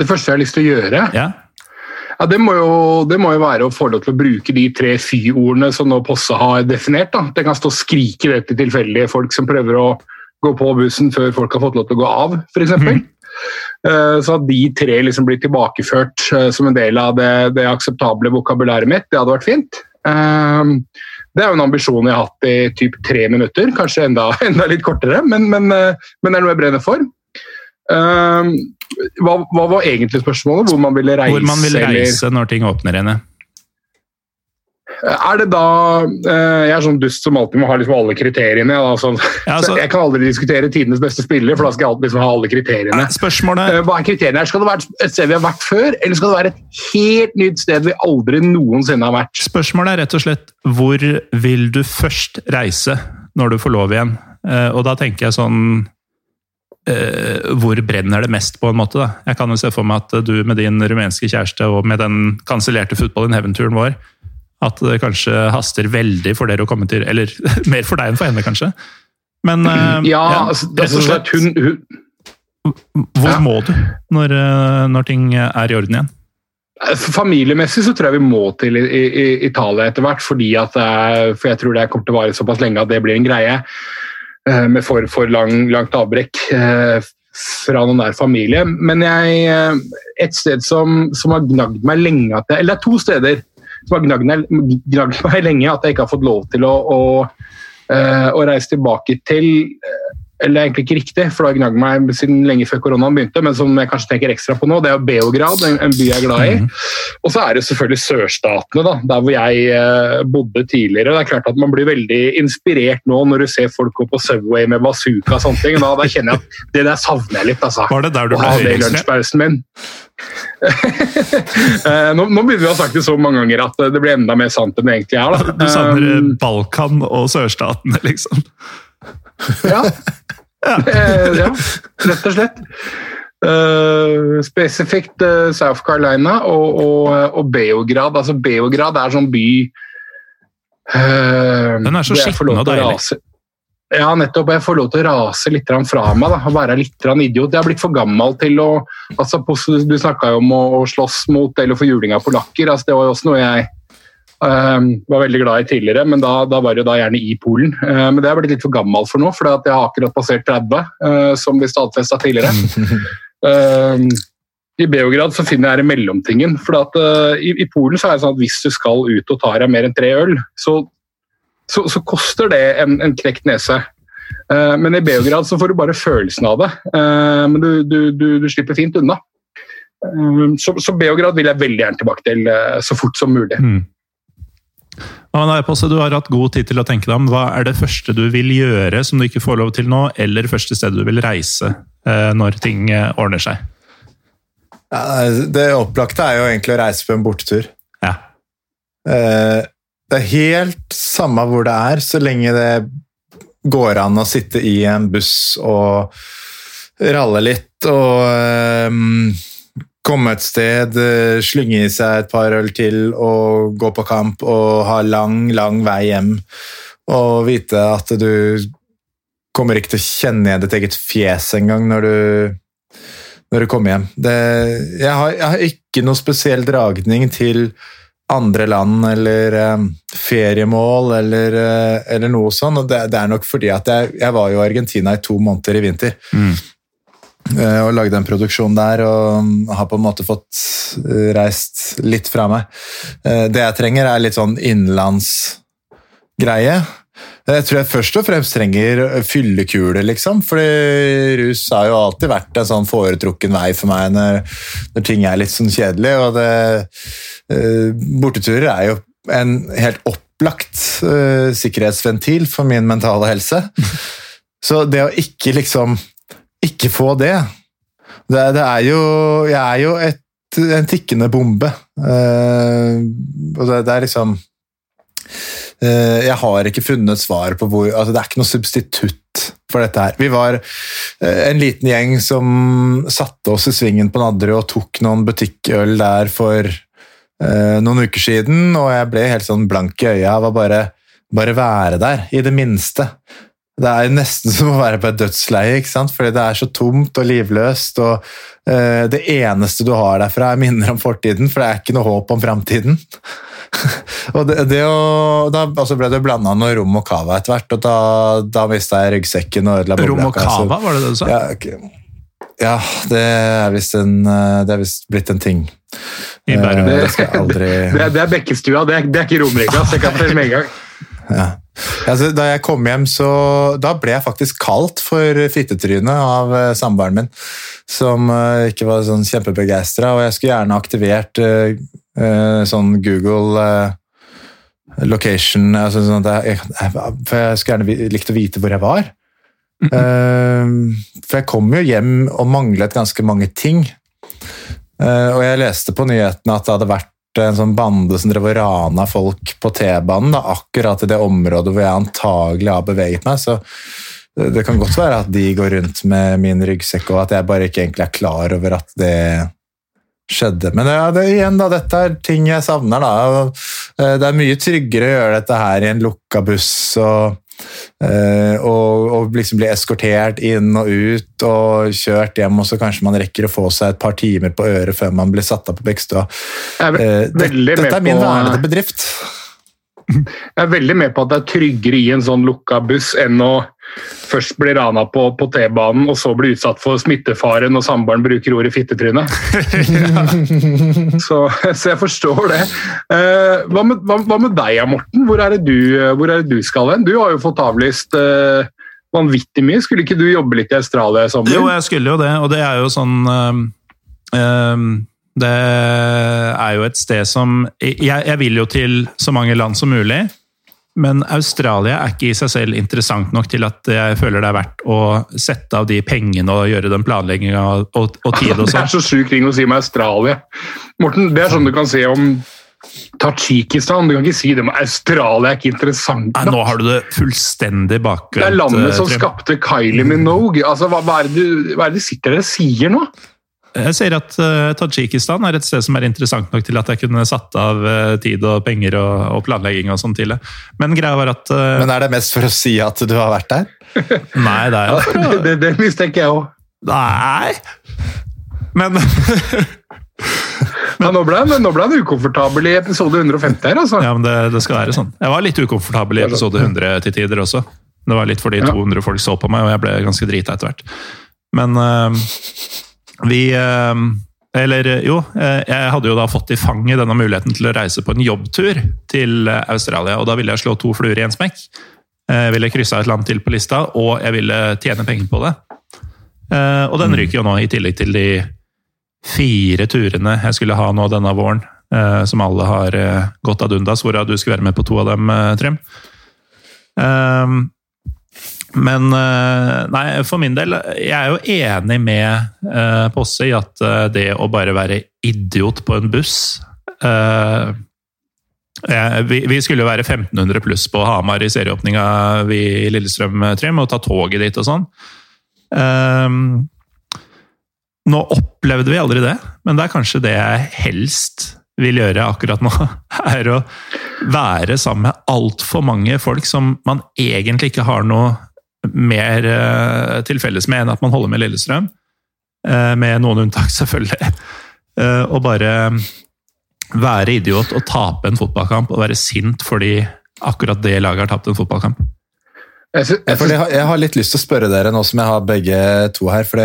Det første jeg har lyst til å gjøre? Ja. Ja, det må, jo, det må, jo, være å få lov til å bruke de tre fy-ordene som nå Posse har definert. Da. Det kan stå og skrike det til tilfeldige folk som prøver å gå på bussen før folk har fått lov til å gå av, f.eks. Mm. Eh, så at de tre liksom blir tilbakeført eh, som en del av det, det akseptable vokabulæret mitt, det hadde vært fint. Eh, det er jo en ambisjon jeg har hatt i typ tre minutter, kanskje enda, enda litt kortere, men, men, men, det er noe jeg brenner for. Hva, hva, var egentlig spørsmålet? Hvor man ville reise? Hvor man ville reise når ting åpner igjen. Er det da eh, Jeg er sånn dust som alltid må ha liksom alle kriteriene. Altså, ja, så, jeg kan aldri diskutere tidenes beste spiller, for da skal jeg alltid liksom ha alle kriteriene. Spørsmålet... Eh, hva er kriteriene her? Skal det være et sted vi har vært før, eller skal det være et helt nytt sted vi aldri noensinne har vært? Spørsmålet er rett og slett hvor vil du først reise når du får lov igjen? Eh, og da tenker jeg sånn hvor brenner det mest, på en måte. da. Jeg kan jo se for meg at du med din rumenske kjæreste og med den kansellerte Football in Heaven-turen vår at det kanskje haster veldig for dere å komme til Eller mer for deg enn for henne, kanskje. Men uh, ja, ja, altså, rett og slett hun, hun Hvor ja. må du når, eh, når, ting er i orden igjen? Familiemessig så tror jeg vi må til i, i, Italia etter hvert, fordi at for jeg tror det kommer til å vare såpass lenge at det blir en greie. Med for, for lang, langt avbrekk fra noen nær familie. Men jeg, et sted som, som har gnagd meg lenge at jeg, Eller det er to steder som har gnagd meg lenge, at jeg ikke har fått lov til å, å, uh, å reise tilbake til eller egentlig ikke riktig, for det har gnagd meg siden lenge før koronaen begynte, men som jeg kanskje tenker ekstra på nå, det er Beograd, en, by jeg er glad i. Mm. Og så er det selvfølgelig sørstatene, da, der hvor jeg eh, bodde tidligere. Det er klart at Man blir veldig inspirert nå når du ser folk gå på Subway med bazooka og sånne ting. Da, da kjenner jeg at det der savner jeg litt. altså. Var det der du ble høyreekstrem? Eh, nå, nå, begynner vi å ha sagt det så mange ganger at det blir enda mer sant enn det egentlig er. Da. Du savner um, Balkan og sørstatene, liksom? Ja. ja. Eh, ja. rett og slett. Uh, spesifikt uh, South Carolina og, og, og, Beograd. Altså Beograd er sånn by uh, Den er så skitten og deilig. Ja, nettopp. Jeg får lov til å rase litt fra meg. Da. Være litt idiot. Jeg har blitt for gammel til å altså, Du snakka jo om å, slåss mot eller få juling av polakker. Altså, det var jo også noe jeg uh, var veldig glad i tidligere, men da, da var det da gjerne i Polen. Uh, men det har blitt litt for gammel for nå, for jeg har akkurat passert 30, uh, som vi stadfesta tidligere. Ehm, I Beograd så finner jeg det mellomtingen. for at, i, i, Polen så er det sånn at hvis du skal ut og tar deg mer enn tre øl, så så, så koster det en, en knekt nese. Uh, men i Beograd så får du bare følelsen av det. Uh, men du, du, du, du, slipper fint unna. Uh, så, så, Beograd vil jeg veldig gjerne tilbake til så fort som mulig. Mm. Du har hatt god tid til å tenke deg om. Hva er det første du vil gjøre som du ikke får lov til nå, eller første stedet du vil reise når ting ordner seg? Ja, det opplagte er jo egentlig å reise på en bortetur. Ja. Det er helt samme hvor det er, så lenge det går an å sitte i en buss og ralle litt og um, komme et sted, eh, slynge i seg et par øl til og gå på kamp og ha lang, lang vei hjem og vite at du kommer ikke til å kjenne igjen ditt eget fjes engang når du, når du kommer hjem. Det, jeg, har, jeg har ikke noe spesiell dragning til andre land eller eh, feriemål eller, eh, eller, noe sånt. Og det, det, er nok fordi at jeg, jeg, var jo i Argentina i to måneder i vinter. Mm. Eh, og lagde en produksjon der og har på en måte fått uh, reist litt fra meg. det jeg trenger, er litt sånn innenlandsgreie. Jeg tror jeg først og fremst trenger fyllekule, liksom. Fordi rus har jo alltid vært en sånn foretrukken vei for meg når, når ting er litt sånn kjedelig. Og det, uh, borteturer er jo en helt opplagt uh, sikkerhetsventil for min mentale helse. Så det å ikke liksom Ikke få det Det, det er jo Jeg er jo et, en tikkende bombe. Uh, og det, det er liksom Eh, jeg har ikke funnet svar på hvor altså Det er ikke noe substitutt for dette her. Vi var eh, en liten gjeng som satte oss i svingen på Nadderud og tok noen butikkøl der for uh, noen uker siden, og jeg ble helt sånn blank i øya av å bare, bare være der, i det minste. Det er nesten som å være på et dødsleie, ikke sant? fordi det er så tomt og livløst. og uh, Det eneste du har derfra, er minner om fortiden, for det er ikke noe håp om framtiden. og det, det å, da altså ble det blanda noe rom og cava etter hvert, og da, da mista jeg ryggsekken og ødela Rom og cava, var det det du sa? Ja, Ja, det er visst en, eh, det visst blitt en ting. I Bærum. Eh, Det skal jeg aldri Det, er- det er Bekkestua, det er, det er ikke Romerika. Så Jeg kan fortelle med en gang. ja. altså, Da jeg kom hjem, så Da ble jeg faktisk kalt for fittetryne av uh, samboeren min, som uh, ikke var sånn kjempebegeistra. Og jeg skulle gjerne aktivert eh, sånn Google eh, location altså sånn jeg, jeg, For jeg skulle gjerne likt å vite hvor jeg var. Eh, for jeg kom jo hjem og manglet ganske mange ting. Eh, og jeg leste på nyhetene at det hadde vært en sånn bande som drev og rana folk på T-banen, akkurat i det området hvor jeg antagelig har beveget meg. Så det det kan godt være at de går rundt med min ryggsekk, og at jeg bare ikke egentlig er klar over at det skjedde. Men ja, det, igjen, da, dette er ting jeg savner. Da. Eh, Det er mye tryggere å gjøre dette her i en lukka buss. og Eh, og, og liksom bli eskortert inn og ut og kjørt hjem, og så kanskje man rekker å få seg et par timer på øret før man blir satt av på Bekkestua. Eh, dette er min vernede bedrift. Jeg er veldig med på at det er tryggere i en sånn lukka buss enn å først bli rana på, på T-banen, og så bli utsatt for smittefare når samboeren bruker ordet fittetryne. så, så jeg forstår det. Eh, hva, med, hva, hva med deg, Morten? Hvor er det du, hvor er det du skal hen? Du har jo fått avlyst eh, vanvittig mye. Skulle ikke du jobbe litt i Australia i sommer? Jo, jeg skulle jo det, og det er jo sånn øhm, øhm, Det er jo et sted som jeg, jeg vil jo til så mange land som mulig, men Australia er ikke i seg selv interessant nok til at jeg føler det er verdt å sette av de pengene og gjøre den planlegginga og, og, og tid og Det er sånn. så sjuk ting å si om Australia. Morten, det er sånn du kan se om Tadsjikistan. Du kan ikke si det om Australia er ikke interessant Nei, nok. nå har du det fullstendig bakvendt. Det er landet som skapte Kylie Minogue. Altså, hva, hva, er det du, hva er det du sitter der og sier nå? Jeg sier at uh, Tadsjikistan er et sted som er interessant nok til at jeg kunne satt av uh, tid og penger og, og planlegging og sånn til det. Men greia var at uh, Men er det mest for å si at du har vært der? Nei, det er jo for å Det, det mistenker jeg òg. Nei! Men Ja, nå ble han nå ble han ukomfortabel i episode 150 her, altså. Ja, men det, det skal være sånn. Jeg var litt ukomfortabel i episode 100 til tider også. Det var litt fordi Ja. 200 folk så på meg, og jeg ble ganske drita etter hvert. Men eh, vi eh, Eller jo, eh, jeg hadde jo da fått i fanget denne muligheten til å reise på en jobbtur til eh, Australia, og da ville jeg slå to fluer i en smekk. Eh, Jeg ville kryssa et land til på lista, og jeg ville tjene penger på det. Eh, Og den ryker jo nå, i tillegg til de fire turene jeg skulle ha nå denne våren, eh, som alle har eh, gått ad undas, hvorav du skulle være med på to av dem, eh, Trym. Men eh, nei, for min del, jeg er jo enig med eh, Posse i at eh, det å bare være idiot på en buss eh, jeg- vi, vi skulle jo være 1500 pluss på Hamar i serieåpninga i Lillestrøm, eh, Trym, og ta toget dit og sånn. Ehm, nå opplevde vi aldri det, men det er kanskje det jeg helst vil gjøre akkurat nå. Er å være sammen med altfor mange folk som man egentlig ikke har noe mer eh, til felles med enn at man holder med Lillestrøm. Eh, med noen unntak, selvfølgelig. Eh, og bare være idiot og tape en fotballkamp og være sint fordi akkurat det laget har tapt en fotballkamp. Jeg synes, jeg synes... jeg, har, jeg har litt lyst til å spørre dere nå som jeg har begge to her. for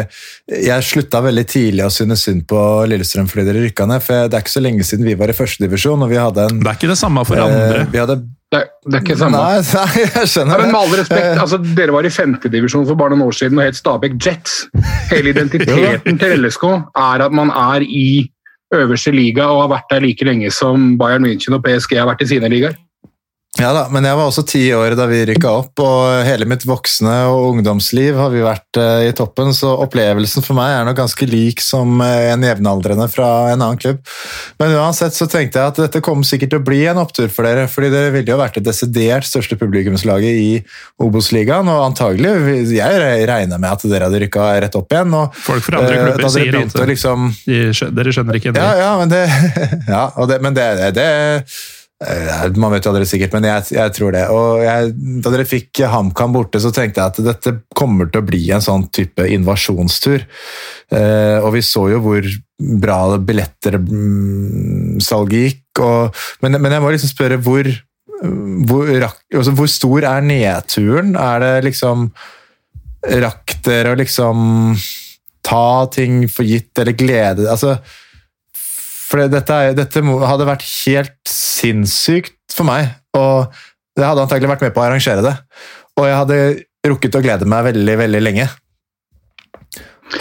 Jeg slutta veldig tidlig å synes synd på Lillestrøm fordi dere rykka ned. for Det er ikke så lenge siden vi var i førstedivisjon Det er ikke det samme for eh, vi hadde, det, det er ikke samme. Nei, nei, jeg skjønner skjønner men med all respekt, altså, Dere var i femtedivisjon for bare noen år siden og het Stabæk Jets. Hele identiteten til LSK er at man er i øverste liga og har vært der like lenge som Bayern München og PSG har vært i sine ligaer. Ja da, Men jeg var også ti år da vi rykka opp, og hele mitt voksne og ungdomsliv har vi vært eh, i toppen, så opplevelsen for meg er nok ganske lik som eh, en jevnaldrende fra en annen klubb. Men uansett så tenkte jeg at dette kom sikkert til å bli en opptur for dere, fordi dere ville jo vært det desidert største publikumslaget i Obos-ligaen, og antagelig, jeg regner med at dere hadde rykka rett opp igjen. Og, Folk fra andre eh, klubber dere sier at det. liksom de skjønner, dere skjønner ikke en ja, dritt. ja, men det, ja, det, men det, det eh, Man vet jo aldri sikkert, men jeg, jeg tror det. Og jeg, da dere fikk HamKam borte, så tenkte jeg at dette kommer til å bli en sånn type invasjonstur. Eh, og vi så jo hvor bra billettsalget gikk. Og, men, men jeg må liksom spørre hvor, hvor, altså, hvor stor er nedturen? Er det liksom Rakk dere å liksom ta ting for gitt eller glede altså, For dette, dette hadde vært helt sinnssykt for meg, og jeg hadde antagelig vært med på å arrangere det. Og jeg hadde rukket å glede meg veldig, veldig lenge.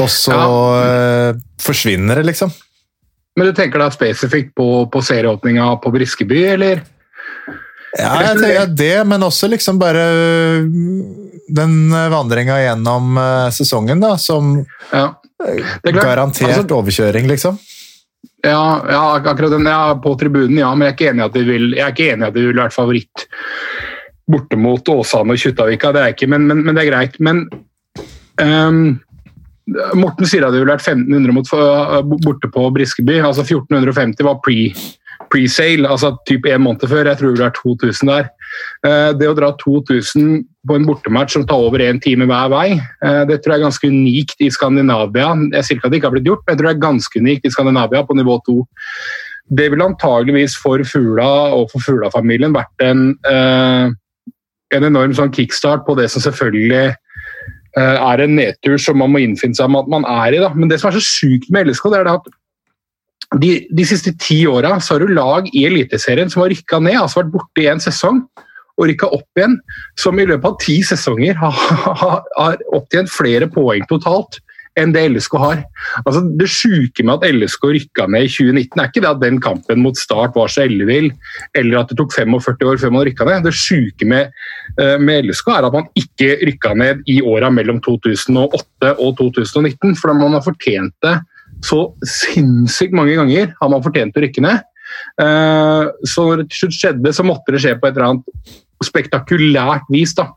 Og så eh, forsvinner det, liksom. Men du tenker da spesifikt på, på serieåpninga på Briskeby, eller? Ja, jeg tenker det, men også liksom bare øh, den vandringa gjennom øh, sesongen, da, som Ja. Er garantert altså- overkjøring, liksom. Ja, ja, akkurat den. Ja, på tribunen, ja, men jeg er ikke enig i at de vil, jeg er ikke enig at de vil være favoritt borte mot Åsane og Kjuttavika. Det er ikke, men, men, men det er greit. Men um, Morten sier at det ville vært 1500 mot, uh, borte på Briskeby. altså 1450 var pre pre-sale, altså typ en måned før. Jeg tror det ville vært 2000 der. Eh, det å dra 2000 på en bortematch som tar over én time hver vei, eh, det tror jeg er ganske unikt i Skandinavia. Jeg sier ikke at det ikke har blitt gjort, men jeg tror det er ganske unikt i Skandinavia på nivå 2. Det ville antageligvis for Fugla og for fuglafamilien vært en, eh, en enorm sånn kickstart på det som selvfølgelig er en nedtur som man må innfinne seg med at man er i. Da. Men det som er så sjukt med LSK, det er det at de, de siste ti åra har du lag i Eliteserien som har rykka ned, altså vært borte i en sesong og rykka opp igjen, som i løpet av ti sesonger har, har, har opptjent flere poeng totalt enn det LSK har. Altså, det sjuke med at LSK rykka ned i 2019, er ikke det at den kampen mot Start var så ellevill, eller at det tok 45 år før man rykka ned. Det sjuke med, eh, med LSK er at man ikke rykka ned i åra mellom 2008 og 2019, for man har fortjent det så sinnssykt mange ganger har man fortjent å rykke ned. Eh, Så når det skjedde, så måtte det skje på et eller annet spektakulært vis. da.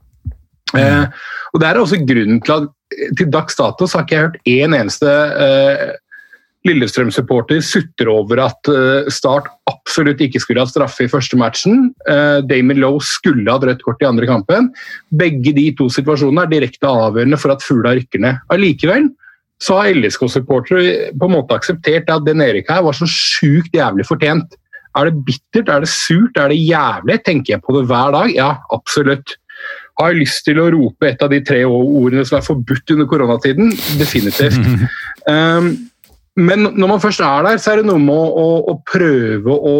Eh, og Det er også grunnen til at til dags dato så har ikke jeg hørt én eneste eh, Lillestrøm-supporter sutre over at eh, Start absolutt ikke skulle ha straffe i første matchen. Eh, Damon Lowe skulle ha rødt kort i andre kampen. Begge de to situasjonene er direkte avgjørende for at Fugla rykker ned. Allikevel så har LSK-supportere på en måte akseptert at den Erik her var så sjukt jævlig fortjent. Er det bittert, er det surt, er det jævlig? Tenker jeg på det hver dag? Ja, absolutt. Har jeg lyst til å rope et av de tre ordene som er forbudt under koronatiden? Definitivt. Um, men når man først er der, så er det noe med å, å, å prøve å,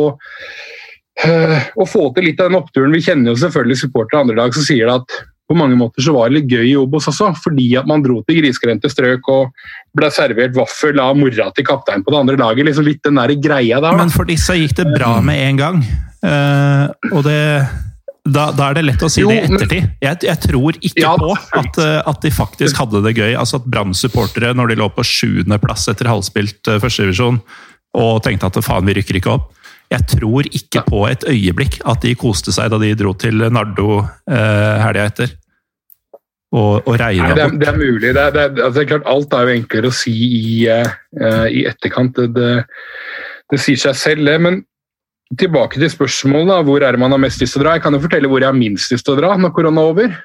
uh, å få til litt av den oppturen. Vi kjenner jo selvfølgelig supportere andre dag som sier det at på mange måter så var det litt gøy i Obos også, fordi at man dro til grisgrendte strøk og ble servert vaffel av mora til kapteinen på det andre laget. liksom Litt den der greia der. Men for disse gikk det bra med en gang. uh, og det da, da er det lett å si Jo, det i ettertid. Jeg, jeg tror ikke Ja, på at, eh, at de faktisk hadde det gøy. Altså at Brann-supportere, når de lå på sjuendeplass etter halvspilt uh, førstedivisjon og tenkte at faen, vi rykker ikke opp Jeg tror ikke på et øyeblikk at de koste seg da de dro til Nardo uh, helga etter. Og, og Nei, det, er, det er mulig. Det er, det, er, altså, klart Alt er jo enklere å si i, uh, i etterkant. Det, sier seg selv, det. Men tilbake til spørsmålet. da, Hvor er det man har mest lyst til å dra? Jeg kan jo fortelle hvor jeg har minst lyst til å dra når korona er over.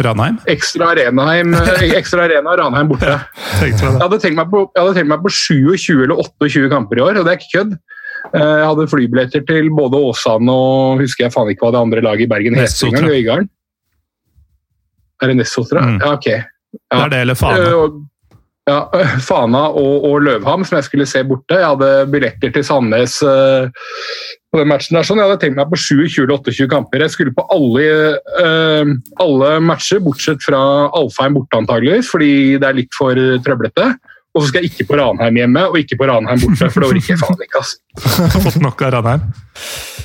Ranheim? Ekstra Arenaheim, eh, ekstra arena Ranheim borte. Jeg hadde tenkt meg på, jeg hadde tenkt meg på 27 eller 28 kamper i år, og det er ikke kødd. Eh, Jeg hadde flybilletter til både Åsane og husker jeg faen ikke hva det andre laget i Bergen het engang. Øygarden. Er det Nessotra? Mm. Ja, ok. Det er det eller faen. Eh, Ja, Fana og, og Løvham, som jeg skulle se borte. Jeg hadde billetter til Sandnes eh, på den matchen. der. Sånn. Jeg hadde tenkt meg på 27 eller 28 kamper. Jeg skulle på alle, eh, alle matcher, bortsett fra Alfheim borte antageligvis, fordi det er litt for trøblete. Og så skal jeg ikke på Ranheim hjemme, og ikke på Ranheim borte, for det orker jeg faen ikke. ass. Fått nok av Ranheim.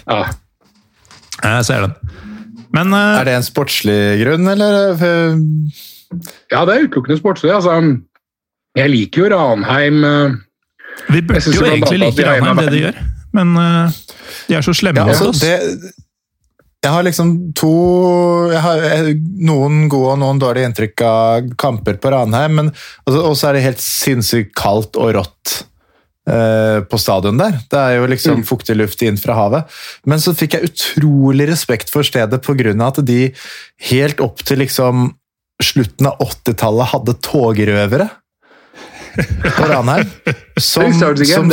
Ja. Jeg ser den. Men uh, Er det en sportslig grunn, eller? ja, det er utelukkende sportslig. Altså, jeg liker jo Ranheim. eh, vi burde jo egentlig like Ranheim, det de gjør. Men uh, de er så slemme Ja, altså, oss. det, jeg har liksom to jeg har Noen gode og noen dårlige inntrykk av kamper på Ranheim, men også og så er det helt sinnssykt kaldt og rått eh, på stadion der. Det er jo liksom Mm. fuktig luft inn fra havet. Men så fikk jeg utrolig respekt for stedet pga. at de helt opp til liksom slutten av 80-tallet hadde togrøvere på Ranheim. Som, som.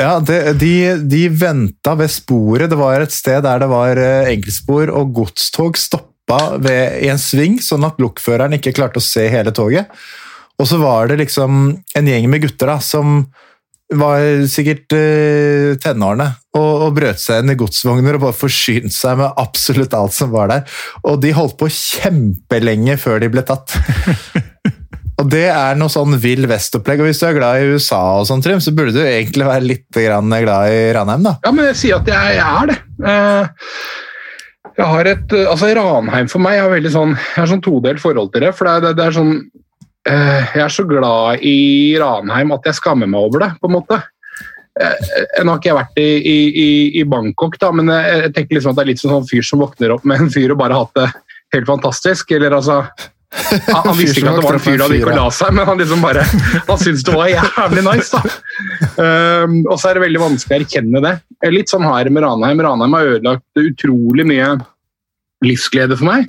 Ja, det, de, de venta ved sporet. Det var et sted der det var eh, enkeltspor, og godstog stoppa ved, i en sving, sånn at lokføreren ikke klarte å se hele toget. Og så var det liksom en gjeng med gutter da, som var sikkert uh, tenårene og, og brøt seg inn i godsvogner og bare forsynte seg med absolutt alt som var der. Og de holdt på kjempelenge før de ble tatt. og det er noe sånn vill vest-opplegg. Og hvis du er glad i USA, og sånn, Trym, så burde du egentlig være litt glad i Ranheim, da. Ja, men jeg sier at jeg, jeg er det. Eh, Jeg har et, eh, altså Ranheim for meg har veldig sånn, jeg har sånn todelt forhold til det. for det, er- det, er sånn, eh, Jeg er så glad i Ranheim at jeg skammer meg over det, på en måte. Nå har ikke jeg vært i, i, i- Bangkok, da, men jeg, tenker liksom at det er litt sånn fyr som våkner opp med en fyr og bare hatt det helt fantastisk. eller altså... Han, han visste ikke at det var en fyr da han gikk og la seg, men han liksom bare, han syntes det var jævlig nice. da. Um, og så er det veldig vanskelig å erkjenne det. Litt sånn her med Ranheim. Ranheim har ødelagt utrolig mye livsglede for meg.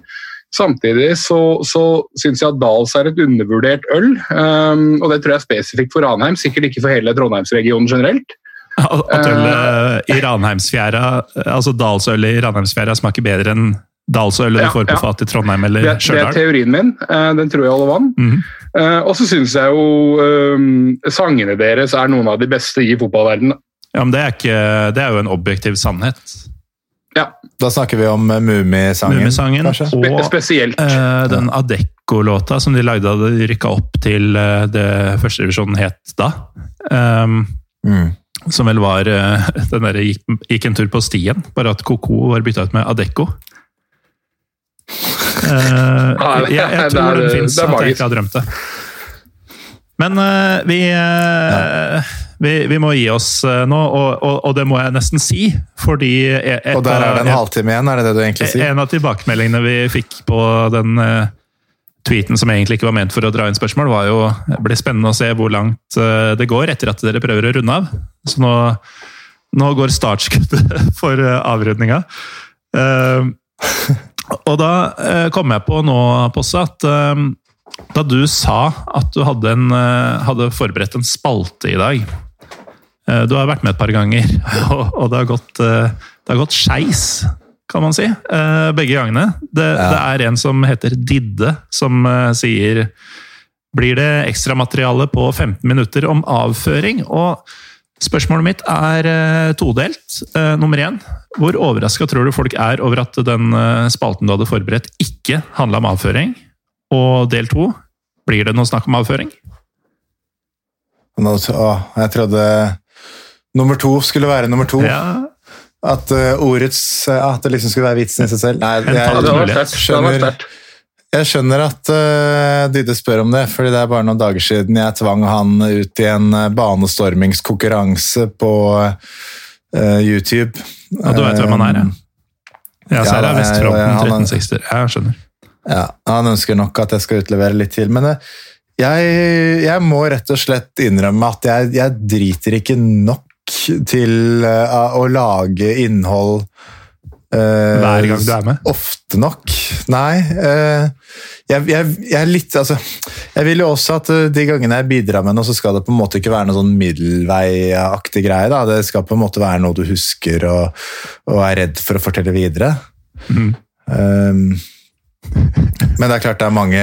Samtidig så, så syns jeg at Dals er et undervurdert øl, um, og det tror jeg er spesifikt for Ranheim, sikkert ikke for hele Trondheimsregionen generelt. At ølet i Ranheimsfjæra, altså Dalsølet i Ranheimsfjæra smaker bedre enn Dalsølet Ja, du får på ja. fat i Trondheim Det, Stjørdal? det er teorien min. Uh, den tror jeg holder vann. Mm -hmm. og så syns jeg jo um, sangene deres er noen av de beste i fotballverdenen. Ja, men det er, ikke, det er jo en objektiv sannhet. Ja. Da snakker vi om Mumisangen, Mummisangen kanskje? Og spesielt. eh, den Adecco-låta som de lagde da de rykka opp til eh, det førstedivisjonen het da. Um, Mm. som vel var eh, den der gikk, gikk en tur på stien, bare at Coco var bytta ut med Adecco. Eh, jeg, jeg tror den fins, at jeg ikke har drømt det. Men eh, vi, eh, vi Vi må gi oss nå, og, og, og det må jeg nesten si, fordi et Og der er det en halvtime igjen, er det det du egentlig sier? en av tilbakemeldingene vi fikk på den tweeten som egentlig ikke var ment for å dra inn spørsmål, var jo Det blir spennende å se hvor langt det går etter at dere prøver å runde av. Så nå, nå går startskuddet for uh, avrundinga. Eh, og da eh, kom jeg på nå, Posse, at eh, da du sa at du hadde, en, eh, hadde forberedt en spalte i dag eh, Du har vært med et par ganger, og, og det har gått, eh, gått skeis, kan man si. eh, Begge gangene. Det, Ja. det er en som heter Didde, som eh, sier Blir det ekstramateriale på 15 minutter om avføring? Og spørsmålet mitt er eh, todelt. Eh, Nummer én, hvor overraska tror du folk er over at den eh, spalten du hadde forberedt, ikke handla om avføring? Og del to, blir det noe snakk om avføring? Nå, å, jeg trodde nummer to skulle være nummer to. Ja, At uh, ordets At det liksom skulle være vitsen i seg selv. Nei, jeg, jeg, skjønner, sterkt. Jeg skjønner at uh, Didde spør om det, fordi det er bare noen dager siden jeg tvang han ut i en eh, banestormingskonkurranse på uh, YouTube. og du veit hvem han er, ja? Ja, så Ja, det er jeg- Vestfronten er- 1360. Jeg skjønner. Ja, Han ønsker nok at jeg skal utlevere litt til, men jeg, jeg må rett og slett innrømme at jeg, jeg driter ikke nok til uh, å lage innhold eh, Hver gang du er med? Ofte nok. Nei. Uh, jeg, jeg, jeg er litt Altså, jeg vil jo også at eh, de gangene jeg bidrar med noe, så skal det på en måte ikke være noe sånn middelveiaktig greie. da. Det skal på en måte være noe du husker og, og er redd for å fortelle videre. Mm. Uh, men det er klart det er mange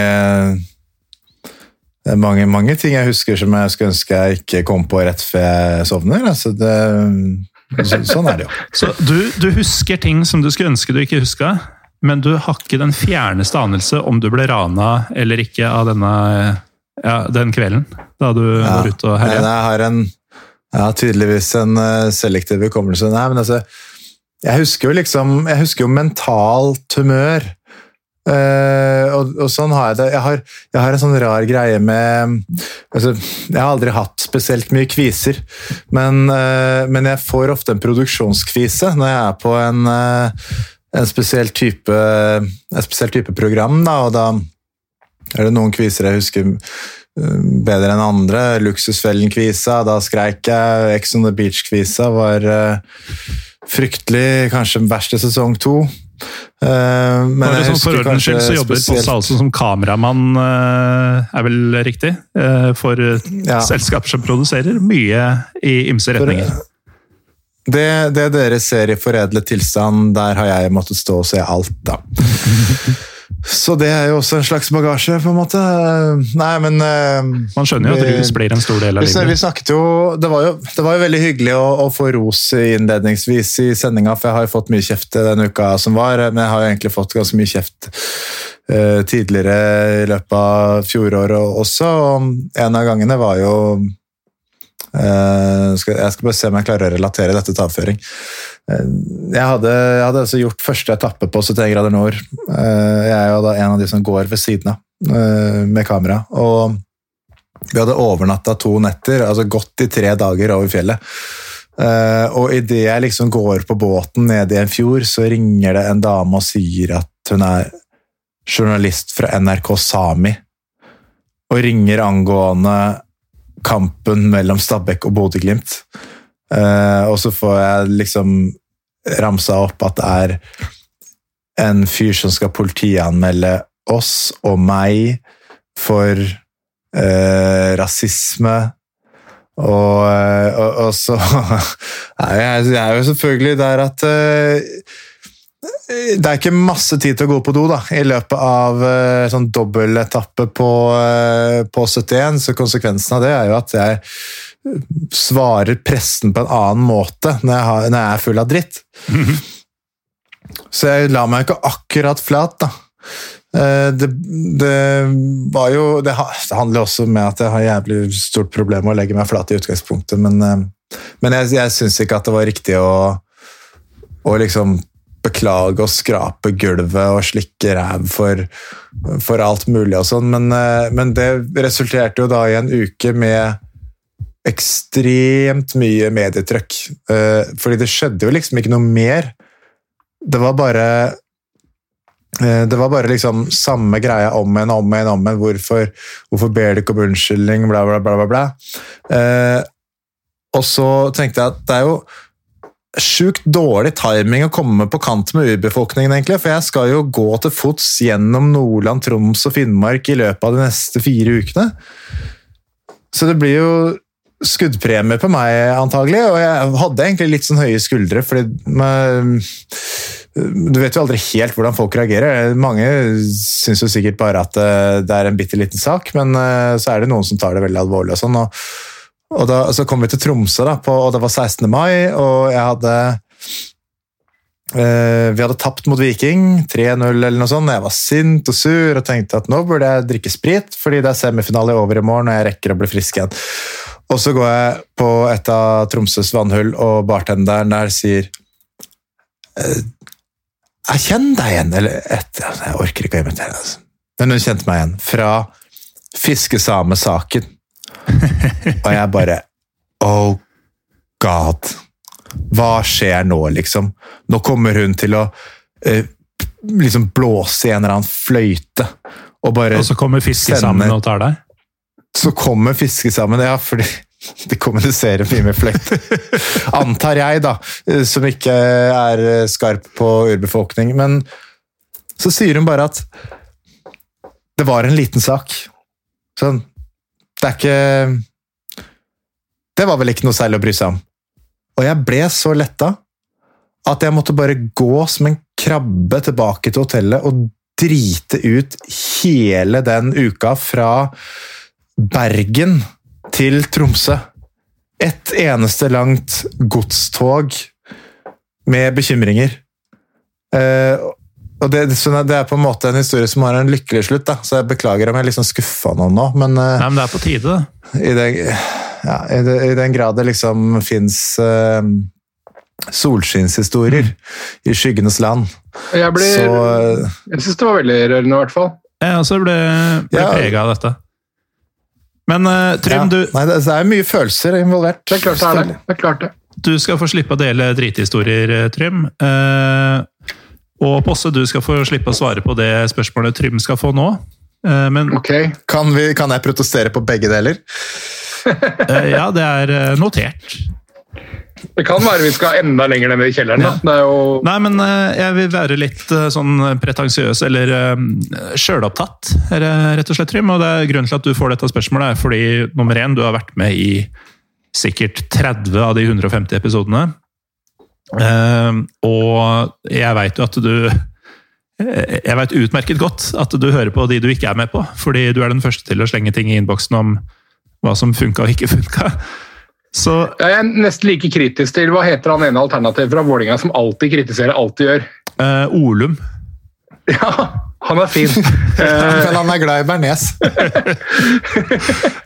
det er mange, mange ting jeg husker som jeg skulle ønske jeg ikke kom på rett før jeg sovner. Altså det, så, sånn er det jo. Så du, du husker ting som du skulle ønske du ikke huska, men du har ikke den fjerneste anelse om du ble rana eller ikke av denne ja, den kvelden da du var ute og herja. jeg har en ja, tydeligvis en eh, selektiv hukommelse. Nei, men altså, jeg husker jo liksom Jeg husker jo mentalt humør. Eh, og, og sånn har jeg det. Jeg har, jeg har en sånn rar greie med altså, Jeg har aldri hatt spesielt mye kviser, men, uh, men jeg får ofte en produksjonskvise når jeg er på en, uh, en spesiell type, en spesiell type program. Da, og da er det noen kviser jeg husker bedre enn andre. Luksusfellen-kvisa, da skreik jeg. Ex on the Beach-kvisa var fryktelig, kanskje verst i sesong to. Eh, men jeg husker for ordens skyld så jobber spesielt- Posse som kameramann, uh, er vel riktig? Uh, For Ja. selskaper som produserer mye i ymse retninger. Det, det dere ser i foredlet tilstand, der har jeg måttet stå og se alt, da. Så det er jo også en slags bagasje, på en måte. Nei, men eh, Man skjønner jo at rus blir en stor del av livet. vi snakket jo Det var jo, det var jo veldig hyggelig å, å få ros innledningsvis i sendinga, for jeg har jo fått mye kjeft denne uka som var, men jeg har jo egentlig fått ganske mye kjeft eh, tidligere i løpet av fjoråret også. Og en av gangene var jo Jeg skal bare se om jeg klarer å relatere dette til avføring. Eh, Jeg hadde, jeg hadde altså gjort første etappe på 71 grader nord. Eh, Jeg er jo da en av de som går ved siden av eh, med kamera. og vi hadde overnatta to netter, altså gått i tre dager over fjellet. Eh, og idet jeg liksom går på båten nede i en fjord, så ringer det en dame og sier at hun er journalist fra NRK Sami, og ringer angående kampen mellom Stabæk og Bodø-Glimt. Eh, og så får jeg liksom ramsa opp at det er en fyr som skal politianmelde oss og meg for eh, rasisme. Og, eh, og, og så jeg, jeg er jo selvfølgelig der at eh, det er ikke masse tid til å gå på do da, i løpet av uh, sånn dobbeltetappe på, uh, på 71, så konsekvensen av det er jo at jeg svarer pressen på en annen måte når jeg, har, når jeg er full av dritt. Så jeg la meg ikke akkurat flat, da. Eh, Det, det var jo det, det handler også med at jeg har jævlig stort problem med å legge meg flat i utgangspunktet, men, eh, men jeg, jeg syns ikke at det var riktig å, å liksom beklage og skrape gulvet og slikke ræv for, for alt mulig og sånn, men, eh, men det resulterte jo da i en uke med ekstremt mye medietrykk. Eh, Fordi det skjedde jo liksom ikke noe mer. Det var bare eh, det var bare liksom samme greia om igjen om igjen. om igjen. Hvorfor, hvorfor ber du ikke om unnskyldning? Bla, bla, bla. bla, bla. Og så tenkte jeg at det er jo sjukt dårlig timing å komme på kant med urbefolkningen, egentlig. For jeg skal jo gå til fots gjennom Nordland, Troms og Finnmark i løpet av de neste fire ukene. Så det blir jo skuddpremie på meg, antagelig. Og jeg hadde egentlig litt sånn høye skuldre, fordi man, du vet jo aldri helt hvordan folk reagerer. Mange syns jo sikkert bare at eh, det er en bitte liten sak, men eh, så er det noen som tar det veldig alvorlig. og sånn. Og, og da, så kom vi til Tromsø, da, på, og det var 16. mai, og jeg hadde eh, Vi hadde tapt mot Viking, 3-0 eller noe sånt. Jeg var sint og sur og tenkte at nå burde jeg drikke sprit, fordi det er semifinale over i morgen og jeg rekker å bli frisk igjen. Og så går jeg på et av Tromsøs vannhull, og bartenderen der sier eh, Jeg kjenner deg igjen! Eller et, jeg orker ikke å imitere, altså. men hun kjente meg igjen. Fra Fiskesamesaken. Og jeg bare Oh god. Hva skjer nå, liksom? Nå kommer hun til å eh, liksom blåse i en eller annen fløyte. Og bare Og så kommer fiske sammen og tar deg. så kommer fiskesammen, ja, fordi de kommuniserer mye med fløyte. Antar jeg, da, eh, som ikke er eh, skarp på urbefolkning. Men så sier hun bare at det var en liten sak. Sånn. Det er ikke Det var vel ikke noe særlig å bry seg om. Og jeg ble så letta at jeg måtte bare gå som en krabbe tilbake til hotellet og drite ut hele den uka fra Bergen til Tromsø. Et eneste langt godstog med bekymringer. Eh, og det, det er på en måte en historie som har en lykkelig slutt, da. så jeg beklager om jeg liksom skuffa noen nå, men eh, Nei, men det er på tide, da. i, den, ja, i, den, i den grad det liksom fins uh, solskinnshistorier i skyggenes land, Jeg, blir- så uh, jeg syns det var veldig rørende, i hvert fall. Jeg også ble, ble Ja. prega av dette. Men uh, Trym, ja. du, Nei, det, det er mye følelser involvert. Det er klart det er det. det, er klart det. du skal få slippe å dele drithistorier, eh, Trym. Eh, og Posse, du skal få slippe å svare på det spørsmålet Trym skal få nå. Eh, men Ok. Kan, vi, kan jeg protestere på begge deler? eh, ja, det er eh, notert. Det kan være vi skal enda lenger ned i kjelleren. Da. Det er jo Nei, men jeg vil være litt sånn pretensiøs, eller sjølopptatt, er det rett og slett, Trym. Og det er grunnen til at du får dette spørsmålet, er fordi nummer én, du har vært med i sikkert 30 av de 150 episodene. Eh, og jeg veit jo at du Jeg veit utmerket godt at du hører på de du ikke er med på, fordi du er den første til å slenge ting i innboksen om hva som funka og ikke funka. Så Jeg er nesten like kritisk til hva heter han ene alternativet fra Vålinga som alltid kritiserer alt de gjør. Uh, Olum Ja, han er fin. Eh, Men han er glad i bearnés.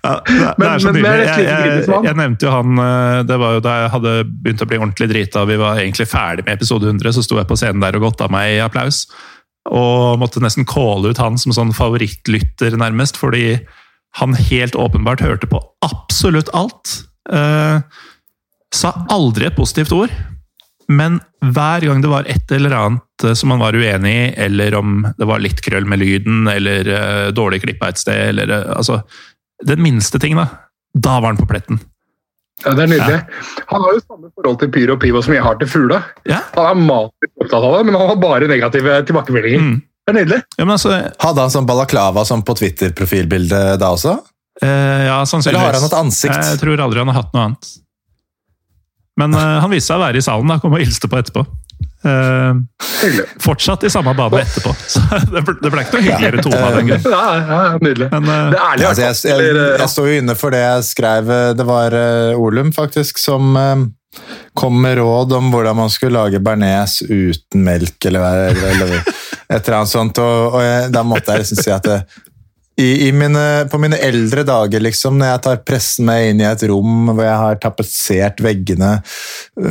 Ja, det, det er så men- men nydelig. jeg Jeg, jeg, nevnte jo han eh, Det var jo da jeg hadde begynt å bli ordentlig drita, vi var egentlig ferdig med episode 100, så sto jeg på scenen der og godta meg i applaus. Og måtte nesten calle ut han som sånn favorittlytter, nærmest, fordi han helt åpenbart hørte på absolutt alt. Eh, sa aldri et positivt ord. Men hver gang det var et eller annet eh, som man var uenig i, eller om det var litt krøll med lyden, eller uh, dårlig klippa et sted, eller uh, altså Den minste ting, da. Da var han på pletten. Ja, det er nydelig. Han har jo samme forhold til Pyro og Pivo som jeg har til fugla. Ja. Han er matisk opptatt av det, men han har bare negative tilbakemeldinger. Mm. Det er nydelig. Ja, men altså, Hadde han sånn balaklava som på Twitter-profilbilde da også? eh, ja, sannsynligvis. Eller har han et ansikt? Jeg tror aldri han har hatt noe annet. Men uh, han viste seg å være i salen, da. Kom og hilste på etterpå. Uh, fortsatt i samme bane etterpå. Så det ble, det ble ikke noe hyggeligere tone av den grunn. Ja, ja, ja, nydelig. Men eh, Det er ærlig. Altså, jeg, jeg, jeg står jo inne for det jeg skrev. Det var Olum faktisk som kom med råd om hvordan man skulle lage bearnés uten melk, eller, eller, eller et eller annet sånt. Og, og jeg, da måtte jeg liksom si at det, i, i mine, på mine eldre dager, liksom, når jeg tar pressen med inn i et rom hvor jeg har tapetsert veggene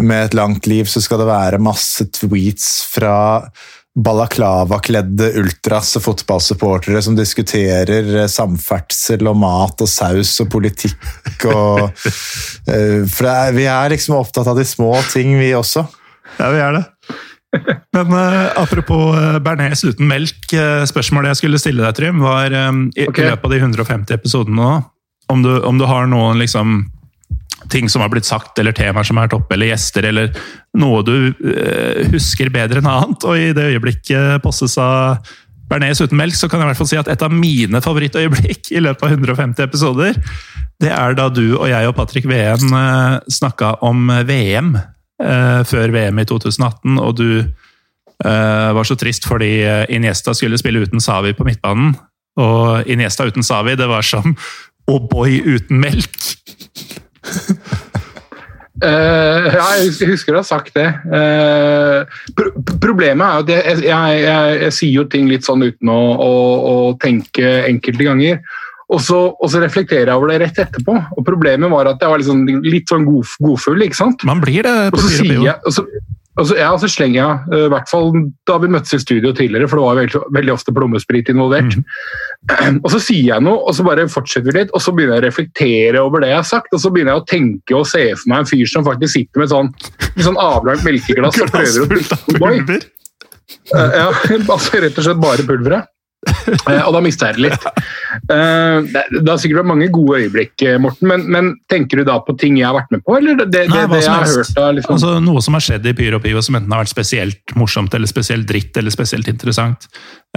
med et langt liv, så skal det være masse tweets fra balaklava-kledde ultras og fotballsupportere som diskuterer eh, samferdsel og mat og saus og politikk og eh, For vi er liksom opptatt av de små ting, vi også. Ja, vi er det. Men uh, apropos uh, bearnés uten melk. eh, spørsmålet jeg skulle stille deg, Trym, var um, i, okay. i løpet av de 150 episodene nå, om du, om du har noen liksom ting som har blitt sagt, eller temaer som er vært oppe, eller gjester, eller noe du eh, husker bedre enn annet. Og i det øyeblikket posses av bearnés uten melk, så kan jeg i hvert fall si at et av mine favorittøyeblikk i løpet av 150 episoder, det er da du og jeg og Patrick Veen uh, snakka om VM eh, før VM i 2018, og du eh, var så trist fordi eh, Iniesta skulle spille uten Savi på midtbanen. Og Iniesta uten Savi, det var som O'boy uten melk. Uh, ja, jeg husker, du har sagt det. Uh, pro problemet er at jeg, jeg, jeg, jeg sier jo ting litt sånn uten å, å, å tenke enkelte ganger. Og så, og så reflekterer jeg over det rett etterpå. Og Problemet var at jeg var sånn, litt sånn god, godfull. ikke sant? Man blir det på sier jeg, og så, og så, ja, og så slenger jeg, eh, i hvert fall da vi møttes i studio tidligere, for det var veldig, veldig ofte plommesprit involvert. Og så sier jeg noe, og så bare fortsetter vi litt, og så begynner jeg å reflektere over det jeg har sagt, og så begynner jeg å tenke og se for meg en fyr som faktisk sitter med sånn, sånn avlangt melkeglass og prøver å drikke av Boy. pulver. Eh, Ja, altså rett og slett bare pulveret. Eh, og da mista jeg det litt. Eh, det det har sikkert vært mange gode øyeblikk, eh, Morten, men, men tenker du da på ting jeg har vært med på, eller det, det, Nei, det jeg har hørt av liksom Altså, noe som har skjedd i Pyro Pivo som enten har vært spesielt morsomt, eller spesielt dritt, eller spesielt interessant.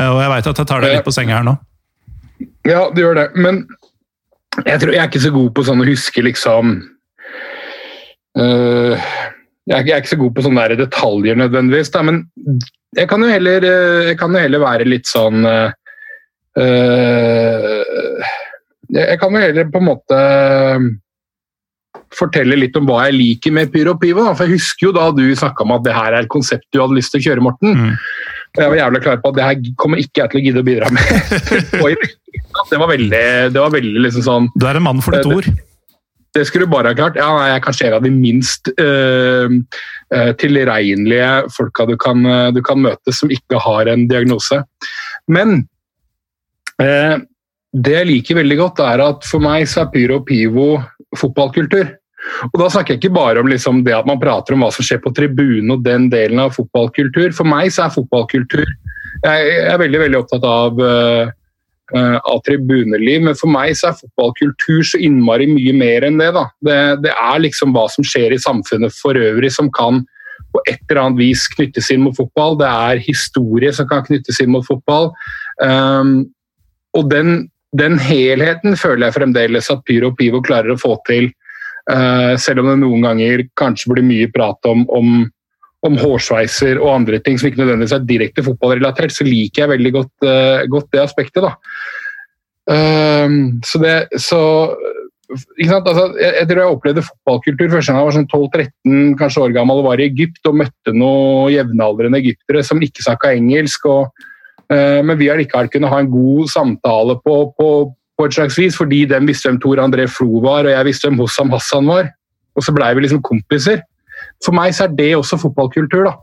Og jeg veit at jeg tar deg litt på senga her nå. Ja, du gjør det, men jeg, tror, jeg er ikke så god på sånn å huske liksom øh, jeg, er, ikke- så god på sånne der detaljer nødvendigvis, da, men jeg kan jo heller, jeg kan jo heller være litt sånn øh, Jeg kan jo heller på en måte fortelle litt om hva jeg liker med Pyro Pivo. da, For jeg husker jo da du snakka om at det her er et konsept du hadde lyst til å kjøre, Morten. Mm. Jeg var jævlig klar på at det her kommer ikke jeg til å gidde å bidra med. Det var veldig, det var veldig liksom sånn Du er en mann for ditt Det- ord. Det skulle du bare ha klart. Ja, nei, jeg er kanskje en av de minst uh, uh, tilregnelige folka du kan, uh, du kan møte som ikke har en diagnose. Men det jeg liker veldig godt, er at for meg så er Pyro Pivo fotballkultur. Og da snakker jeg ikke bare om liksom det at man prater om hva som skjer på tribunen og den delen av fotballkultur. For meg så er fotballkultur Jeg er veldig, veldig opptatt av eh, av tribuneliv, men for meg så er fotballkultur så innmari mye mer enn det. da. Det, det er liksom hva som skjer i samfunnet for øvrig som kan på et eller annet vis knyttes inn mot fotball. Det er historie som kan knyttes inn mot fotball. Um, og den, den helheten føler jeg fremdeles at Pyro Pivo klarer å få til. Uh, selv om det noen ganger kanskje blir mye prat om, om, om hårsveiser og andre ting som ikke nødvendigvis er direkte fotballrelatert, så liker jeg veldig godt, uh, godt det aspektet. da. Um, så det, så Altså, jeg, jeg, tror jeg opplevde fotballkultur første gang jeg var sånn 12-13 kanskje år gammel og var i Egypt og møtte noen jevnaldrende egyptere som ikke snakka engelsk. Og, uh, men vi har likevel kunnet ha en god samtale på, på, på, et slags vis, fordi de visste hvem Tor André Flo var, og jeg visste hvem Hossam Hassan var. Og så blei vi liksom kompiser. For meg så er det også fotballkultur. da.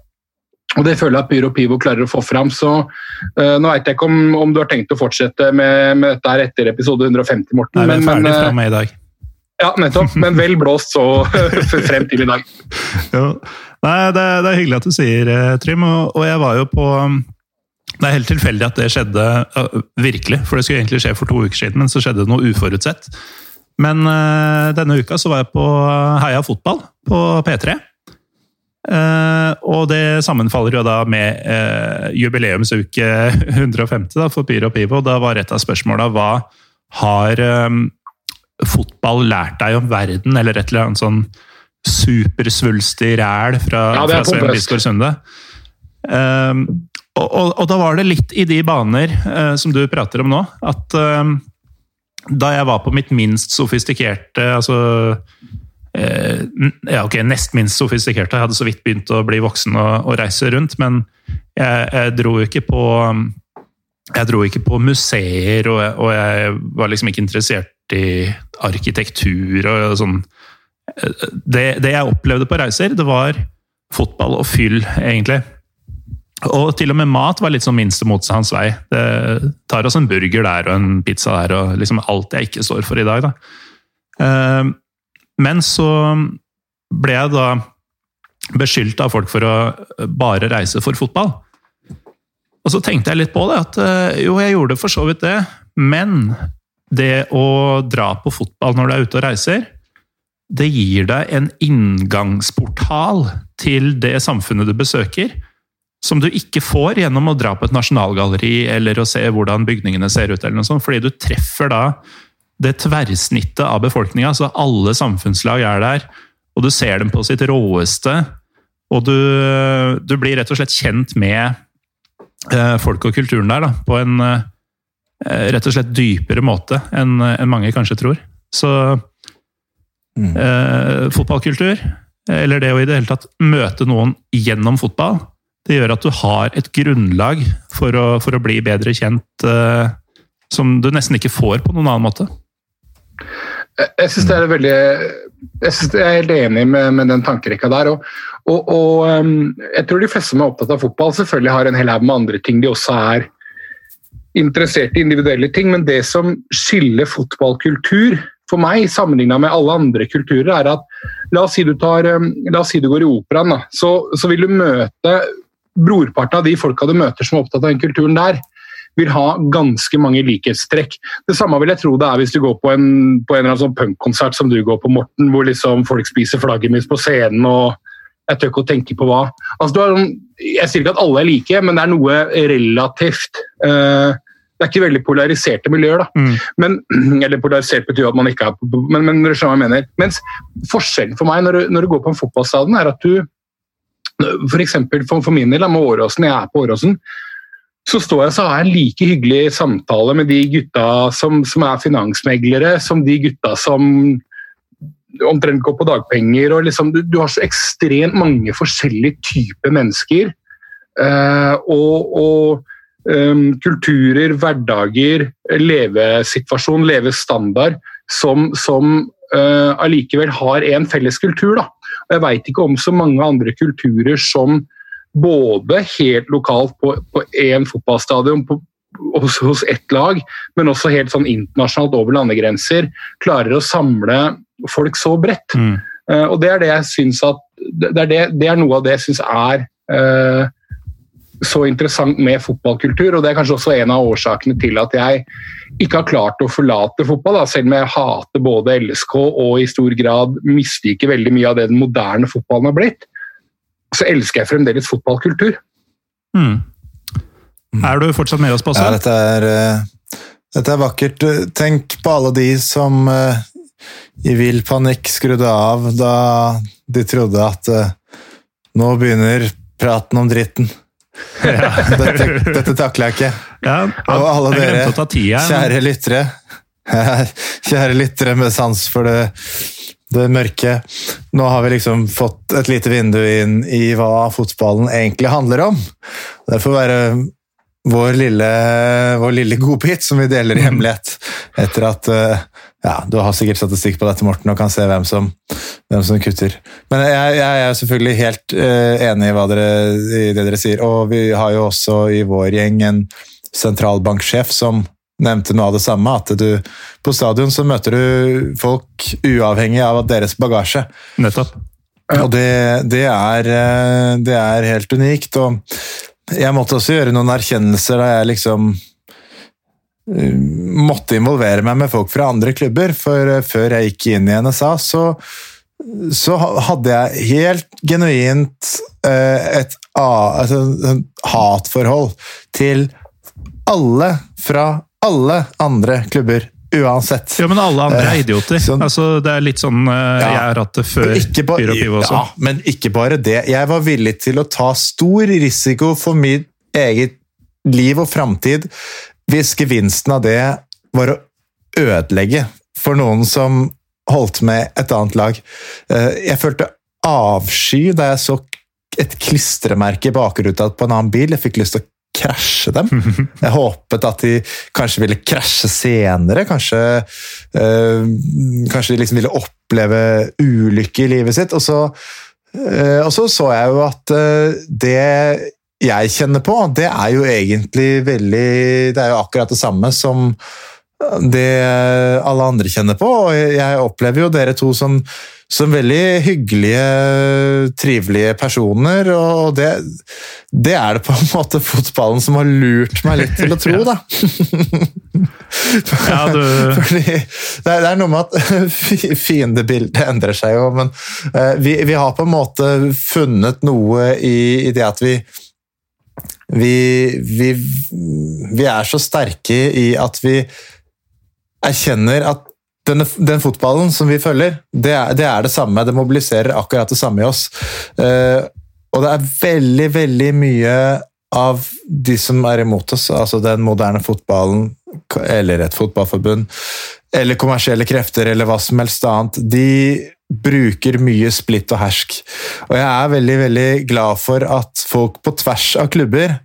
Og Det føler jeg at Pyro Pivo klarer å få fram. så uh, Nå vet jeg ikke om, om, du har tenkt å fortsette med, med dette her etter episode 150, Morten. Nei, vi er ferdig fra meg i dag. Ja, nettopp. Men vel blåst så frem til i dag. Nei, det, det, er hyggelig at du sier, eh, Trym. Og, og, jeg var jo på Det er helt tilfeldig at det skjedde uh, virkelig, for det skulle egentlig skje for to uker siden, men så skjedde det noe uforutsett. Men uh, denne uka så var jeg på Heia fotball på P3. Uh, og det sammenfaller jo da med uh, jubileumsuke 150 da, for Pyro Pivo. Da var et av spørsmåla hva har um, fotball lært deg om verden, eller et eller annet sånn supersvulstig ræl fra, ja, fra Svein Biskår Sunde. Um, og, og, og, da var det litt i de baner uh, som du prater om nå, at um, da jeg var på mitt minst sofistikerte altså ja, ok, nest minst sofistikerte. Jeg hadde så vidt begynt å bli voksen og, og reise rundt, men jeg, jeg, dro ikke på jeg dro ikke på museer, og jeg, og jeg, var liksom ikke interessert i arkitektur og sånn. Det, det, jeg opplevde på reiser, det var fotball og fyll, egentlig. Og til og med mat var litt sånn minste motstands vei. Det tar oss en burger der og en pizza der, og liksom alt jeg ikke står for i dag. da. Men så ble jeg da beskyldt av folk for å bare reise for fotball. Og så tenkte jeg litt på det, at eh, jo, jeg gjorde for så vidt det, men det å dra på fotball når du er ute og reiser, det gir deg en inngangsportal til det samfunnet du besøker, som du ikke får gjennom å dra på et nasjonalgalleri eller å se hvordan bygningene ser ut, eller noe sånt, fordi du treffer da det tverrsnittet av befolkninga, så alle samfunnslag er der, og du ser dem på sitt råeste. Og du, du blir rett og slett kjent med eh, folk og kulturen der da, på en eh, rett og slett dypere måte enn en mange kanskje tror. Så mm. eh, fotballkultur, eller det å i det hele tatt møte noen gjennom fotball, det gjør at du har et grunnlag for å, for å bli bedre kjent eh, som du nesten ikke får på noen annen måte. Jeg synes det er veldig jeg, synes jeg er helt enig med, med den tankerekka der. Og, og, og um, jeg tror de fleste som er opptatt av fotball, selvfølgelig har en hel haug med andre ting de også er interessert i individuelle ting, men det som skiller fotballkultur for meg, sammenligna med alle andre kulturer, er at la oss si du, tar, um, oss si du går i operaen, så, så vil du møte brorparten av de folka du møter som er opptatt av den kulturen der vil ha ganske mange likhetstrekk. Det samme vil jeg tro det er hvis du går på en, på en eller annen sånn punkkonsert som du går på, Morten, hvor liksom folk spiser flaggermus på scenen og jeg tør ikke å tenke på hva. Altså, har, jeg sier ikke at alle er like, men det er noe relativt uh, det er ikke veldig polariserte miljøer. da. Mm. Men, eller polarisert betyr at man ikke er Men, men hva jeg mener. Mens forskjellen for meg når du, når du går på en fotballstadion, er at du f.eks. For, for min del, med Åråsen, jeg er på Åråsen, så står jeg så har jeg en like hyggelig samtale med de gutta som, som er finansmeglere, som de gutta som omtrent går på dagpenger. og liksom, du, du, har så ekstremt mange forskjellige typer mennesker. Uh, og, og um, kulturer, hverdager, levesituasjon, levestandard som, som uh, allikevel har en felles kultur. Da. Og jeg veit ikke om så mange andre kulturer som både helt lokalt på én fotballstadion på, hos, hos ett lag, men også helt sånn internasjonalt over landegrenser, klarer å samle folk så bredt. Mm. Uh, og det er det jeg syns at det er, det, det er, noe av det jeg syns er uh, så interessant med fotballkultur, og det er kanskje også en av årsakene til at jeg ikke har klart å forlate fotball, da, selv om jeg hater både LSK og i stor grad misliker veldig mye av det den moderne fotballen har blitt så elsker jeg fremdeles fotballkultur. Mm. Er du fortsatt med oss på Ja, dette er, uh, dette er vakkert. Tenk på alle de som uh, i vill panikk skrudde av da de trodde at uh, Nå begynner praten om dritten. Dette, dette takler jeg ikke. Ja, Og alle dere, tida. kjære lyttere Kjære lyttere med sans for det, det mørke. Nå har vi liksom fått et lite vindu inn i hva fotballen egentlig handler om. Det får være vår lille, vår lille godbit som vi deler i hemmelighet. Etter at eh, Ja, du har sikkert statistikk på dette, Morten, og kan se hvem som, hvem som kutter. Men jeg, jeg er selvfølgelig helt eh, enig i, dere, i det dere sier. Og vi har jo også i vår gjeng en sentralbanksjef som nevnte noe av det samme. At du på stadion så møter du folk uavhengig av deres bagasje. Nettopp. Og det, det, er, eh, det er helt unikt. Og jeg måtte også gjøre noen erkjennelser da jeg liksom eh, måtte involvere meg med folk fra andre klubber. For eh, før jeg gikk inn i NSA, så, så hadde jeg helt genuint et, et hatforhold til alle fra alle andre klubber, uansett. Ja, men alle andre er Eh, idioter. sånn- Altså, det er litt sånn eh, Ja. jeg har hatt det før Pyro Pivo også. Ja, men ikke bare det. Jeg var villig til å ta stor risiko for mitt eget liv og framtid hvis gevinsten av det var å ødelegge for noen som holdt med et annet lag. Eh, Jeg følte avsky da jeg så et klistremerke i bakruta på en annen bil. Jeg fikk lyst til å krasje dem. Jeg håpet at de kanskje ville krasje senere. Kanskje, øh, kanskje de liksom ville oppleve ulykke i livet sitt. Og så, øh, og så så jeg jo at øh, det jeg kjenner på, det er jo egentlig veldig Det er jo akkurat det samme som det alle andre kjenner på. Og jeg opplever jo dere to som, som veldig hyggelige, trivelige personer. Og det, det er det på en måte fotballen som har lurt meg litt til å tro, da. Ja, du, Fordi det er, det er noe med at fi- fiendebildet endrer seg jo, men eh, vi, vi har på en måte funnet noe i, i det at vi vi, vi vi er så sterke i at vi erkjenner at denne, den fotballen som vi følger, det er, det er det samme. Det mobiliserer akkurat det samme i oss. Uh, og det er veldig, veldig mye av de som er imot oss, altså den moderne fotballen, eller et fotballforbund, eller kommersielle krefter, eller hva som helst annet, de bruker mye splitt og hersk. Og jeg er veldig, veldig glad for at folk på tvers av klubber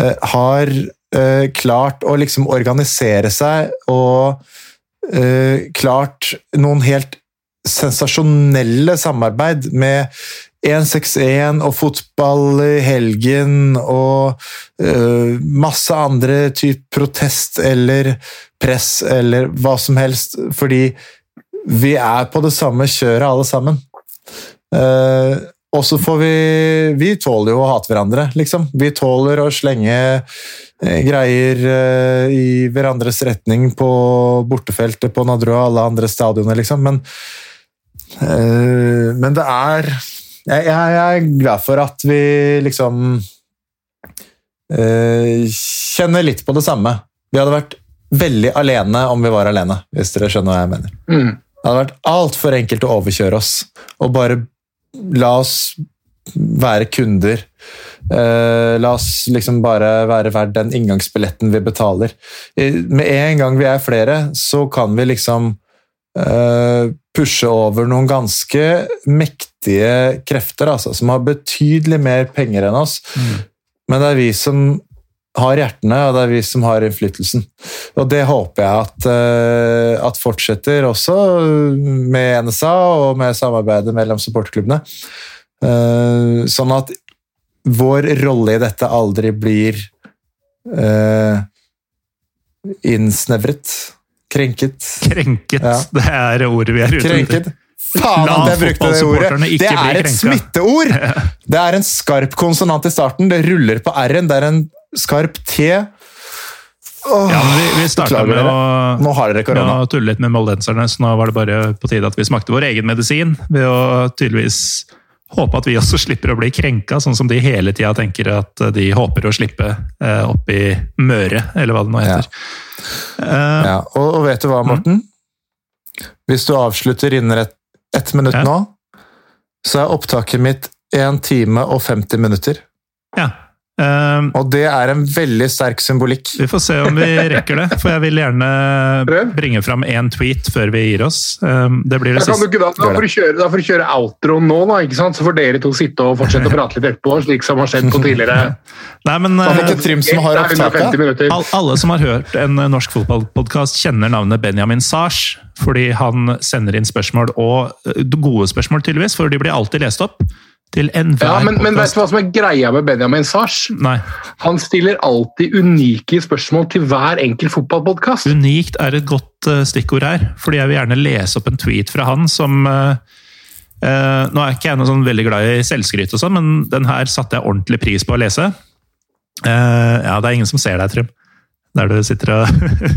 eh, har eh, klart å liksom organisere seg og uh, klart noen helt sensasjonelle samarbeid med 161 og fotball i helgen og uh, masse andre typ protest eller press eller hva som helst, fordi vi er på det samme kjøret alle sammen. Eh, og så får vi Vi tåler jo å hate hverandre, liksom. Vi tåler å slenge eh, greier eh, i hverandres retning på bortefeltet på Nadru og alle andre stadioner, liksom. Men, eh, men det er jeg, jeg, er glad for at vi liksom kjenner litt på det samme. Vi hadde vært veldig alene om vi var alene, hvis dere skjønner hva jeg mener. Mm. Det hadde vært altfor enkelt å overkjøre oss og bare la oss være kunder. Uh, la oss liksom bare være verdt den inngangsbilletten vi betaler. I- Med en gang vi er flere, så kan vi liksom uh, pushe over noen ganske mektige krefter, altså, som har betydelig mer penger enn oss. Men det er vi som har hjertene, og det er vi som har innflytelsen. Og det håper jeg at, eh, at fortsetter også med NSA og med samarbeidet mellom supporterklubbene. Eh, sånn at vår rolle i dette aldri blir eh, innsnevret. Krenket. krenket, Ja. det er ordet vi er ute etter. Faen at jeg brukte det ordet! Det er et smitteord! Det er en skarp konsonant i starten. Det ruller på r-en. Det er en skarp t. Åh, Ja, vi, vi starta med å, med å tulle litt med moldenserne, så nå var det bare på tide at vi smakte vår egen medisin. Ved å tydeligvis håpe at vi også slipper å bli krenka, sånn som de hele tida tenker at de håper å slippe eh, opp i Møre, eller hva det nå heter. Eh, Ja, og, og vet du hva, Morten? Hvis du avslutter innen et, minutt Ja. nå, så er opptaket mitt 1 time og 50 minutter. Ja. Um, Og det er en veldig sterk symbolikk. vi får se om vi rekker det, for jeg vil gjerne bringe fram én tweet før vi gir oss. Um, det blir det Da, kan du siste. ikke, da, da, får du kjøre, da får du kjøre outroen nå, da, ikke sant? så får dere to sitte og fortsette å prate litt etterpå, slik som har skjedd på tidligere. Nei, men uh, som har Det 150 opptaket? minutter. all, alle som har hørt en norsk fotballpodkast, kjenner navnet Benjamin Sars. Fordi han sender inn spørsmål, og uh, gode spørsmål, tydeligvis, for de blir alltid lest opp. Til enhver Ja, men, men vet du hva som er greia med Benjamin Sars? Nei. Han stiller alltid unike spørsmål til hver enkelt fotballpodkast. Unikt er et godt uh, stikkord her, fordi jeg vil gjerne lese opp en tweet fra han som uh, uh, Nå er ikke jeg noe sånn veldig glad i selvskryt, og sånn, men den her satte jeg ordentlig pris på å lese. Ja, det er ingen som ser deg, Trym. Der du sitter og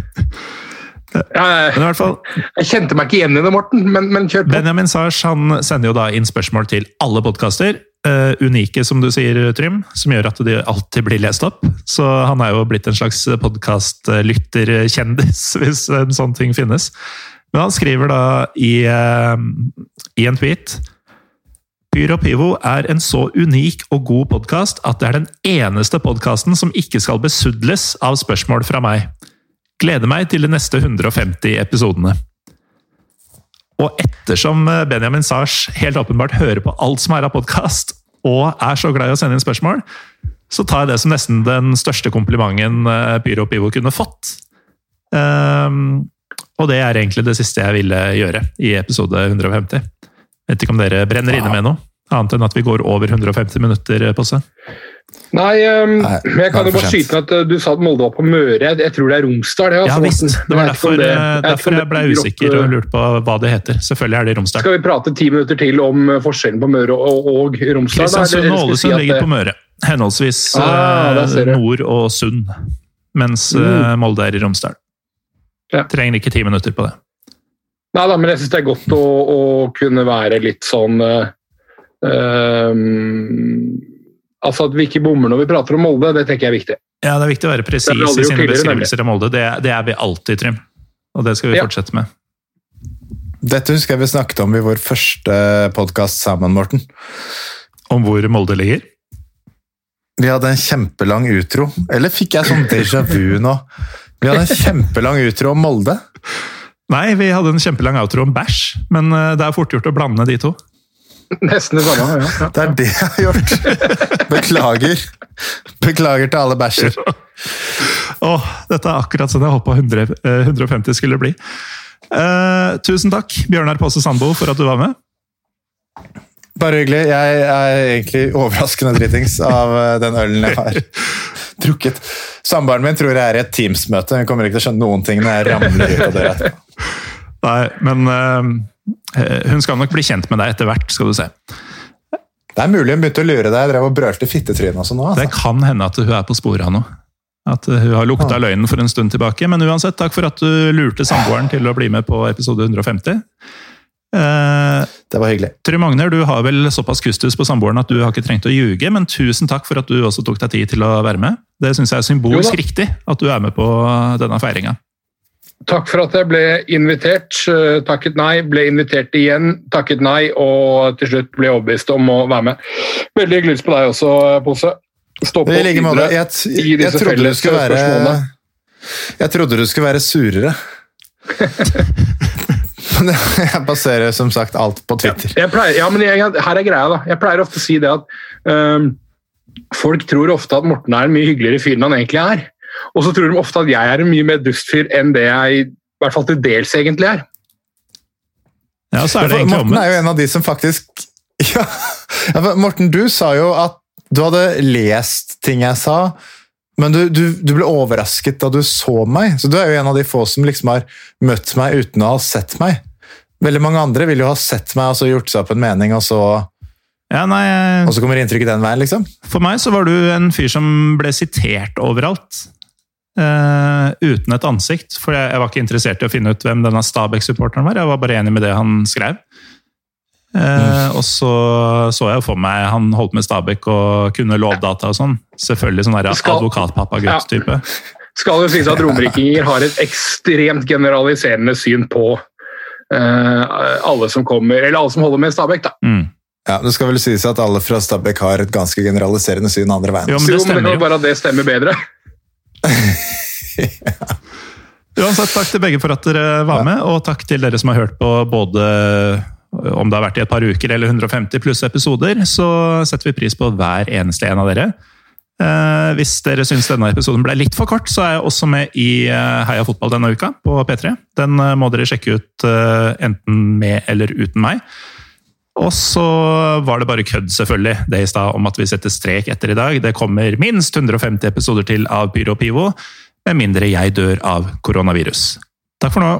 Men i hvert fall, Jeg kjente meg ikke igjen i det, Morten, men, men kjør på. Benjamin Sars han sender jo da inn spørsmål til alle podkaster. unike, som du sier, Trym, som gjør at de alltid blir lest opp. Så han er jo blitt en slags podkastlytterkjendis, hvis en sånn ting finnes. Men han skriver da i, uh, i en tweet Pyro Pivo er en så unik og god podkast at det er den eneste podkasten som ikke skal besudles av spørsmål fra meg. Gleder meg til de neste 150 episodene. Og ettersom eh, Benjamin Sars helt åpenbart hører på alt som er av podkast, og er så glad i å sende inn spørsmål, så tar jeg det som nesten den største komplimenten eh, Pyro Pivo kunne fått. Um, og det er egentlig det siste jeg ville gjøre i episode 150. Vet ikke om dere brenner inne med noe, annet enn at vi går over 150 minutter på seg. Nei, um, Nei, jeg kan jo bare skyte at uh, du sa at Molde var på Møre. Jeg, tror det er Romsdal. det, Ja altså, visst, det var derfor, det- eh, jeg derfor jeg ble usikker og lurte på hva det heter. Selvfølgelig er det Romsdal. Skal vi prate ti minutter til om uh, forskjellen på Møre og, og Romsdal? Kristiansund og si Ålesund ligger på Møre. Henholdsvis Ah, eh, nord og Sund. Mens Mm. eh, Molde er i Romsdal. Ja. Trenger ikke ti minutter på det. Nei da, men jeg syns det er godt å, å kunne være litt sånn uh, um, Altså at vi ikke bommer når vi prater om Molde, det tenker jeg er viktig. Ja, Det er viktig å være presis i sine beskrivelser av Molde. Det, det er vi alltid, Trym. Og det skal vi Ja. fortsette med. Dette husker jeg vi snakket om i vår første podkast sammen, Morten. Om hvor Molde ligger. Vi hadde en kjempelang utro. Eller fikk jeg sånn déjà vu nå? Vi hadde en kjempelang utro om Molde. Nei, vi hadde en kjempelang outro om bæsj, men eh, det er fort gjort å blande de to. Nesten det samme. ja. ja. Det er det jeg har gjort. Beklager. Beklager til alle bæsjer. Oh, dette er akkurat sånn jeg håpa 100, eh, 150 skulle bli. Uh, tusen takk, Bjørnar Påse Sandbo, for at du var med. Bare hyggelig. Jeg er egentlig overraskende dritings av eh, den ølen jeg har drukket. Samboeren min tror jeg er i et Teams-møte. Hun kommer ikke til å skjønne noen ting når jeg ramler ut av døra. Nei, men eh, hun skal nok bli kjent med deg etter hvert, skal du se. Det er mulig hun begynte å lure deg. Jeg drev og brølte fittetryne også nå. Altså. Det kan hende at hun er på sporet av noe. At hun har lukta løgnen for en stund tilbake. Men uansett, takk for at du lurte samboeren til å bli med på episode 150. Eh, Det var hyggelig. Trym Magner, du har vel såpass kustus på samboeren at du har ikke trengt å ljuge, men tusen takk for at du også tok deg tid til å være med. Det syns jeg er symbolsk riktig at du er med på denne feiringa. Takk for at jeg ble invitert. eh, Takket nei, ble invitert igjen, takket nei, og til slutt ble overbevist om å være med. Veldig hyggelig på deg også, Pose. Stå på videre måte. Jeg, Jeg, i disse felles spørsmålene. Jeg trodde du skulle være surere. Jeg baserer som sagt alt på Twitter. Jeg pleier, ja, men jeg, her er greia, da. Jeg pleier ofte å si det at um, folk tror ofte at Morten er en mye hyggeligere fyr enn han egentlig er. Og så tror de ofte at jeg er en mye mer dustfyr enn det jeg i hvert fall til dels egentlig er. Ja, så er det egentlig omvendt. Morten er jo en av de som faktisk ja, ja, for Morten, du sa jo at du hadde lest ting jeg sa, men du, du, du ble overrasket da du så meg. Så du er jo en av de få som liksom har møtt meg uten å ha sett meg. Veldig mange andre vil jo ha sett meg og så gjort seg opp en mening, og så, Ja, nei, og så kommer inntrykket den veien, liksom. For meg så var du en fyr som ble sitert overalt. Eh, uten et ansikt. For jeg, jeg var ikke interessert i å finne ut hvem denne Stabæk-supporteren var. Jeg var bare enig med det han skrev. Eh, Og så så jeg for meg han holdt med Stabæk og kunne lovdata og sånn. Selvfølgelig sånn advokatpappa-gutt-type. Skal jo sies at romerikinger har et ekstremt generaliserende syn på uh, alle som kommer, eller alle som holder med Stabæk. da. Mm. Ja, Det skal vel sies at alle fra Stabæk har et ganske generaliserende syn andre veien. Jo, men det Jo, men det stemmer jo. bare at det stemmer bedre. Uansett, takk til begge for at dere var med, og takk til dere som har hørt på både om det har vært i et par uker eller 150 pluss episoder, så setter vi pris på hver eneste en av dere. Eh, hvis dere syns denne episoden ble litt for kort, så er jeg også med i eh, Heia fotball denne uka på P3. Den eh, må dere sjekke ut eh, enten med eller uten meg. Og så var det bare kødd, selvfølgelig, det i stad om at vi setter strek etter i dag. Det kommer minst 150 episoder til av Pyro og Pivo, med mindre jeg dør av koronavirus. Takk for nå.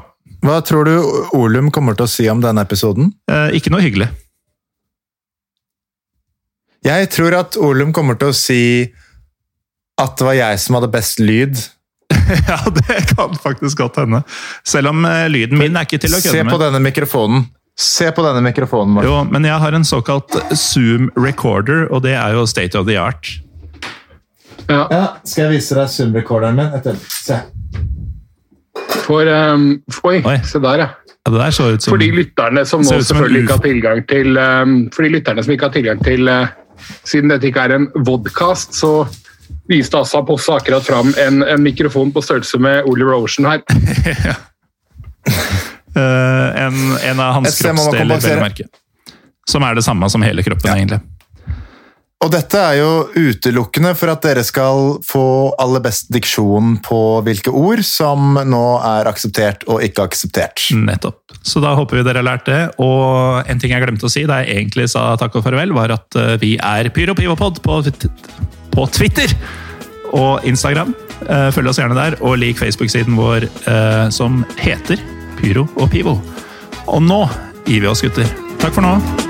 Hva tror du Olum kommer til å si om denne episoden? Eh, ikke noe hyggelig. Jeg tror at Olum kommer til å si at det var jeg som hadde best lyd. ja, det kan faktisk godt hende. Selv om eh, lyden min er ikke til å Se på denne mikrofonen. Se på denne mikrofonen, Morten. Jo, men jeg har en såkalt Zoom recorder, og det er jo state of the art. Ja, Ja, skal jeg vise deg Zoom-recorderen min? Etter. Se. for, um, oi, Oi. se der, ja. Ja, det der så ut som For de lytterne som nå selvfølgelig ikke har tilgang til um, For de lytterne som ikke har tilgang til uh, Siden dette ikke er en vodkast, så viste Assa Posse akkurat fram en, en mikrofon på størrelse med Oliver Ocean her. eh, en, en av hans kroppsdeler, vel å merke. Som er det samme som hele kroppen, egentlig. Og dette er jo utelukkende for at dere skal få aller best diksjon på hvilke ord som nå er akseptert og ikke akseptert. Nettopp. Så da håper vi dere har lært det. Og en ting jeg glemte å si da jeg egentlig sa takk og farvel, var at eh, vi er PyroPivopod på, på Twitter og Instagram. Eh, Følg oss gjerne der, og lik Facebook-siden vår eh, som heter Pyro og Pivo. Og nå gir vi oss, gutter. Takk for nå.